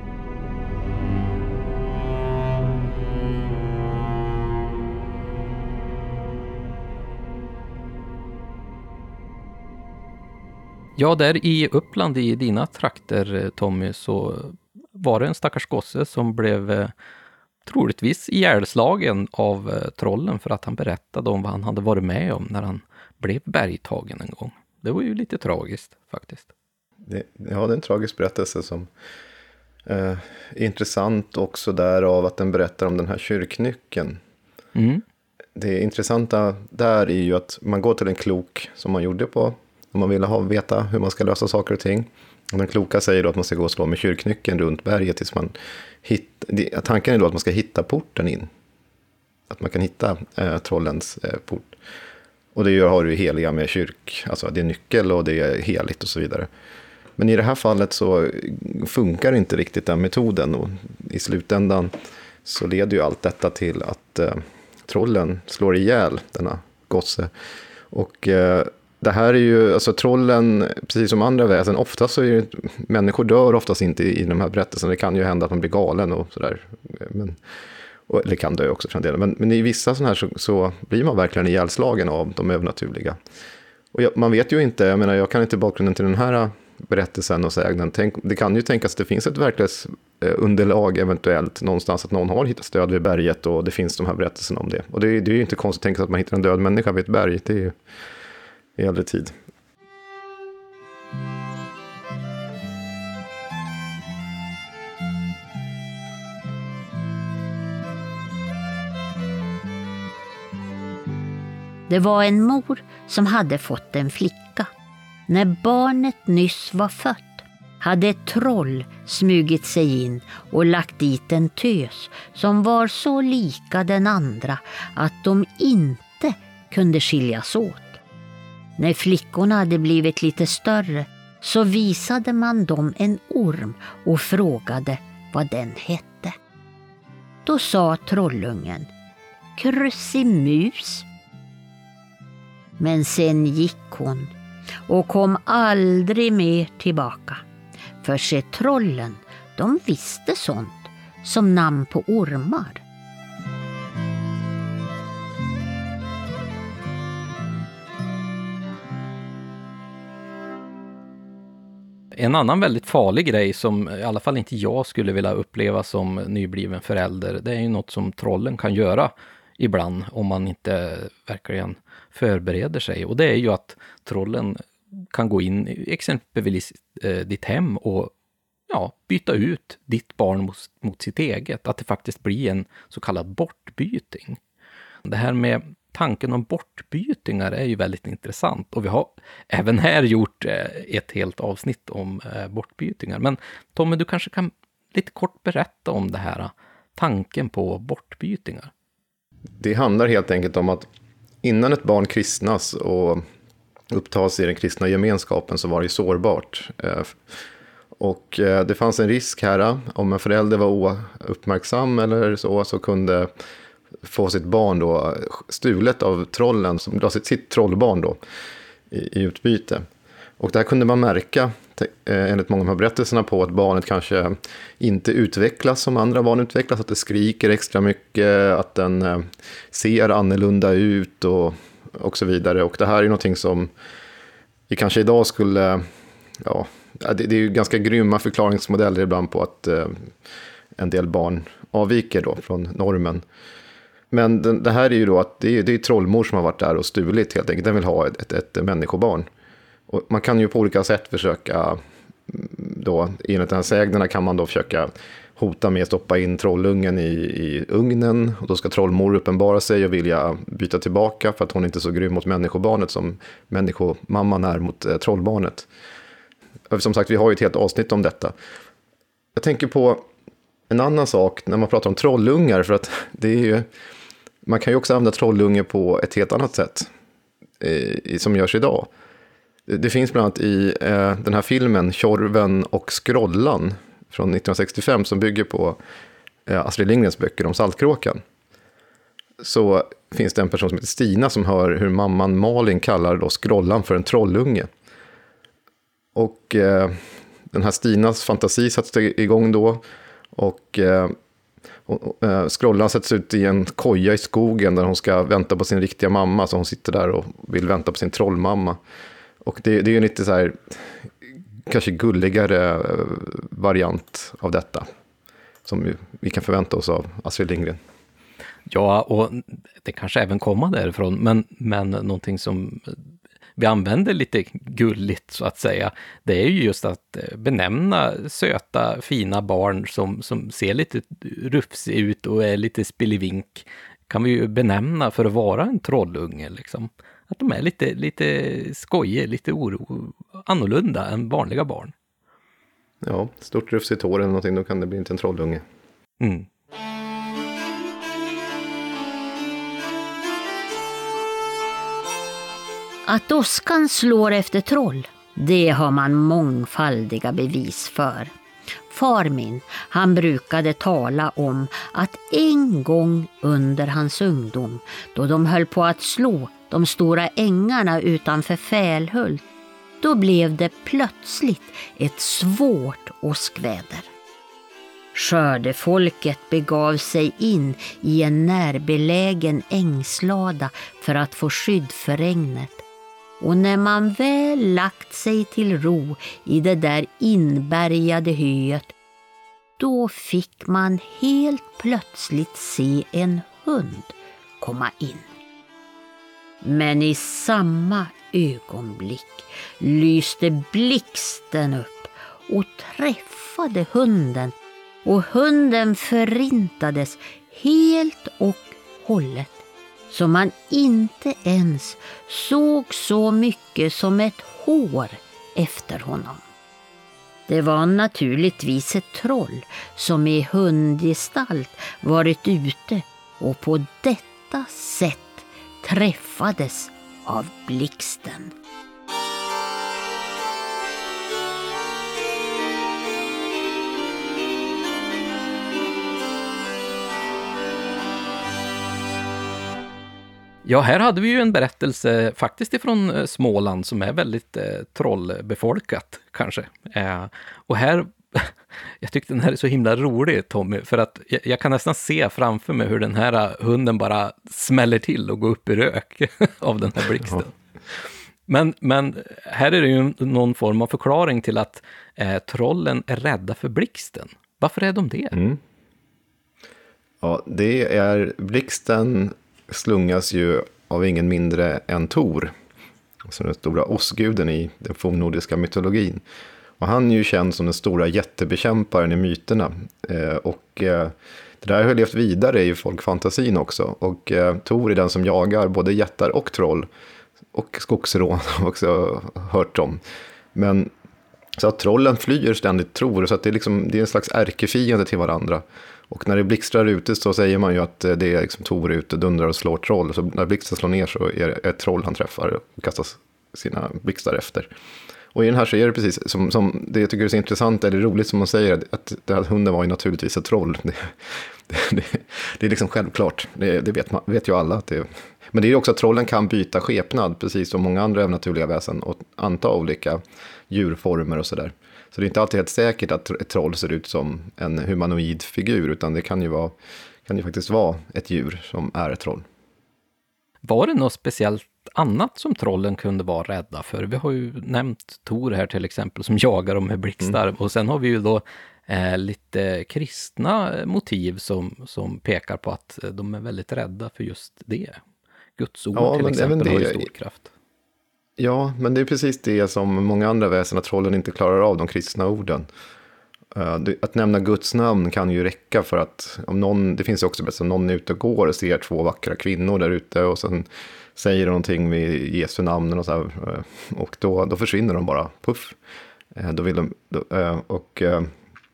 Ja, där i Uppland, i dina trakter eh, Tommy, så var det en stackars gosse som blev eh, troligtvis ihjälslagen av eh, trollen för att han berättade om vad han hade varit med om när han blev bergtagen en gång. Det var ju lite tragiskt faktiskt. Det, ja, det är en tragisk berättelse som eh, är intressant också därav att den berättar om den här kyrknyckeln. Mm. Det intressanta där är ju att man går till en klok som man gjorde på om man vill ha, veta hur man ska lösa saker och ting. Och den kloka säger då att man ska gå och slå med kyrknyckeln runt berget tills man hittar... Tanken är då att man ska hitta porten in. Att man kan hitta eh, trollens eh, port. Och det gör, har du heliga med kyrk, alltså det är nyckel och det är heligt och så vidare. Men i det här fallet så funkar inte riktigt den metoden och i slutändan så leder ju allt detta till att eh, trollen slår ihjäl denna gosse. Och eh, det här är ju, alltså trollen, precis som andra väsen, oftast så är det, människor dör oftast inte i, i de här berättelserna. Det kan ju hända att man blir galen och sådär. Men, och, eller kan dö också för en del. Men, men i vissa sådana här så, så, blir man verkligen ihjälslagen av de övernaturliga. Och jag, man vet ju inte, jag menar jag kan inte bakgrunden till den här berättelsen och sägnen. Tänk, det kan ju tänkas att det finns ett verklighetsunderlag eh, eventuellt någonstans, att någon har hittat stöd vid berget och det finns de här berättelserna om det. Och det, det är ju inte konstigt att tänka sig att man hittar en död människa vid ett berg. Det är ju, i äldre tid. Det var en mor som hade fått en flicka. När barnet nyss var fött hade ett troll smugit sig in och lagt dit en tös som var så lika den andra att de inte kunde skiljas åt. När flickorna hade blivit lite större så visade man dem en orm och frågade vad den hette. Då sa trollungen Krusimus. Men sen gick hon och kom aldrig mer tillbaka. För se trollen, de visste sånt som namn på ormar. En annan väldigt farlig grej som i alla fall inte jag skulle vilja uppleva som nybliven förälder, det är ju något som trollen kan göra ibland om man inte verkligen förbereder sig. Och det är ju att trollen kan gå in exempelvis eh, ditt hem och ja, byta ut ditt barn mot, mot sitt eget. Att det faktiskt blir en så kallad bortbyting. Det här med tanken om bortbytingar är ju väldigt intressant och vi har även här gjort eh, ett helt avsnitt om eh, bortbytingar. Men Tommy, du kanske kan lite kort berätta om det här eh, tanken på bortbytingar? Det handlar helt enkelt om att innan ett barn kristnas och upptas i den kristna gemenskapen så var det sårbart. Och det fanns en risk här, om en förälder var ouppmärksam eller så, så kunde få sitt barn då stulet av trollen, som drar sitt, sitt trollbarn då i, i utbyte. Och där kunde man märka, eh, enligt många av de här berättelserna, på att barnet kanske inte utvecklas som andra barn utvecklas, att det skriker extra mycket, att den eh, ser annorlunda ut och, och så vidare. Och det här är någonting som vi kanske idag skulle, ja, det, det är ju ganska grymma förklaringsmodeller ibland på att eh, en del barn avviker då från normen. Men den, det här är ju då att det är, det är trollmor som har varit där och stulit helt enkelt. Den vill ha ett, ett, ett människobarn. Och man kan ju på olika sätt försöka, mm, då, enligt den här sägnerna kan man då försöka hota med att stoppa in trollungen i, i ugnen. Och då ska trollmor uppenbara sig och vilja byta tillbaka för att hon inte är så grym mot människobarnet som människomamman är mot eh, trollbarnet. Som sagt, vi har ju ett helt avsnitt om detta. Jag tänker på en annan sak när man pratar om trollungar, för att det är ju man kan ju också använda trollunge på ett helt annat sätt eh, som görs idag. Det finns bland annat i eh, den här filmen Tjorven och Skrollan från 1965 som bygger på eh, Astrid Lindgrens böcker om Saltkråkan. Så finns det en person som heter Stina som hör hur mamman Malin kallar då Skrollan för en trollunge. Och eh, den här Stinas fantasi sattes igång då. Och och, eh, Eh, Scrollan sätts ut i en koja i skogen där hon ska vänta på sin riktiga mamma. Så hon sitter där och vill vänta på sin trollmamma. Och det, det är ju en lite så här, kanske gulligare eh, variant av detta. Som vi kan förvänta oss av Astrid Lindgren. Ja, och det kanske även kommer därifrån, men, men någonting som vi använder lite gulligt så att säga, det är ju just att eh, benämna söta, fina barn som, som ser lite rufsiga ut och är lite spillevink, kan vi ju benämna för att vara en trollunge liksom. Att de är lite, lite skojiga, lite oro, annorlunda än vanliga barn. Ja, stort rufsigt hår eller någonting, då kan det bli inte en trollunge. Mm. Att åskan slår efter troll, det har man mångfaldiga bevis för. Far min, han brukade tala om att en gång under hans ungdom, då de höll på att slå de stora ängarna utanför Fälhult, då blev det plötsligt ett svårt åskväder. Skördefolket begav sig in i en närbelägen ängslada för att få skydd för regnet och när man väl lagt sig till ro i det där inbärgade höet, då fick man helt plötsligt se en hund komma in. Men i samma ögonblick lyste blixten upp och träffade hunden och hunden förintades helt och hållet så man inte ens såg så mycket som ett hår efter honom. Det var naturligtvis ett troll som i hundgestalt varit ute och på detta sätt träffades av blixten. Ja, här hade vi ju en berättelse faktiskt ifrån eh, Småland som är väldigt eh, trollbefolkat, kanske. Eh, och här, jag tyckte den här är så himla rolig, Tommy, för att jag, jag, kan nästan se framför mig hur den här eh, hunden bara smäller till och går upp i rök av den här blixten. Ja. Men, men här är det ju någon form av förklaring till att eh, trollen är rädda för blixten. Varför är de det? Mm. Ja, det är blixten slungas ju av ingen mindre än Tor, som den stora osguden i den fornnordiska mytologin. Och han är ju känd som den stora jättebekämparen i myterna. Eh, och eh, det där har levt vidare i folkfantasin också. Och eh, Tor är den som jagar både jättar och troll. Och skogsrån har också hört om. Men så att trollen flyr ständigt Tor, så att det är, liksom, det är en slags ärkefiende till varandra. Och när det blixtrar ute så säger man ju att eh, det är liksom Tor ute, dundrar och slår troll. Så när blixten slår ner så är det ett troll han träffar och kastar sina blixtar efter. Och i den här så är det precis som, som det jag tycker är så intressant, eller roligt som man säger, att, att hunden var ju naturligtvis ett troll. Det, det, det, det är liksom självklart, det, det vet, man, vet ju alla. Att det, men det är också att trollen kan byta skepnad, precis som många andra övernaturliga väsen, och anta olika djurformer och sådär. Så det är inte alltid helt säkert att ett troll ser ut som en humanoid figur, utan det kan ju, vara, kan ju faktiskt vara ett djur som är ett troll. Var det något speciellt annat som trollen kunde vara rädda för? Vi har ju nämnt Tor här till exempel, som jagar dem med blixtar. Mm. Och sen har vi ju då eh, lite kristna motiv som, som pekar på att de är väldigt rädda för just det. Guds ord ja, till exempel har ju stor kraft. Ja, men det är precis det som många andra väsen, att trollen inte klarar av de kristna orden. Eh, att nämna Guds namn kan ju räcka för att om någon, det finns ju också berättelser om någon är ute och går och ser två vackra kvinnor där ute och sen säger någonting med Jesu namn och så här, eh, och då, då försvinner de bara, puff. Eh, då vill de, då, och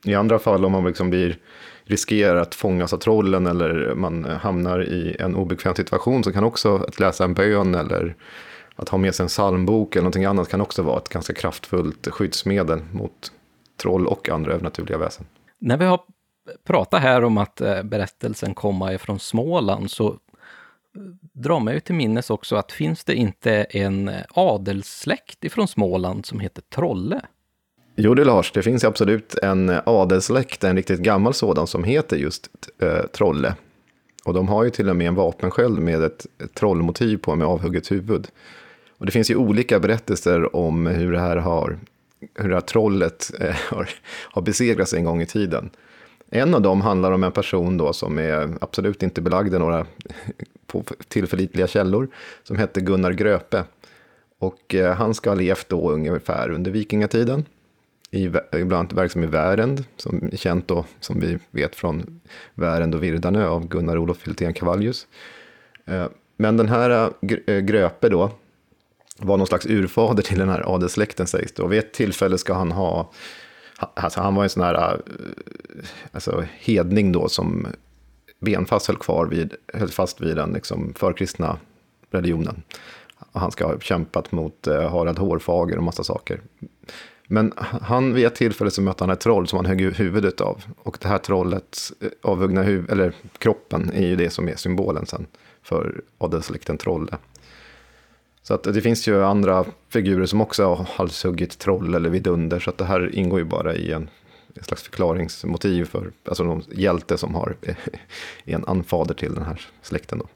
i andra fall om man liksom blir, riskerar att fångas av trollen eller man hamnar i en obekväm situation så kan också att läsa en bön eller att ha med sig en psalmbok eller någonting annat kan också vara ett ganska kraftfullt skyddsmedel mot troll och andra övernaturliga väsen. När vi har pratat här om att eh, berättelsen kommer ifrån Småland så eh, drar man ju till minnes också att finns det inte en adelssläkt ifrån Småland som heter Trolle? Jo det Lars, det finns absolut en adelssläkt, en riktigt gammal sådan som heter just eh, Trolle. Och de har ju till och med en vapensköld med ett, ett trollmotiv på med avhugget huvud. Och det finns ju olika berättelser om hur det här har, hur det här trollet eh, har, har besegrats en gång i tiden. En av dem handlar om en person då som är absolut inte belagd i några på tillförlitliga källor, som hette Gunnar Gröpe. Och eh, han ska ha levt då ungefär under vikingatiden, i, ibland verksam i Värend, som är känt då, som vi vet från Värend och Virdanö av Gunnar Olof Hultén Cavallius. Eh, men den här eh, eh, Gröpe då, var någon slags urfader till den här adelssläkten sägs det. Och vid ett tillfälle ska han ha, alltså han var en sån här eh, alltså, hedning då som benfast höll, kvar vid, höll fast vid den liksom, förkristna religionen. Och han ska ha kämpat mot eh, Harald Hårfager och massa saker. Men han, vid ett tillfälle så mötte han ett troll som han högg huvudet av. Och det här trollet, eh, avhuggna huvud, eller kroppen, är ju det som är symbolen sen för adelssläkten Trolle. Så att det finns ju andra figurer som också har halshuggit troll eller vidunder. Så att det här ingår ju bara i en, en slags förklaringsmotiv för alltså någon hjälte som har en anfader till den här släkten. Då.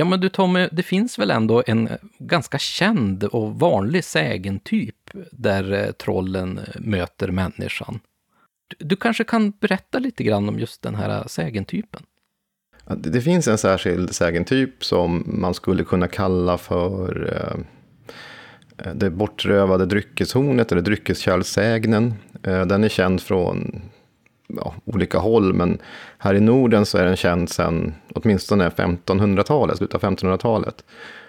Ja, men du Tommy, det finns väl ändå en eh, ganska känd och vanlig sägentyp där eh, trollen eh, möter människan. Du, du kanske kan berätta lite grann om just den här sägentypen? Det, finns en särskild sägentyp som man skulle kunna kalla för det bortrövade dryckeshornet eller dryckeskärlsägnen. Den är känd från ja, olika håll, men här i Norden så är den känd sedan åtminstone 1500-talet, slutet av 1500-talet.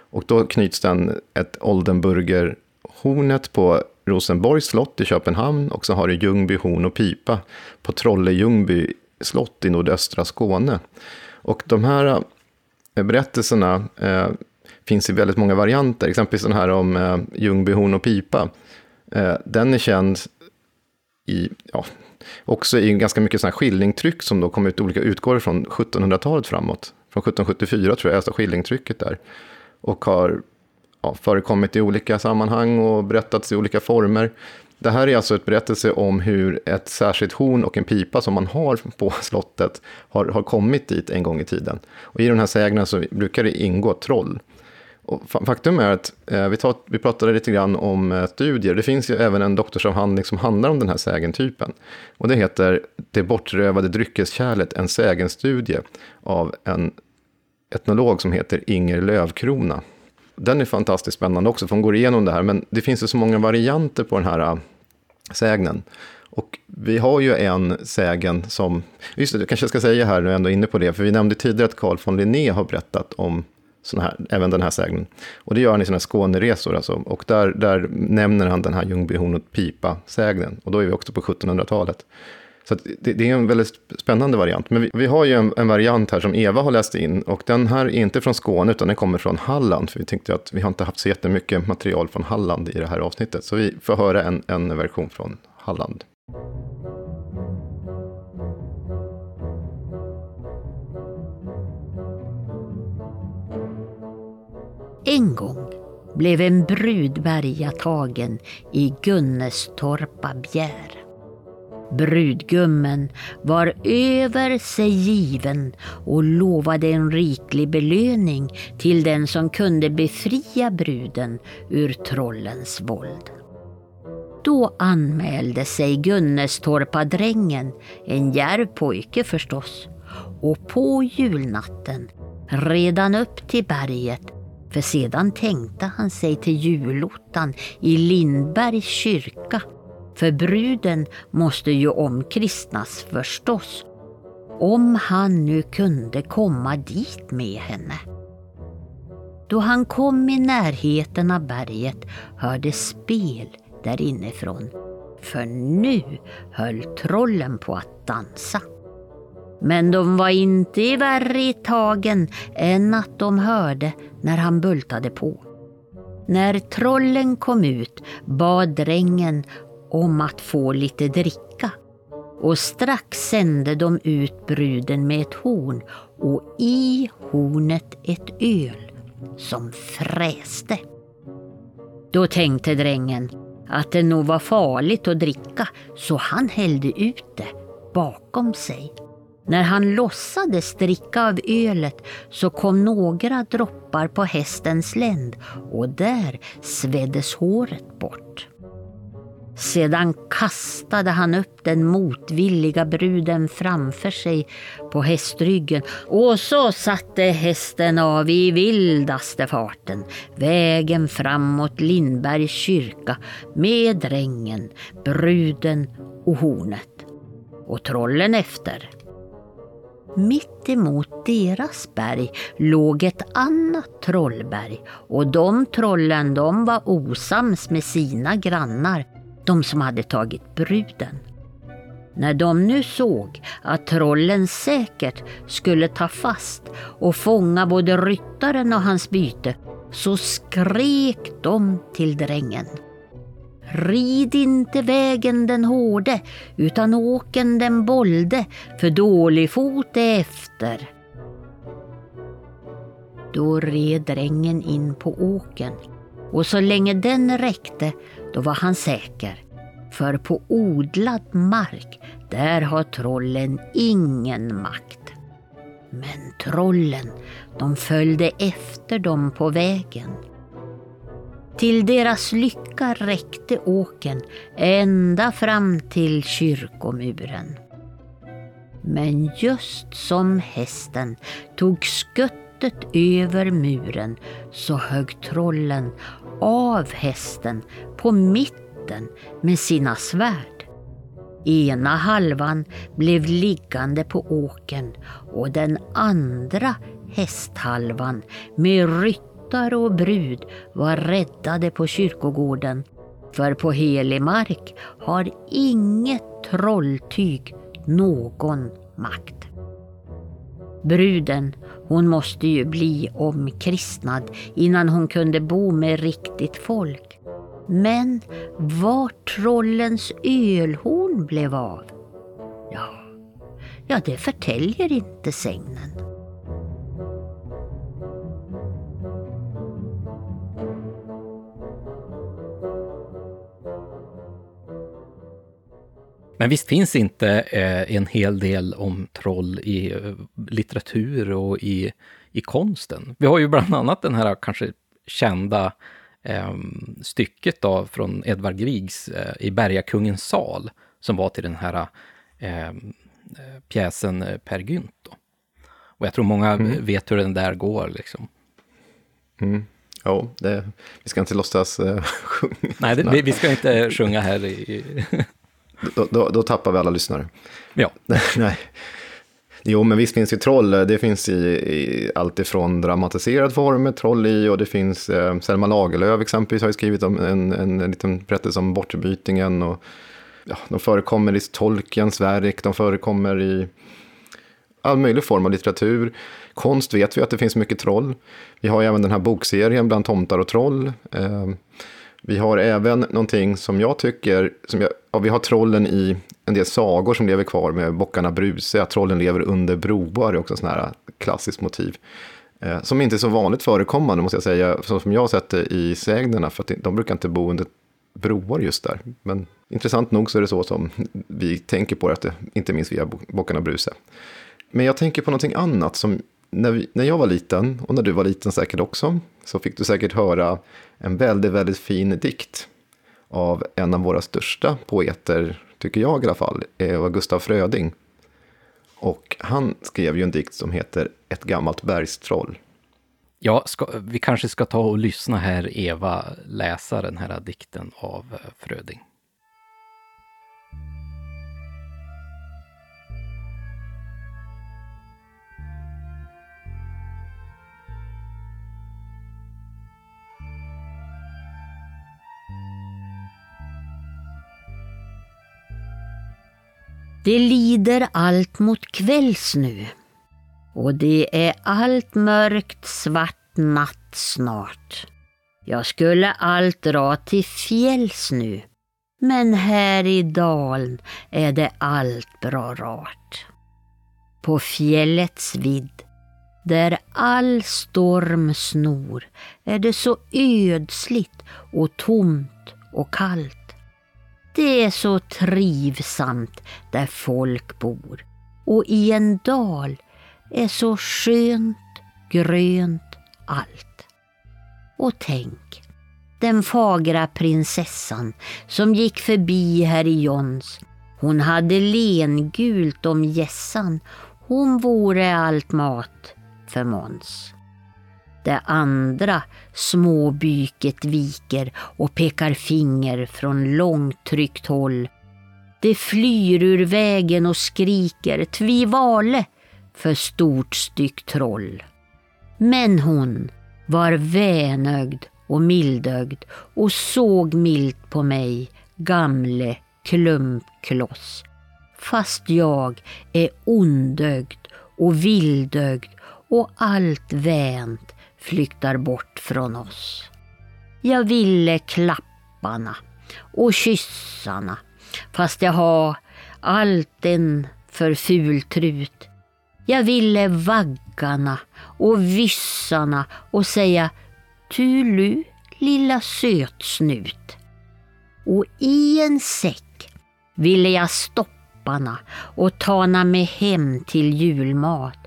Och då knyts den ett Oldenburger-hornet på Rosenborgs slott i Köpenhamn och så har du Ljungby horn och pipa på Trolle-Ljungby slott i nordöstra Skåne. Och de här eh, berättelserna eh, finns i väldigt många varianter, exempelvis den här om eh, Ljungby horn och pipa. Eh, den är känd i, ja, också i ganska mycket sådana här skillingtryck som då kom ut olika utgår från 1700-talet framåt. Från 1774 tror jag, alltså skillingtrycket där. Och har ja, förekommit i olika sammanhang och berättats i olika former. Det här är alltså ett berättelse om hur ett särskilt horn och en pipa som man har på slottet har, har kommit dit en gång i tiden. Och i de här sägnerna så brukar det ingå troll. Och faktum är att eh, vi, tar, vi pratade lite grann om eh, studier. Det finns ju även en doktorsavhandling som handlar om den här sägentypen. Och det heter Det bortrövade dryckeskärlet, en sägenstudie av en etnolog som heter Inger Lövkrona. Den är fantastiskt spännande också, för hon går igenom det här. Men det finns ju så många varianter på den här äh, sägnen. Och vi har ju en sägen som, just det, jag kanske ska säga här, nu är jag ändå inne på det, för vi nämnde tidigare att Carl von Linné har berättat om såna här, även den här sägnen. Och det gör han i sina Skåneresor, alltså. och där, där nämner han den här Ljungbyhorn och pipa-sägnen. Och då är vi också på 1700-talet. Så det, det, är en väldigt spännande variant. Men vi, vi har ju en, en, variant här som Eva har läst in. Och den här är inte från Skåne, utan den kommer från Halland. För vi tänkte att vi har inte haft så jättemycket material från Halland i det här avsnittet. Så vi får höra en, en version från Halland. En gång blev en brud bergatagen i Gunnestorpa bjär. Brudgummen var över sig given och lovade en riklig belöning till den som kunde befria bruden ur trollens våld. Då anmälde sig Gunnestorpadrängen, en djärv pojke förstås, och på julnatten redan upp till berget för sedan tänkte han sig till julottan i Lindbergs kyrka för bruden måste ju omkristnas förstås. Om han nu kunde komma dit med henne. Då han kom i närheten av berget hörde spel där inifrån. För nu höll trollen på att dansa. Men de var inte i värre i tagen än att de hörde när han bultade på. När trollen kom ut bad drängen om att få lite dricka. Och strax sände de ut bruden med ett horn och i hornet ett öl som fräste. Då tänkte drängen att det nog var farligt att dricka så han hällde ut det bakom sig. När han låtsades dricka av ölet så kom några droppar på hästens länd och där sveddes håret bort. Sedan kastade han upp den motvilliga bruden framför sig på hästryggen och så satte hästen av i vildaste farten vägen framåt Lindbergs kyrka med drängen, bruden och hornet. Och trollen efter. Mitt emot deras berg låg ett annat trollberg och de trollen de var osams med sina grannar de som hade tagit bruden. När de nu såg att trollen säkert skulle ta fast och fånga både ryttaren och hans byte så skrek de till drängen. Rid inte vägen den hårde utan åken den bolde för dålig fot är efter. Då red drängen in på åken och så länge den räckte då var han säker. För på odlad mark, där har trollen ingen makt. Men trollen, de följde efter dem på vägen. Till deras lycka räckte åken ända fram till kyrkomuren. Men just som hästen tog skuttet över muren så högg trollen av hästen på mitten med sina svärd. Ena halvan blev liggande på åken och den andra hästhalvan med ryttare och brud var räddade på kyrkogården. För på helig mark har inget trolltyg någon makt. Bruden, hon måste ju bli omkristnad innan hon kunde bo med riktigt folk. Men var trollens ölhorn blev av? Ja, ja det förtäljer inte sägnen. Men visst finns inte eh, en hel del om troll i eh, litteratur och i, i konsten? Vi har ju bland annat den här kanske kända eh, stycket då, från Edvard Griegs eh, i Bergakungens sal, som var till den här eh, pjäsen Per Gynt. Då. Och jag tror många mm. vet hur den där går. Liksom. Mm. Ja, det, vi ska inte låtsas uh, sjunga. Nej, det, vi, vi, ska inte sjunga här i... då, då, då, tappar vi alla lyssnare. Ja. Nej. Jo, men visst finns ju troll. Det finns i, i allt ifrån dramatiserad form med troll i och det finns eh, Selma Lagerlöf exempelvis har ju skrivit om en, en, en liten berättelse om bortbytingen. Och, ja, de förekommer i Tolkiens verk, de förekommer i all möjlig form av litteratur. Konst vet vi att det finns mycket troll. Vi har även den här bokserien Bland tomtar och troll. Eh, vi har även någonting som jag tycker, som jag, ja, vi har trollen i en del sagor som lever kvar med bockarna Bruse, att trollen lever under broar är också sån här klassiskt motiv. Eh, som inte är så vanligt förekommande måste jag säga, som jag har sett det i sägnerna, för att de brukar inte bo under broar just där. Men intressant nog så är det så som vi tänker på det, inte minst via bockarna Bruse. Men jag tänker på någonting annat som när, vi, när jag var liten, och när du var liten säkert också, så fick du säkert höra en väldigt, väldigt fin dikt av en av våra största poeter, tycker jag i alla fall, var Gustaf Fröding. Och han skrev ju en dikt som heter Ett gammalt bergstroll. Ja, ska, vi kanske ska ta och lyssna här, Eva, läsa den här dikten av eh, Fröding. Det lider allt mot kvälls nu och det är allt mörkt svart natt snart. Jag skulle allt dra till fjälls nu, men här i dalen är det allt bra rart. På fjällets vidd, där all storm snor, är det så ödsligt och tomt och kallt. Det är så trivsamt där folk bor och i en dal är så skönt grönt allt. Och tänk, den fagra prinsessan som gick förbi här i Jons, hon hade lengult om gässan, hon vore allt mat för Måns. Det andra småbyket viker och pekar finger från långtryckt håll. Det flyr ur vägen och skriker tvivale för stort styck troll. Men hon var vänögd och mildögd och såg milt på mig, gamle klumpkloss. Fast jag är ondögd och vildögd och allt vänt flyktar bort från oss. Jag ville klapparna och kyssarna fast jag har allt en för fultrut. Jag ville vaggarna och vyssarna och säga Tulu lilla sötsnut. Och i en säck ville jag stopparna och tana mig hem till julmat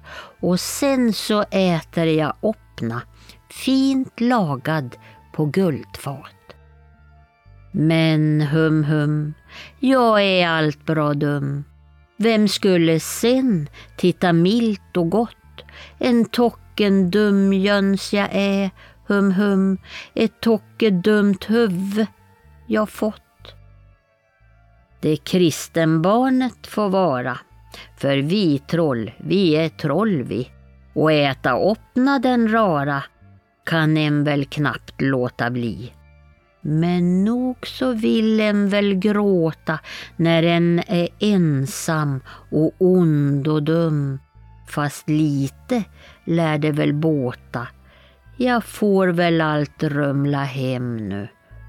och sen så äter jag upp öppna, fint lagad på guldfat. Men hum hum, jag är allt bra dum. Vem skulle sen titta milt och gott? En tocken dum jöns jag är, hum hum, ett tocke dumt huv jag fått. Det kristenbarnet får vara, för vi troll, vi är troll vi, och äta öppna den rara kan en väl knappt låta bli. Men nog så vill en väl gråta när en är ensam och ond och dum. Fast lite lär det väl båta. Jag får väl allt rumla hem nu,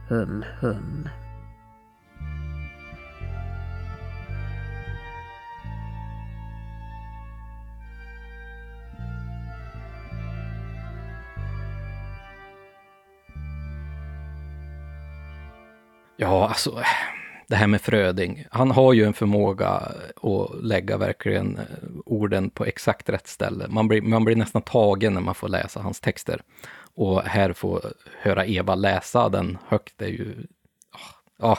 hum hum. Ja, alltså det här med Fröding. Han har ju en förmåga att lägga verkligen eh, orden på exakt rätt ställe. Man blir, man blir nästan tagen när man får läsa hans texter. Och här få höra Eva läsa den högt, det är ju... Ja,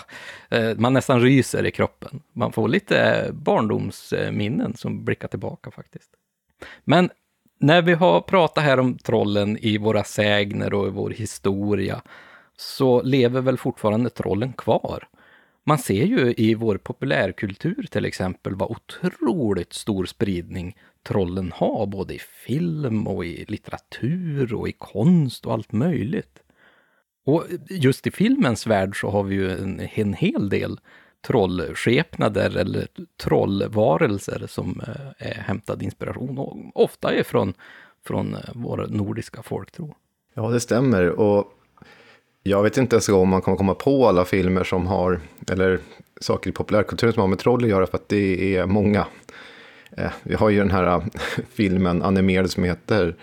man nästan ryser i kroppen. Man får lite barndomsminnen som blickar tillbaka faktiskt. Men när vi har pratat här om trollen i våra sägner och i vår historia, så lever väl fortfarande trollen kvar. Man ser ju i vår populärkultur till exempel vad otroligt stor spridning trollen har, både i film och i litteratur och i konst och allt möjligt. Och just i filmens värld så har vi ju en, en hel del trollskepnader eller trollvarelser som eh, är hämtad inspiration och ofta är från, från vår nordiska folktro. Ja, det stämmer. Och jag vet inte ens om man kommer komma på alla filmer som har, eller saker i populärkulturen som har med troll att göra, för att det är många. Eh, vi har ju den här eh, filmen animerad som heter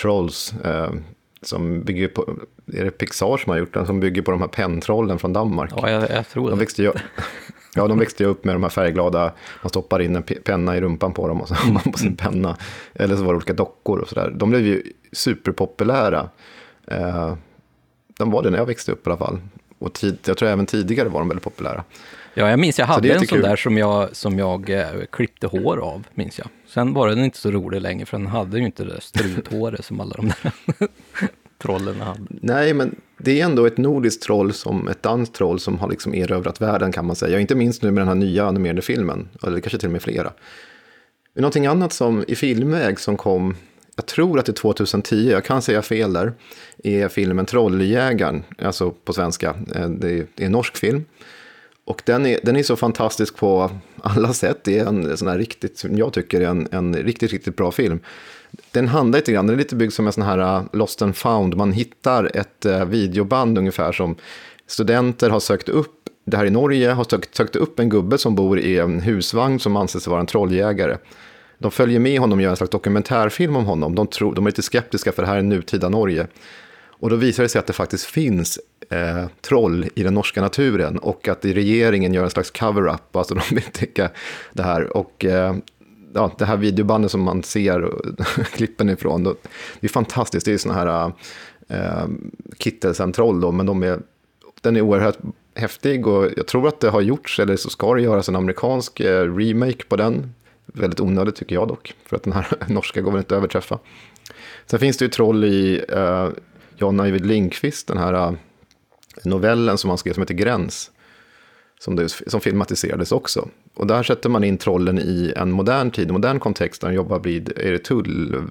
Trolls, eh, som bygger på, är det Pixar som har gjort den, som bygger på de här penntrollen från Danmark. Ja, jag, jag tror det. De växte ju, ja, de växte ju upp med de här färgglada, man stoppar in en penna i rumpan på dem och så har man på sin penna. Eller så var det olika dockor och sådär. De blev ju superpopulära de var det när jag växte upp i alla fall. Och tid, jag tror även tidigare var de väldigt populära. Ja, jag minns jag hade en sån där som jag, som jag eh, klippte hår av, minns jag. Sen var den inte så rolig längre, för den hade ju inte det struthåret som alla de där trollen hade. Nej, men det är ändå ett nordiskt troll, som ett danskt troll som har liksom erövrat världen kan man säga. Inte minst nu med den här nya animerade filmen, eller kanske till och med flera. Någonting annat som i filmväg som kom jag tror att det är 2010, jag kan säga fel där, är filmen Trolljägaren, alltså på svenska. Eh, det är en norsk film. Och den är, den är så fantastisk på alla sätt. Det är en sån här riktigt, jag tycker, en, en riktigt, riktigt bra film. Den handlar lite grann, den är lite byggd som en sån här eh, Lost and found. Man hittar ett eh, videoband ungefär som studenter har sökt upp, det här i Norge, har sökt, sökt upp en gubbe som bor i en husvagn som anses vara en trolljägare de följer med honom och gör en slags dokumentärfilm om honom. De, tror, de är lite skeptiska för det här är nutida Norge. Och då visar det sig att det faktiskt finns eh, troll i den norska naturen och att regeringen gör en slags cover-up, alltså de vill täcka det här. Och eh, ja, det här videobandet som man ser klippen ifrån, då, det är fantastiskt. Det är sådana här eh, kittelsen-troll då, men de är, den är oerhört häftig och jag tror att det har gjorts, eller så ska det göras en amerikansk eh, remake på den. Väldigt onödigt tycker jag dock, för att den här norska går väl inte att överträffa. Sen finns det ju troll i uh, Jan Ajvide Lindqvist, den här uh, novellen som han skrev som heter Gräns. Som, det, som filmatiserades också. Och där sätter man in trollen i en modern tid, en modern kontext, där han jobbar vid, är det tull,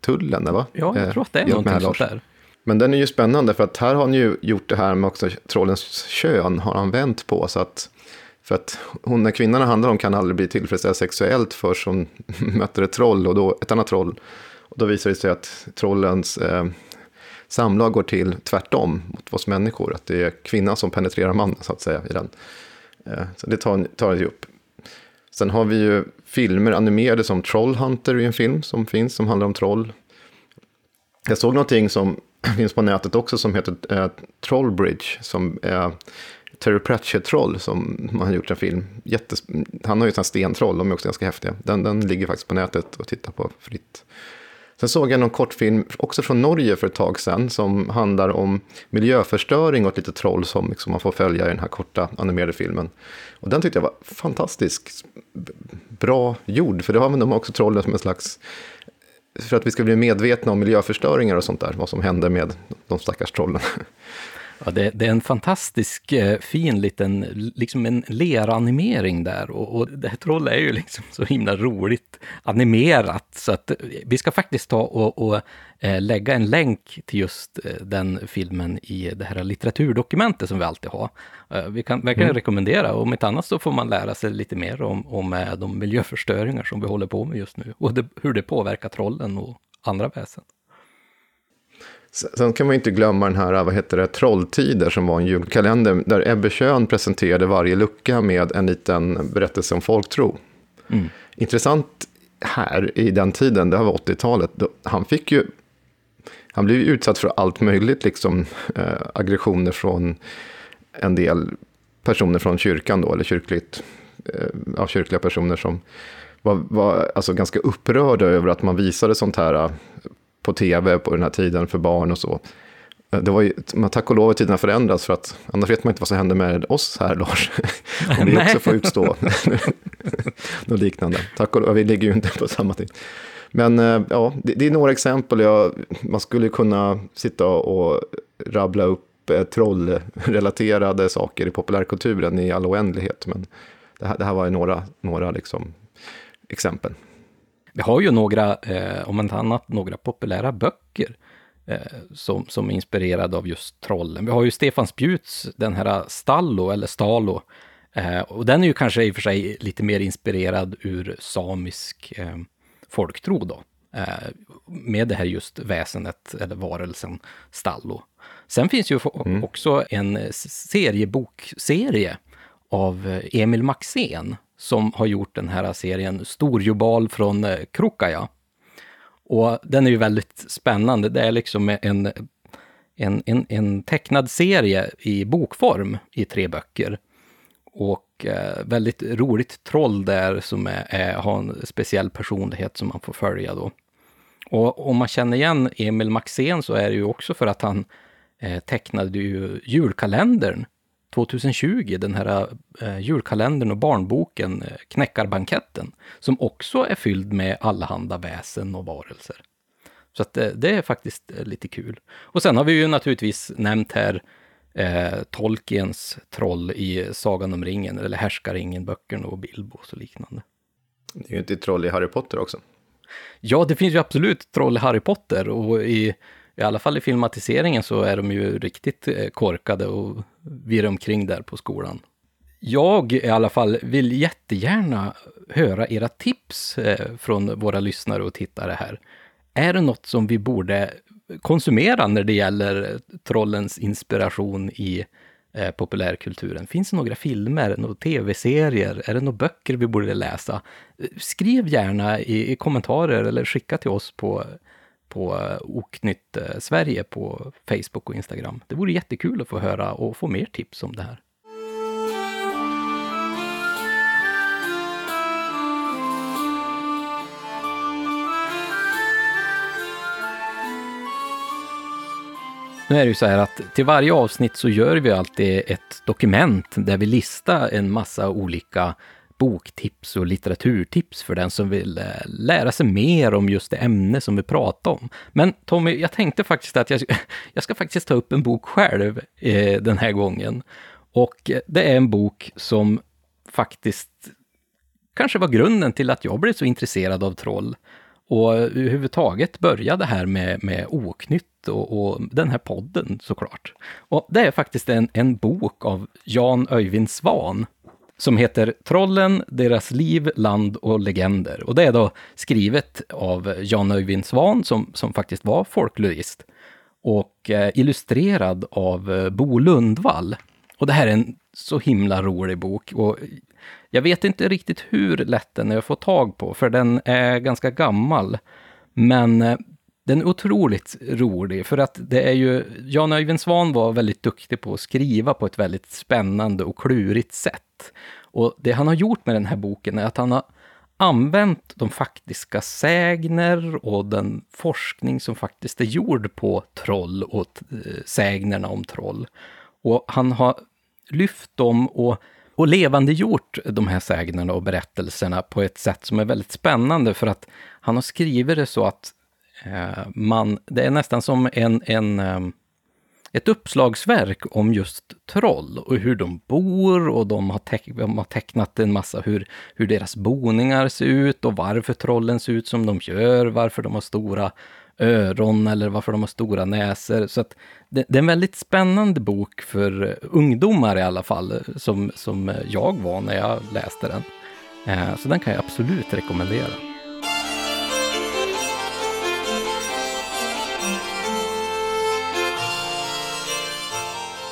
tullen? Eller? Ja, jag tror att det är eh, någonting sånt där. Men den är ju spännande, för att här har han ju gjort det här med också trollens kön, har han vänt på. Så att för att hon, när kvinnan det handlar om kan aldrig bli tillfredsställd sexuellt för hon möter ett troll och då ett annat troll. Och då visar det sig att trollens eh, samlag går till tvärtom mot oss människor. Att det är kvinnan som penetrerar mannen så att säga i den. Eh, så det tar, tar det upp. Sen har vi ju filmer animerade som Trollhunter i en film som finns som handlar om troll. Jag såg någonting som finns på nätet också som heter eh, Trollbridge som eh, Terry Pratchett-troll som man har gjort en film. Jättes, han har ju sådana stentroll, de är också ganska häftiga. Den, den ligger faktiskt på nätet och tittar på fritt. Sen såg jag någon kortfilm, också från Norge för ett tag sedan, som handlar om miljöförstöring och ett litet troll som liksom man får följa i den här korta animerade filmen. Och den tyckte jag var fantastiskt bra gjord, för då använder de också trollen som en slags för att vi ska bli medvetna om miljöförstöringar och sånt där, vad som händer med de stackars trollen. Ja, det, det, är en fantastisk eh, fin liten, liksom en leranimering där. Och, och det här trollet är ju liksom så himla roligt animerat. Så att vi ska faktiskt ta och, och eh, lägga en länk till just eh, den filmen i det här litteraturdokumentet som vi alltid har. Eh, vi kan verkligen mm. rekommendera, om inte annat så får man lära sig lite mer om, om eh, de miljöförstöringar som vi håller på med just nu. Och det, hur det påverkar trollen och andra väsen. Sen kan man inte glömma den här, vad heter det, Trolltider som var en julkalender där Ebbe Schön presenterade varje lucka med en liten berättelse om folktro. Mm. Intressant här i den tiden, det här var 80-talet, han fick ju, han blev utsatt för allt möjligt, liksom äh, aggressioner från en del personer från kyrkan då, eller kyrkligt, äh, ja, kyrkliga personer som var, var alltså ganska upprörda över att man visade sånt här på tv på den här tiden för barn och så. Det var ju, tack och lov har tiderna förändrats, för att annars vet man inte vad som händer med oss här, Lars. Om vi också får utstå något liknande. Tack och lov, vi ligger ju inte på samma tid. Men eh, ja, det, det är några exempel. Jag, man skulle kunna sitta och rabbla upp eh, trollrelaterade saker i populärkulturen i all oändlighet. Men det här, det här var några, några liksom, exempel. Vi har ju några, eh, om inte annat, några populära böcker eh, som, som är inspirerade av just trollen. Vi har ju Stefan Spjuts, den här Stallo, eller Stalo. Eh, och den är ju kanske i och för sig lite mer inspirerad ur samisk eh, folktro då. Eh, med det här just väsenet, eller varelsen Stallo. Sen finns ju mm. också en seriebokserie av eh, Emil Maxén som har gjort den här serien Storjubal från eh, Krokaja. Och den är ju väldigt spännande. Det är liksom en, en, en, en tecknad serie i bokform i tre böcker. Och eh, väldigt roligt troll där som är, är, har en speciell personlighet som man får följa då. Och om man känner igen Emil Maxén så är det ju också för att han eh, tecknade ju julkalendern 2020, den här eh, julkalendern och barnboken eh, Knäckarbanketten, som också är fylld med allehanda väsen och varelser. Så att det, eh, det är faktiskt eh, lite kul. Och sen har vi ju naturligtvis nämnt här eh, Tolkiens troll i Sagan om ringen, eller Härskaringen-böckerna och Bilbo och så liknande. Det är ju inte troll i Harry Potter också. Ja, det finns ju absolut troll i Harry Potter och i i alla fall i filmatiseringen så är de ju riktigt eh, korkade och virrar omkring där på skolan. Jag i alla fall vill jättegärna höra era tips eh, från våra lyssnare och tittare här. Är det något som vi borde konsumera när det gäller eh, trollens inspiration i eh, populärkulturen? Finns det några filmer, några tv-serier, är det några böcker vi borde läsa? Skriv gärna i, i kommentarer eller skicka till oss på på eh, Oknytt eh, Sverige på Facebook och Instagram. Det vore jättekul att få höra och få mer tips om det här. Nu är det ju så här att till varje avsnitt så gör vi alltid ett dokument där vi listar en massa olika boktips och litteraturtips för den som vill eh, lära sig mer om just det ämne som vi pratar om. Men Tommy, jag tänkte faktiskt att jag, jag ska faktiskt ta upp en bok själv eh, den här gången. Och eh, det är en bok som faktiskt kanske var grunden till att jag blev så intresserad av troll. Och eh, överhuvudtaget började här med, med Oknytt och, och, den här podden såklart. Och det är faktiskt en, en bok av Jan Öyvind Svan som heter Trollen, deras liv, land och legender. Och det är då skrivet av Jan Öyvind Svan, som, som faktiskt var folklorist, och eh, illustrerad av eh, Bo Lundvall. Och det här är en så himla rolig bok. Och jag vet inte riktigt hur lätt den är att få tag på, för den är ganska gammal. Men eh, den är otroligt rolig, för att det är ju... Jan Öyvind Svan var väldigt duktig på att skriva på ett väldigt spännande och klurigt sätt. Och det han har gjort med den här boken är att han har använt de faktiska sägner och den forskning som faktiskt är gjord på troll och eh, sägnerna om troll. Och han har lyft dem och, och levandegjort de här sägnerna och berättelserna på ett sätt som är väldigt spännande för att han har skrivit det så att Eh, man, det är nästan som en, en ehm, ett uppslagsverk om just troll och hur de bor och de har, teck de har tecknat en massa hur, hur deras boningar ser ut och varför trollen ser ut som de gör, varför de har stora öron eller varför de har stora näsor. Så att det, det, är en väldigt spännande bok för eh, ungdomar i alla fall, eh, som, som jag var när jag läste den. Så den kan jag absolut rekommendera.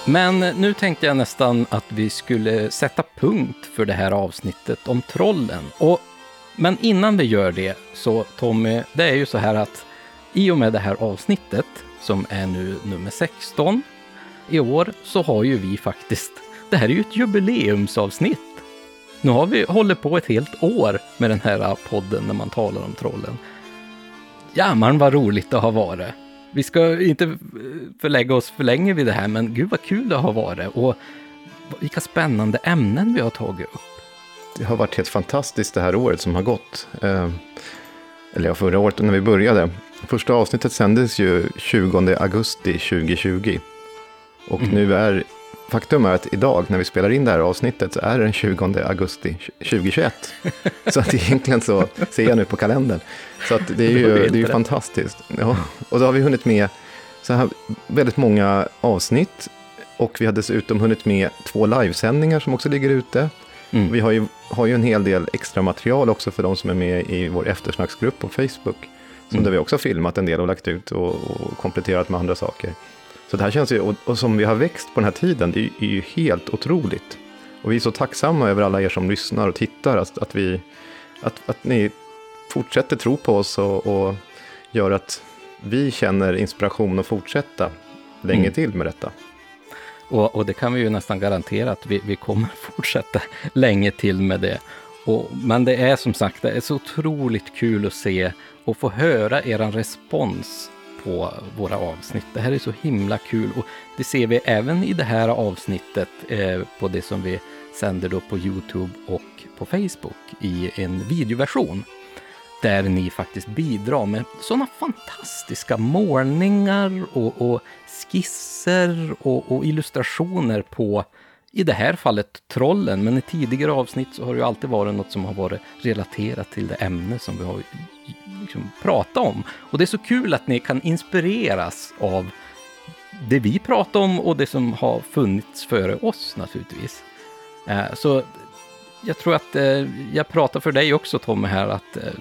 Men nu tänkte jag nästan att vi skulle sätta punkt för det här avsnittet om trollen. Och, men innan vi gör det så Tommy, det är ju så här att i och med det här avsnittet, som är nu nummer 16 i år, så har ju vi faktiskt, det här är ju ett jubileumsavsnitt. Nu har vi hållit på ett helt år med den här podden när man talar om trollen. Jämmaren vad roligt det har varit. Vi ska inte förlägga oss för länge vid det här, men gud vad kul det har varit och vilka spännande ämnen vi har tagit upp. Det har varit helt fantastiskt det här året som har gått. Eh, eller ja, förra året när vi började. Första avsnittet sändes ju 20 augusti 2020. Och mm. nu är Faktum är att idag när vi spelar in det här avsnittet så är det den 20 augusti 2021. så att egentligen så ser jag nu på kalendern. Så att det är ju, det är ju fantastiskt. Ja, och då har vi hunnit med så här väldigt många avsnitt. Och vi har dessutom hunnit med två livesändningar som också ligger ute. Mm. Vi har ju, har ju en hel del extra material också för de som är med i vår eftersnacksgrupp på Facebook. Som mm. Där vi också har filmat en del och lagt ut och, och kompletterat med andra saker. Så det här känns ju, och, och som vi har växt på den här tiden, det är, är, ju helt otroligt. Och vi är så tacksamma över alla er som lyssnar och tittar, att, att, vi, att, att ni fortsätter tro på oss och, och gör att vi känner inspiration att fortsätta länge mm. till med detta. Och, och, det kan vi ju nästan garantera att vi, vi kommer fortsätta länge till med det. Och, men det är som sagt, det är så otroligt kul att se och få höra er respons på våra avsnitt. Det här är så himla kul och det ser vi även i det här avsnittet eh, på det som vi sänder då på Youtube och på Facebook i en videoversion. Där ni faktiskt bidrar med sådana fantastiska målningar och, och skisser och, och illustrationer på i det här fallet trollen, men i tidigare avsnitt så har det ju alltid varit något som har varit relaterat till det ämne som vi har liksom pratat om. Och det är så kul att ni kan inspireras av det vi pratar om och det som har funnits före oss naturligtvis. Eh, så jag tror att eh, jag pratar för dig också Tommy här, att eh,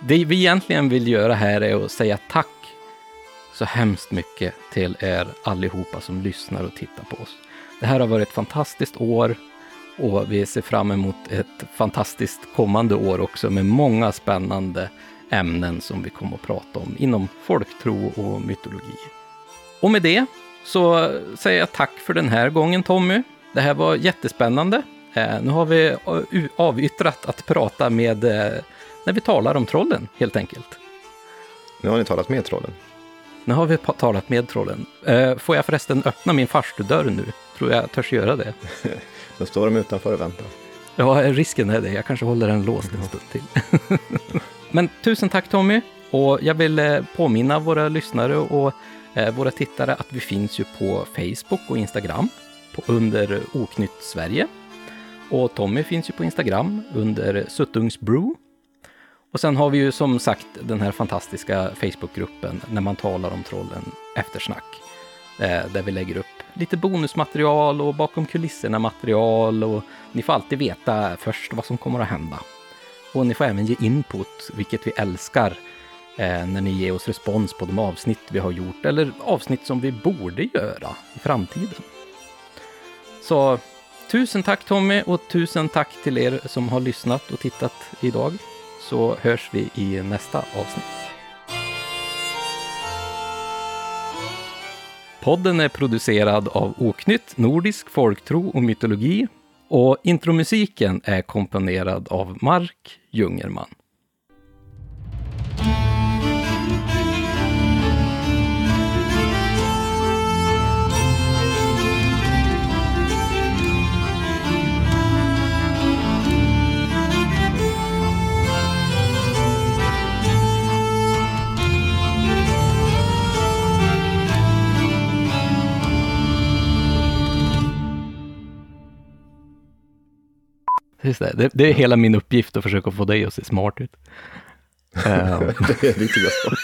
det vi egentligen vill göra här är att säga tack så hemskt mycket till er allihopa som lyssnar och tittar på oss. Det här har varit ett fantastiskt år och vi ser fram emot ett fantastiskt kommande år också med många spännande ämnen som vi kommer att prata om inom folktro och mytologi. Och med det så säger jag tack för den här gången Tommy. Det här var jättespännande. Eh, nu har vi eh, avyttrat att prata med eh, när vi talar om trollen helt enkelt. Nu har ni talat med trollen. Nu har vi talat med trollen. Får jag förresten öppna min farstudörr nu? Tror jag törs göra det. Då står de utanför och väntar. Ja, risken är det. Jag kanske håller den låst en stund till. Men tusen tack Tommy! Och jag vill eh, påminna våra lyssnare och eh, våra tittare att vi finns ju på Facebook och Instagram under Oknytt Sverige. Och Tommy finns ju på Instagram under Suttungsbrew. Och sen har vi ju som sagt den här fantastiska Facebookgruppen när man talar om trollen Eftersnack. Eh, där vi lägger upp lite bonusmaterial och bakom kulisserna material och ni får alltid veta först vad som kommer att hända. Och ni får även ge input, vilket vi älskar eh, när ni ger oss respons på de avsnitt vi har gjort eller avsnitt som vi borde göra i framtiden. Så tusen tack Tommy och tusen tack till er som har lyssnat och tittat idag. Så hörs vi i nästa avsnitt. Podden är producerad av Oknytt, Nordisk folktro och mytologi Och intromusiken är komponerad av Mark Jungerman. Just det. Det, det är hela min uppgift att försöka få dig att se smart ut. Ehm, det är bra.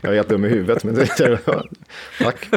Jag är helt dum i huvudet, men det är Tack.